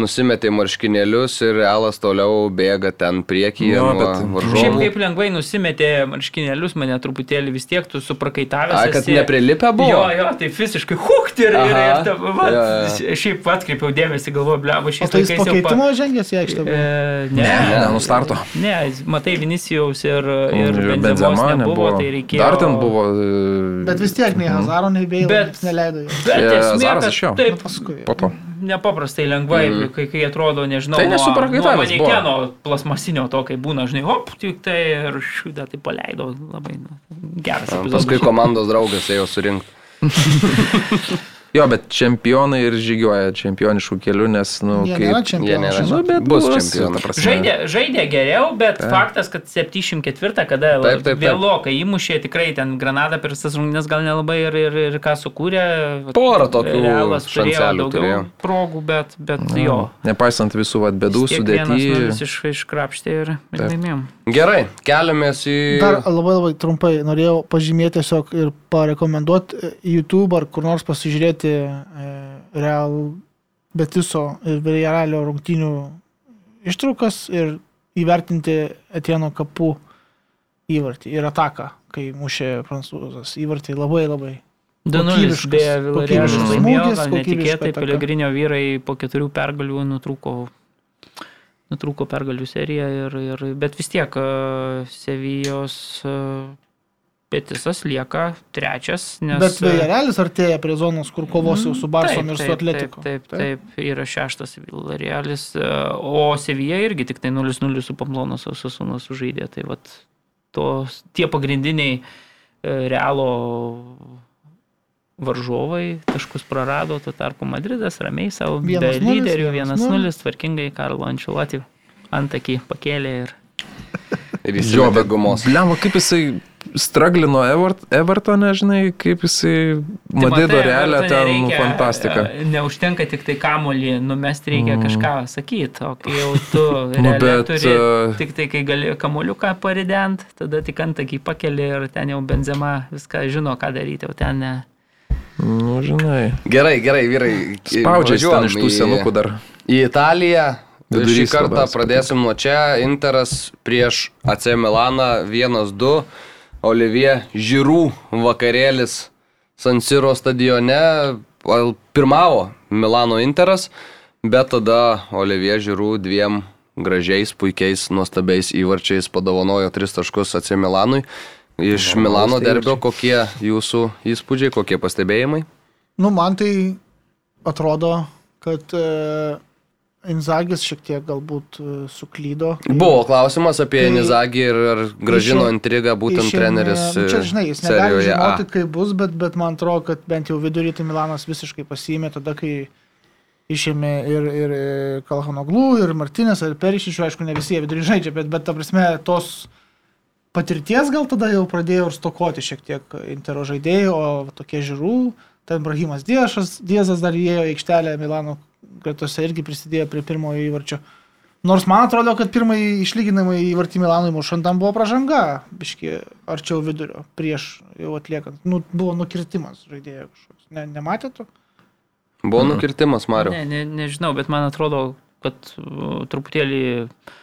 nusimetė marškinėlius ir realas toliau bėga ten priekyje Jo, nuo bet- Šiaip varžovų. kaip lengvai nusimetė marškinėlius, mane truputėlį vis tiek tu suprakaitavęs. A, kad esi. neprilipę buvo? Jo, jo, tai fiziškai hukt ir, ir, ir Aha. ta, va, Jo, jo. šiaip atkreipiau dėmesį, galvoju, tai jis laikais jau pakeitimo žengęs į aikštę. E, ne, Ne, nenustarto. Ne, matai, Vinicijaus ir, ir Ir Benzemos nebuvo, tai reikėjo. Dar ten buvo. e, Bet vis tiek nei Hazaro, nei bet... neleido. Bet esmė, kad taip, Paskui. Po to. Nepaprastai lengvai, mm. kai, kai atrodo, nežinau, Tai nesuprakaitavęs buvo. manekeno plasmasinio to, kai būna, žinai, hop, tik tai ir šiudą tai paleido labai nu, geras. epizodas. Paskui komandos draugas ėjo surinkti. *laughs* Jo, bet čempionai ir žygioja čempioniškų kelių, nes, na, nu, Jie kaip... nėra Jie čempionai. nėra. Nu, bet Bus čempionai. Žaidė, žaidė geriau, bet taip. faktas, kad 74, kada Taip, taip, taip. vėlokai įmušė, tikrai ten Granada per visas rungtynes gal nelabai ir, ir, ir ką sukūrė. Porą tokių Realas turėjo daugiau turėjo. progų, bet, bet jo. Nepaisant visų vat, vienas nulis sudėty. Iš, iškrapštė ir, laimėjom. Gerai, keliamės į... Dar labai labai trumpai norėjau pažymėti tiesiog ir parekomenduoti e, YouTube ar kur nors pasižiūrėti e, Real Betiso ir Villarrealio rungtynių ištraukas ir įvertinti Etieno kapų įvartį ir ataką, kai mušė prancūzas. Įvartį labai labai. 2-0 Kokybiškas- beje, kokybiškas laimėjo, gal netikėtai. Pelegrinio vyrai po keturių pergalių nutrūko, nutrūko pergalių seriją, ir, ir, bet vis tiek e, Sevijos Betisas lieka trečias, nes... Bet Villarrealis artėja prie zonos, kur kovos jau su Barsom ir su Atletiku. Taip, taip, taip, yra šeštas Villarrealis, e, o Sevija irgi tik tai 0-0 su Pamlonos Osasūno sužaidė. Tai vat, tos, tie pagrindiniai e, realo varžovai taškus prarado, tuo tarpu Madridas ramiai savo be 1:0, lyderių 1:0. 1-0 tvarkingai Karlo Ančiulatį antakį pakėlė ir *laughs* Ir Jo, įsimetė bet gumos. Lemma, kaip jisai straglino Evert, Evertoną, žinai, kaip jisai Tai Madrido matai, realę ten fantastika. e, Neužtenka tik tai kamolį, numesti reikia mm. kažką sakyti, o kai jau tu *laughs* Nu, bet, turi, e, tik tai kai gali kamoliuką parident, tada tik antakį pakeli ir ten jau benzema viską žino, ką daryti, o ten ne. Nu, žinai. Gerai, gerai, vyrai. Spaudžia jis ten iš tų senukų dar. Į Italiją. Vidurys Šį kartą pradėsim nuo čia. Interas prieš AC Milaną 1-2. Olivier Žirų vakarėlis San Siro stadione. Pirmavo Milano Interas, bet tada Olivier Žirų dviem gražiais, puikiais, nuostabiais įvarčiais padovanojo tris taškus AC Milanui. Iš Wow, Milano tai derbio kokie jūsų įspūdžiai, kokie pastebėjimai? Nu, man tai atrodo, kad e, Inzagis šiek tiek galbūt e, suklydo. Buvo klausimas apie Tai- Nizagį ir ar gražino Išėmė- intrigą būtent Išėmė- treneris. Nu, čia, e, žinai, jis negali žinoti, kaip bus, bet, bet man atrodo, kad bent jau vidurį tai Milanas visiškai pasiėmė tada, kai išėmė ir, ir Kalhanoglų, ir Martinės, ir Perišičių, aišku, ne visi jie vidurį žaidžia, bet, bet ta prasme, tos patirties gal tada jau pradėjo ir stokoti šiek tiek Intero žaidėjų, o tokie žiūrų, ten Brahimas Diešas, Diezas dar įėjo į aikštelę Milano gretose irgi prisidėjo prie pirmojo įvarčio. Nors man atrodo, kad pirmąjį išlyginamą įvartį Milanui mušant tam buvo pražanga, biški arčiau vidurio, prieš jau atliekant. Nu, buvo nukirtimas žaidėjo kažkoks. Ne, nematėte to? Buvo nukirtimas, Mario. Ne, ne, nežinau, bet man atrodo, kad uh, truputėlį uh,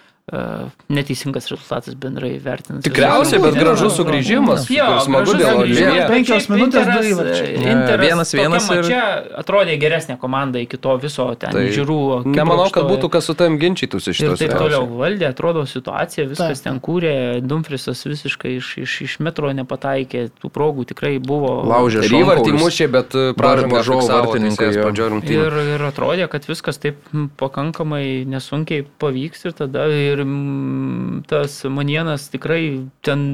neteisingas rezultatas bendrai vertinant. Tikriausiai, bet gražus sugrįžimas. Jo, smagu dėl bet Penkios minutės, du įvarčiai. e, Interas vienas- vienas ir- mače atrodė geresnė komanda iki to viso ten Tai žiūrų. Nemanau, kad būtų kas su tavim ginčytųsi Ir šitos taip toliau valdė, atrodo situacija, viskas Taip. ten kūrė, Dumfrisas visiškai iš, iš, iš metro nepataikė, tų progų tikrai buvo. Laužė Ir įvartį mušė, bet e, pražangą varžovų fiksavo vartininkai, teisėjas jo. pradžioje rungtynių. Ir, ir atrodė, kad viskas taip mm, pakankamai nesunkiai pavyks ir tada ir mm, tas manienas tikrai ten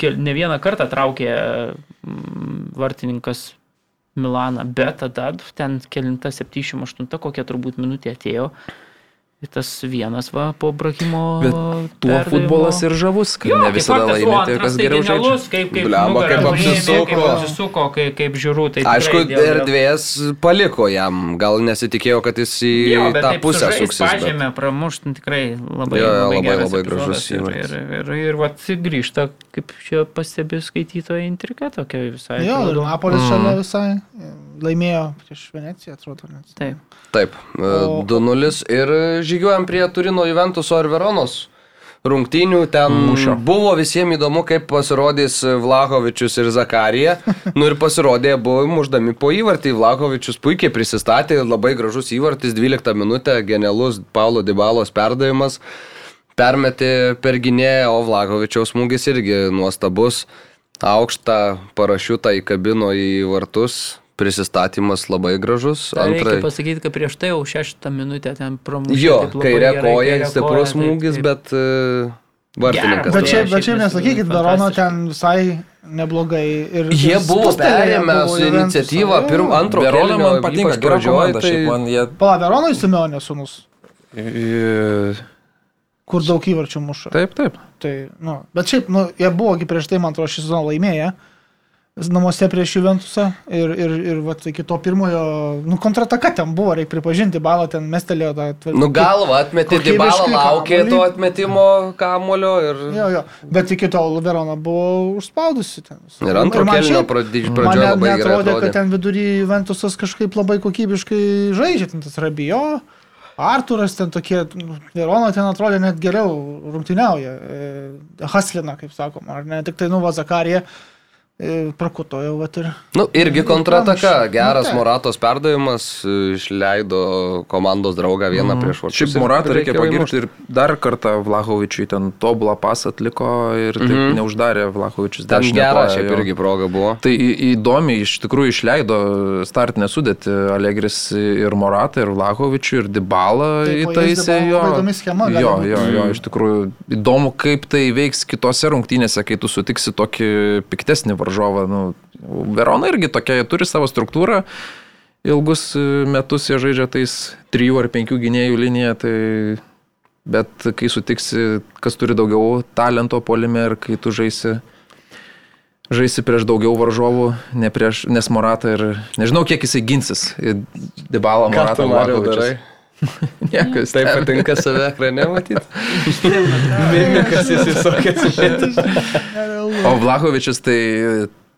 ne vieną kartą traukė mm, vartininkas Milaną, bet tada ten kelinta 78 kokia turbūt minutė atėjo. Ir tas vienas va po Brahimo. Bet Tuo perdavimo. futbolas ir žavus, kad Jo, ne visada laimėti, antras kas tai geriau žaidžia. Kaip, kaip, nugarą kaip apsisuko. Kaip apsisuko, kaip, kaip žiūrų. Tai Aišku, tikrai dėl- erdvės paliko jam, gal nesitikėjo, kad jis į Jo, bet tą pusę suksis. bet- Pažymė, pramušti tikrai labai, Jo, labai, labai epizodas gražus Ir, įvartis. ir, ir, ir, ir vat, grįžta, kaip čia pastebi skaitytoja intriga tokia visai. Jo, ir. Napolis šalia visai e, laimėjo prieš Veneciją, atrodo. Net. Taip. Taip, e, O- 2-0 ir žygiuojam prie Turino Juventuso ir Veronos rungtynių. Ten Mūšio. buvo visiems įdomu, kaip pasirodys Vlahovičius ir Zakarija. *laughs* Nu ir pasirodė, buvo muždami po įvartį. Vlahovičius puikiai prisistatė, labai gražus įvartis, 12 minutę, genialus Paulo Dybalos perdavimas. Permetė per gynėją, o Vlahovičiaus smūgis irgi nuostabus. Aukštą parašiutą įkabino į vartus. Prisistatymas labai gražus. Tai reikia pasakyti, kad prieš tai jau šeštą minutę ten pramušė. Jo, kairė koja, stiprus smūgis, taip, taip. bet uh, vartininkas. Bet šiaip bet nes- nesakykit, Verono ten visai neblogai. Ir, Jie ir buvo perėmę buvo su Juventusą. iniciatyvą Jo, pirm, jo. antro kėlinio, man patinka, komanda, tai man jie... Pala, Veronoj Simeonė sunus, I- kur daug įvarčių muša. Taip, taip. Tai, nu, bet šiaip, nu, jie buvo iki prieš tai, man atrodo, šį sezoną laimėję. Namuose prieš Juventusą ir, ir, ir vat, iki to pirmojo, nu, kontrataka ten buvo, reikia pripažinti, balą ten mestelėjo tą atvirą. Nu galva atmetė, Dybala laukė kamuolį. to atmetimo kamulio ir... Jo, jo, bet iki tol Verona buvo užspaudusi ten. Ir antro šiaip- pradžioje Man labai gerai atrodė. kad ten vidury Juventusas kažkaip labai kokybiškai žaidžia, ten tas Rabijo, Arturas ten tokie, nu, Verona ten atrodė net geriau rungtyniauja, e, Haslina, kaip sakoma, ar ne, tik tai nuva Zakarija, prakuto jau, vat ir. Nu, irgi Ir kontrataka, geras Nu. Moratos perdavimas, išleido komandos draugą vieną prieš vartus. Šiaip Moratą reikia reikėjo pagirti ir dar kartą Vlahovičiui ten tobulą pasą atliko ir taip Mhm. neuždarė Vlahovičius. Ten koją, šiaip jo. irgi proga buvo. Tai įdomiai iš tikrųjų išleido startinę sudėtį Allegris ir Moratą, ir Vlahovičių, ir Dybalą įtaisė Dybala jo. įdomi schema Jo, jo, jo, Mm. iš tikrųjų įdomu, kaip tai veiks kitose rungtynėse, kai tu sutiksi tokį piktesnį varžovą. Nu, Verona irgi tokia, turi savo struktūrą. Ilgus e, metus jie žaidžia tais trijų ar penkių gynėjų liniją, tai bet kai sutiksi, kas turi daugiau talento polime ir kai tu žaisi žaisi prieš daugiau varžovų, ne prieš, nes Morata ir nežinau, kiek jisai ginsis. Dybala, Ką Morata, darai? *laughs* Niekas. Taip patinka save ekrane matyti. Mimikas įsisokęs. O Vlahovičius tai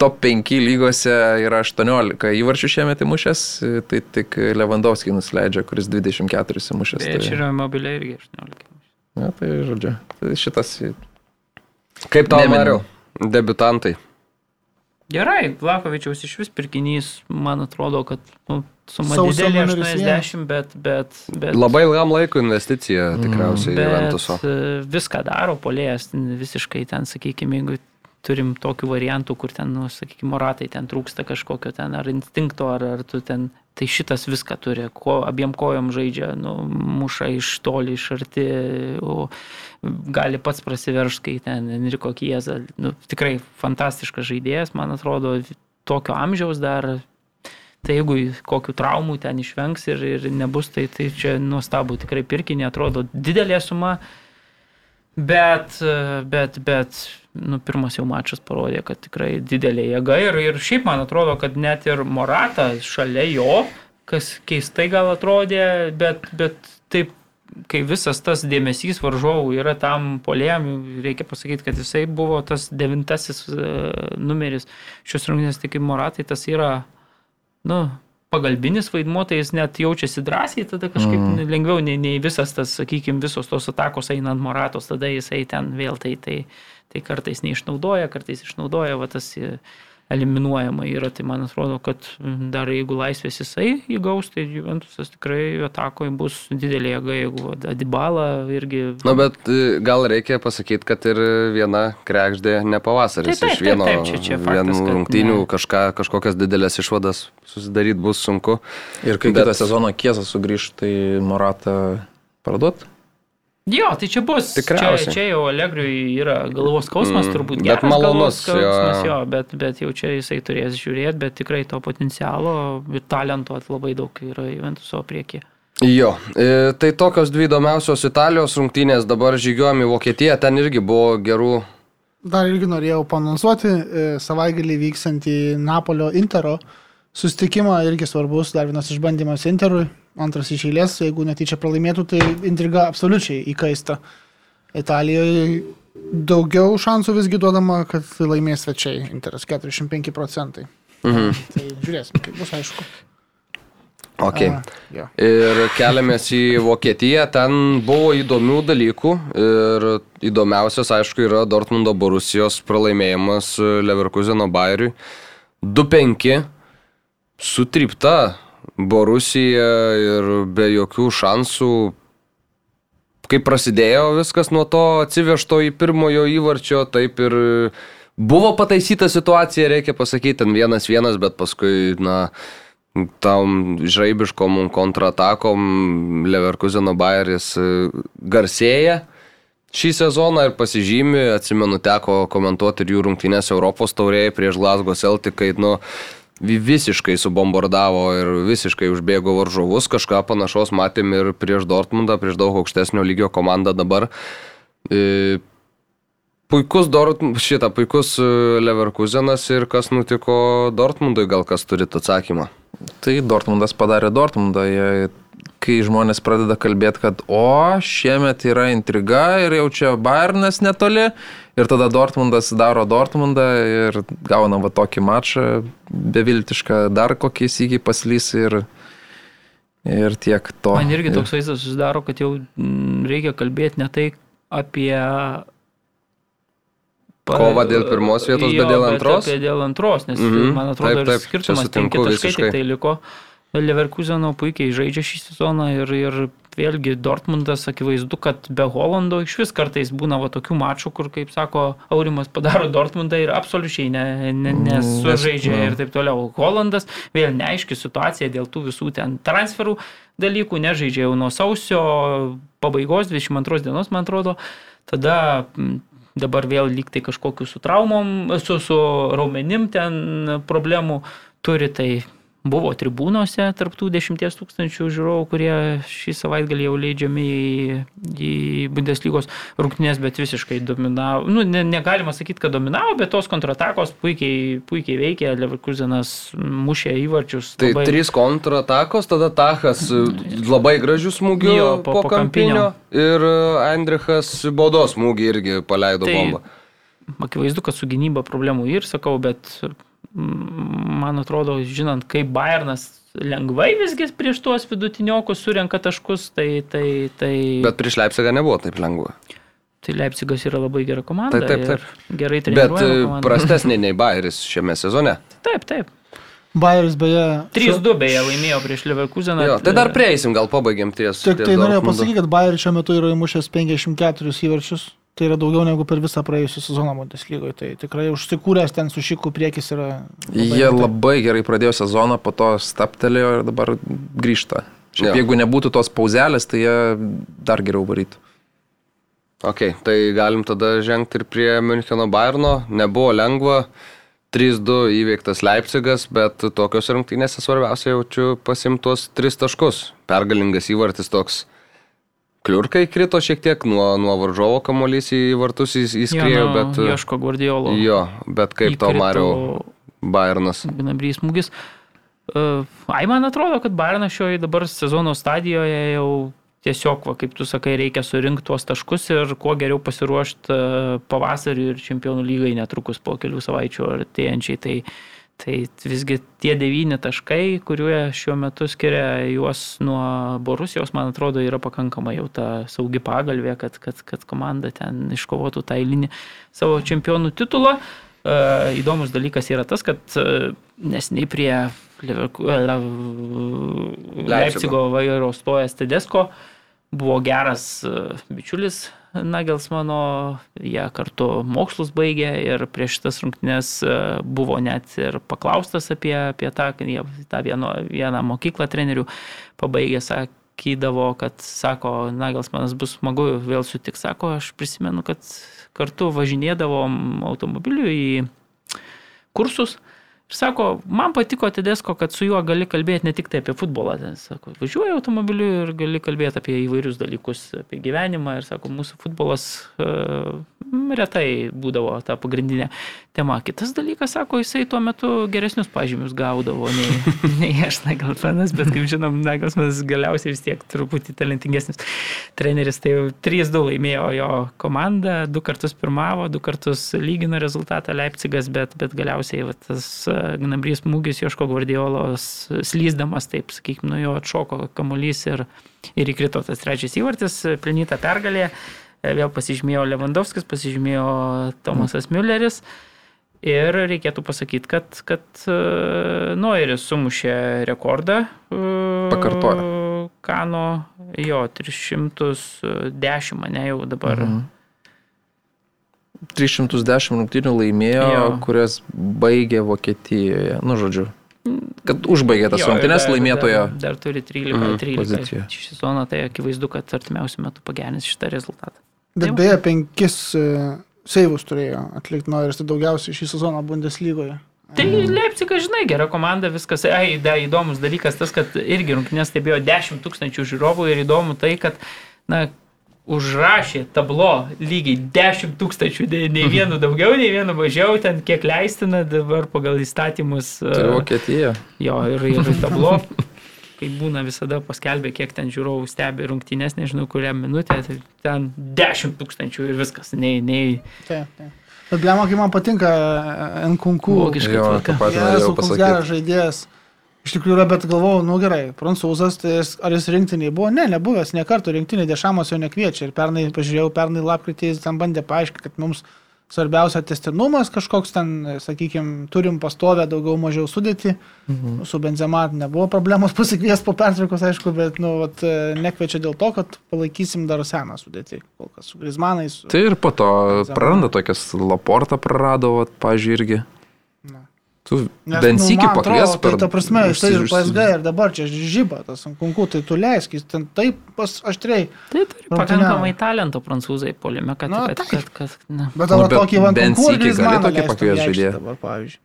top 5 lygose yra 18 įvarčių šiemet įmušęs, tai tik Lewandowski nusileidžia, kuris 24 įmušęs. Tai čia yra mobiliai irgi 18. na, tai žodžiu, tai šitas Kaip tau. Mariau? Debiutantai. Gerai, Vlakovičiaus iš vis pirkinys, man atrodo, kad nu, suma Sausio didelė numeris 80, bet, bet, bet, Labai ilgam laikui investicija tikriausiai bet Juventuso. e, viską daro, polėjas visiškai ten, sakykime, jeigu turim tokių variantų, kur ten, nu, sakykime, moratai ten trūksta kažkokio ten ar instinkto, ar, ar tu ten Tai šitas viską turi, ko abiem kojom žaidžia, nu, muša iš toli, iš arti, o gali pats prasiveršti, kai ten Enriko Kieza. Nu, tikrai fantastiškas žaidėjas, man atrodo, tokio amžiaus dar. Tai jeigu kokių traumų ten išvengs ir, ir nebus, tai, tai čia nuostabu, tikrai pirkinė atrodo didelė suma, bet, bet, bet nu, pirmas jau mačas parodė, kad tikrai didelė jėga ir, ir šiaip man atrodo, kad net ir Morata šalia jo, kas keistai gal atrodė, bet, bet taip, kai visas tas dėmesys varžovų yra tam polėjam, reikia pasakyti, kad jisai buvo tas devintasis uh, numeris šios rungtynės, tai kaip Moratai tas yra, nu, pagalbinis vaidmuo, tai jis net jaučiasi drąsiai, tada kažkaip mm. lengviau nei, nei visas tas, sakykime, visos tos atakos eina ant Moratos, tada jisai ten vėl tai, tai, tai kartais neišnaudoja, kartais išnaudoja, va tas eliminuojama yra, tai man atrodo, kad dar jeigu laisvės jisai įgaus, tai Juventusas tikrai atakoje bus didelė jėga, jeigu Adibala irgi... Na, bet e, gal reikia pasakyti, kad ir viena krekždė ne pavasaris. Taip, taip, Iš vieno, taip, taip, čia- čia faktas, kad rungtynių ne. kažką, kažkokias didelės išvadas susidaryti bus sunku. Ir kai Bet- kitą sezoną Kiesas sugrįž, tai Moratą parduot? Jo, tai čia bus. Čia, Tikriausiai. čia jau Allegriui yra galvos skausmas, Mm, turbūt. bet geras malonus, galvos skausmas, jo. jo, bet, bet jau čia jisai turės žiūrėti, bet tikrai to potencialo ir talento labai daug yra Juventuso priekyje. Jo, e, tai tokios dvi įdomiausios Italijos rungtynės dabar žygiuojam į Vokietiją, ten irgi buvo gerų. Dar irgi norėjau panonsuoti e, savaitgalį vyksantį Napolio Intero sustikimą, irgi svarbus, dar vienas išbandymas Interui, antras iš eilės, jeigu netyčia pralaimėtų, tai intriga absoliučiai įkaista. Italijoje daugiau šansų visgi duodama, kad laimės svečiai, Interas 45 procentai. Mhm. Tai žiūrėsim, kaip bus aišku. Okay. A, jo. Ir keliamės į Vokietiją, ten buvo įdomių dalykų ir įdomiausias, aišku, yra Dortmundo Borusijos pralaimėjimas Leverkuseno Bayeriui. 2-5, sutrypta Borusija ir be jokių šansų. Kaip prasidėjo viskas nuo to atsivežto į pirmojo įvarčio, taip ir buvo pataisyta situacija, reikia pasakyti, ten vienas vienas, bet paskui, na, tam žaibiškom kontratakom Leverkuseno Bayeris e, garsėja šį sezoną ir pasižymi, atsimenu, teko komentuoti ir jų rungtynės Europos taurėje prieš Glasgow Celtic, kai, nu, visiškai subombardavo ir visiškai užbėgo varžovus, kažką panašaus matėm ir prieš Dortmundą, prieš daug aukštesnio lygio komandą dabar. E, Puikus Dort, šitą puikus e, Leverkusenas ir kas nutiko Dortmundui, gal kas turit atsakymą? Tai Dortmundas padarė Dortmundą. Jie, kai žmonės pradeda kalbėti, kad o, šiemet yra intriga ir jau čia Bayernas netoli. Ir tada Dortmundas daro Dortmundą ir gauna va tokį mačą, beviltišką, dar kokį įsigį paslys ir, ir tiek to. Man irgi toks vaizdas susidaro, kad jau mm, reikia kalbėti ne tai apie... pa- Kovą dėl pirmos vietos, bet dėl antros? Apie dėl antros, nes Mhm. mhm. man atrodo, Taip, taip, skirtumas sutinku penki taškai visiškai. tik tai liko. Leverkuseno puikiai žaidžia šį sezoną ir, ir vėlgi Dortmundas akivaizdu, kad be Holando iš vis kartais būna va tokių mačų, kur, kaip sako, Aurimas padaro Dortmundą ir absoliučiai ne, ne, nesužaidžia Nes- ir taip toliau. Holandas vėl neaiški situacija dėl tų visų ten transferų dalykų, nežaidžia jau nuo sausio pabaigos, 22 dienos, man atrodo. Tada mm, dabar vėl lyg tai kažkokiu su traumom, su, su raumenim ten problemų turi, tai buvo tribūnose tarptų 10 tūkstančių žiūrovų, kurie šį savaitgalį jau leidžiami į, į Bundeslygos rungtynės, bet visiškai dominavo. Nu, ne, negalima sakyti, kad dominavo, bet tos kontratakos puikiai, puikiai veikė, Leverkusenas mušė įvarčius. Tai labai... trys kontratakos, tada Tachas e, labai gražių smūgių Jo, po, po- po po kampinio ir e, Andrichas baudos smūgį irgi paleido Tai- bombą. Akivaizdu, kad su gynyba problemų ir sakau, bet man atrodo, žinant, kaip Bayernas lengvai visgi prieš tuos vidutiniokus surenka taškus, tai, tai, tai, Bet prieš Leipzigą nebuvo taip lengva. tai Leipzigas yra labai gera komanda. Taip, taip, taip. Gerai Bet treniruojama e, komanda. prastesnė nei Bayeris šiame sezone. Taip, taip. Bayeris beje. 3-2 beje laimėjo prieš Leverkuseną. Jo, tai dar prieisim, gal pabaigiam ties. Tik ties tai norėjau pasakyti, kad Bayeris šiuo metu yra įmušęs 54 įvarčius Tai yra daugiau negu per visą praėjusią sezoną Bundeslygoje. Tai tikrai užsikūręs ten su šiku priekis yra. Jie rimtai. labai gerai pradėjo sezoną, po to staptelėjo ir dabar grįžta. Šiaip, Jo. jeigu nebūtų tos pauzelės, tai jie dar geriau varytų. Ok, tai galim tada žengti ir prie Müncheno Bayerno. Nebuvo lengva. 3-2 įveiktas Leipzigas, bet tokios rungtynėse svarbiausia jaučiu pasimtos 3 taškus. Pergalingas įvartis toks. Kliurkai krito šiek tiek nuo, nuo varžovo kamuolys į vartus įs- įskriejo, nu, bet... Ieško Guardiolo. Jo, bet kaip tau, Mario, Bayernas? Gnabrys smūgis. Uh, ai, man atrodo, kad Bayernas šioje dabar sezono stadijoje jau tiesiog, va, kaip tu sakai, reikia surinkti tuos taškus ir kuo geriau pasiruošti uh, pavasarį ir čempionų lygai netrukus po kelių savaičių artėjančiai. Tai, tai visgi tie devyni taškai, kurie šiuo metu skiria juos nuo Borusijos, man atrodo, yra pakankamai jau ta saugi pagalbė, kad, kad, kad komanda ten iškovotų tą eilinį savo čempionų titulą. E, Įdomus dalykas yra tas, kad e, nesiniai prie e, Le- Leipzigo vairo stojęs Tedesko buvo geras e, bičiulis Nagelsmano, jie kartu mokslus baigė ir prieš šitas rungtynes e, buvo net ir paklaustas apie, apie tą, jie tą vieno, vieną mokyklą trenerių pabaigė, sakydavo, kad sako, Nagelsmanas bus smagu vėl sutik, sako, aš prisimenu, kad kartu važinėdavom automobiliu į kursus. Sako, man patiko Tedesko, kad su juo gali kalbėti ne tik tai apie futbolą. Sako, važiuoji automobiliu ir gali kalbėti apie įvairius dalykus, apie gyvenimą. Ir sako, mūsų futbolas uh, retai būdavo ta pagrindinė tema. Kitas dalykas, sako, jisai tuo metu geresnius pažymius gaudavo nei, *laughs* nei aš, Nagalsmanas, bet kaip žinom, Nagalsmanas galiausiai vis tiek truputį talentingesnis treneris. Tai jau 3-2 laimėjo jo komanda, du kartus pirmavo, du kartus lygino rezultatą Leipzigas, bet, bet galiausiai va, tas e, gnabrys smūgis Joško Guardiolos slysdamas, taip sakykime, nuo jo atšoko kamuolys ir, ir įkrito tas trečias įvartis, pelnyta pergalė. E, Vėl pasižymėjo Lewandowskis, pasižymėjo Tomasas Mülleris. Ir reikėtų pasakyti, kad, kad uh, Noiris sumušė rekordą. Uh, Pakartojo. Kano, jo, 310, mane jau dabar. Mhm. 310 rungtynių laimėjo, Jo. kurias baigė Vokietijoje. Nu, žodžiu. Kad užbaigė tas rungtynės dar- laimėtojo. Dar, dar turi 13, Mhm, 13 poziciją. šį sezoną, tai akivaizdu, kad artimiausių metų pagerins šitą rezultatą. Bet beje, penkis e, seivus turėjo atlikti Noiris, tai daugiausiai šį sezoną Bundeslygoje. Tai Leipzigas, žinai, gera komanda, viskas. Ai, da, įdomus dalykas tas, kad irgi rungtynės stebėjo 10 tūkstančių žiūrovų ir įdomu tai, kad, na, užrašė tablo lygiai 10 tūkstančių, nei nei vienu daugiau, nei vienu mažiau, ten kiek leistina dabar pagal įstatymus. Tai e, Vokietija. Jo, ir, ir tablo, *laughs* kai būna visada paskelbė, kiek ten žiūrovų stebi rungtynės, nežinau, kurią minutę, tai ten 10 tūkstančių ir viskas, nei, nei Taip, taip. Bet blema, kai man patinka e, Nkunku. Patį Jezu, norėjau koks geras žaidėjas. Iš tikrųjų yra, bet galvojau, nu gerai, prancūzas, tai jis, ar jis rinktiniai buvo? Ne, nebuvęs, ne kartų rinktinį dešamos jo nekviečia. Ir pernai, pažiūrėjau, pernai lapkritį jis ten bandė paaiškinti, kad mums svarbiausia testinumas kažkoks ten, sakykime, turim pastovę daugiau mažiau sudėti. Mhm. Su Benzema nebuvo problemos *laughs* pasikvies po pertraukos, aišku, bet, nu, vat, e, nekviečia dėl to, kad palaikysim dar seną sudėtį. Kol kas su Grizmanais. Su... Tai ir po to praranda tokias laportą prarado, pažiūrėjau, irgi. Na. Tu Nes, bent nu, sykį man pakvies Tai ta prasme, jis tai ir PSG ir dabar čia žyba tas kunku, tai tu leisk, jis ten taip pas aštriai. Tai turi pakankamai talento prancūzai polime, kad, Nu, kad, kad, kad, na, Bet Nu, tavo bet tokį van bent sykį gali tokį aikštę žaidėją. dabar, pavyzdžiui.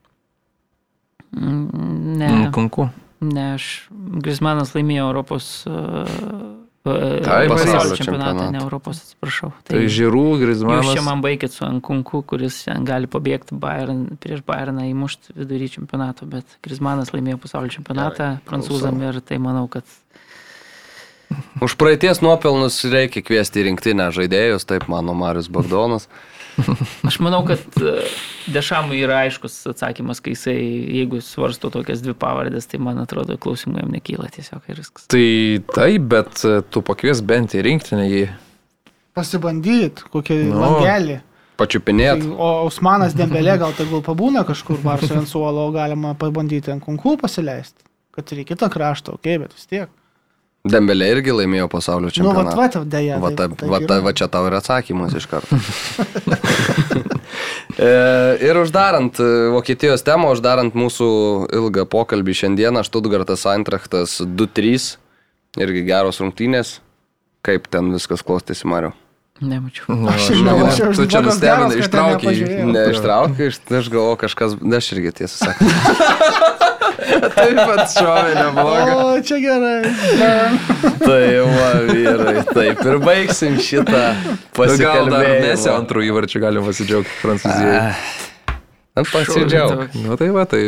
mm, ne, Mm, Kunku. ne, aš, Grismanas laimėjo Europos uh, Taip, pasaulio čempionatą, ne Europos, atsiprašau. Tai Žirų, Jūs čia Grizmanas. man baigit su Ankunku, kuris gali pabėgti Bayern, prieš Bayerną įmušti vidury čempionato, bet Grismanas laimėjo pasaulio čempionatą prancūzam ir tai manau, kad Už praeities nuopelnus reikia kviesti rinktinę žaidėjus, taip mano Marius Bagdonas. Aš manau, kad e, Dešamui yra aiškus atsakymas, kai jisai, jeigu svarsto tokias dvi pavardės, tai man atrodo, klausimų jam nekyla tiesiog ir viskas. Tai taip, bet e, tu pakvies bent į rinktinę jį. Pasibandyt, kokį Nu. langelį. Pačiupinėt. Tai, o Usmanas Dembelė gal tegul pabūna kažkur Barso ant suolo, galima pabandyti ant kunku pasileisti. Kad ir į kitą kraštą, okei, okay, bet vis tiek. Dembelė irgi laimėjo pasaulio Nu, va, čempionatą. va, va, dėja. Va, ta, va, ta, va čia tau ir atsakymas iš karto. *laughs* *laughs* E, ir uždarant e, Vokietijos temą, uždarant mūsų ilgą pokalbį šiandieną, Štutgartas Eintrachtas 2-3, irgi geros rungtynės. Kaip ten viskas klostėsi, Mariu? Nemačiau. Nu, Aš žinau, tu čia nustebinai, geras, kad ten ištraukei. nepažiūrėjau. Neištraukiu, iš- aš galvoju kažkas, ne, aš irgi tiesą sakau. *laughs* *laughs* Taip pat šovė neblogai. O, čia gerai. Tai va, vyrai, taip ir baigsim šitą Nu, pasikalbėjimą. nesė antrų įvarčių galim pasidžiaugti Prancūzijai. Na, Pasidžiaug. Na tai va, tai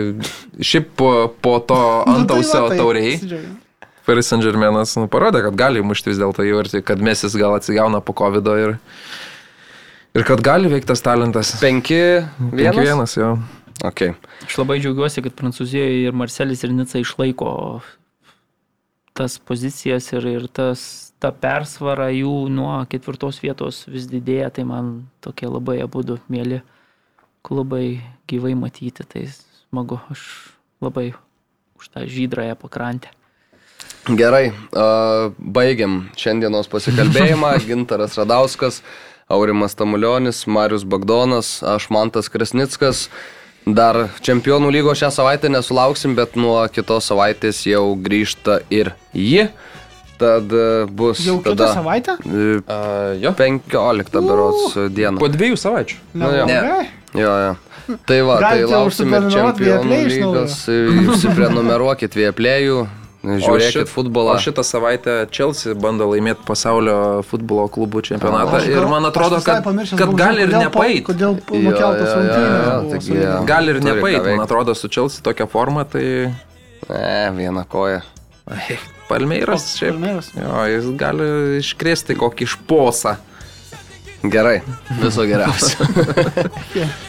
šiaip po, po to Nu, tai antausio va, taip, tauriai. Paris Saint Germainas nu, parodė, kad gali mušti vis dėlto įvartį, kad Mesis gal atsigauna po COVID ir, ir kad gali veikti tas talentas. 5-1. vienas jo. Okay. Aš labai džiaugiuosi, kad Prancūzijoje ir Marcelis ir Nica išlaiko tas pozicijas ir, ir tas, ta persvara jų nuo ketvirtos vietos vis didėja, tai man tokie labai abu du mėly klubai gyvai matyti, tai smagu, aš labai už tą žydrąją pakrantę. Gerai, uh, baigiam šiandienos pasikalbėjimą. *laughs* Gintaras Radauskas, Aurimas Tamulionis, Marius Bagdonas, aš Mantas Kresnickas. Dar čempionų lygo šią savaitę nesulauksim, bet nuo kitos savaitės jau grįžta ir ji. Tad e, bus Jau kitą tada savaitę? e, Uh, jo. 15 berots diena. Po dviejų savaičių. Nu, jo. Neblogai. Jo, jo. Tai va, tai Galite lauksim ir čempionų lygos. e, Užsiprenumeruokit Vieplėjų, žiūrėkit futbolą. O šitą savaitę Chelsea bando laimėti pasaulio futbolo klubų čempionatą. Aš Ir gal- man atrodo, kad, pamiršęs kad gali ir nepait. Kodėl nukeltas rungtynės Gali ir nepait, man atrodo, su Chelsea tokia forma, tai Ne, viena koja. *laughs* Palmeiras šiaip. Palmeiras. Jo, jis gali iškrėsti kokį šposą. Gerai, viso geriausio. *laughs* *laughs*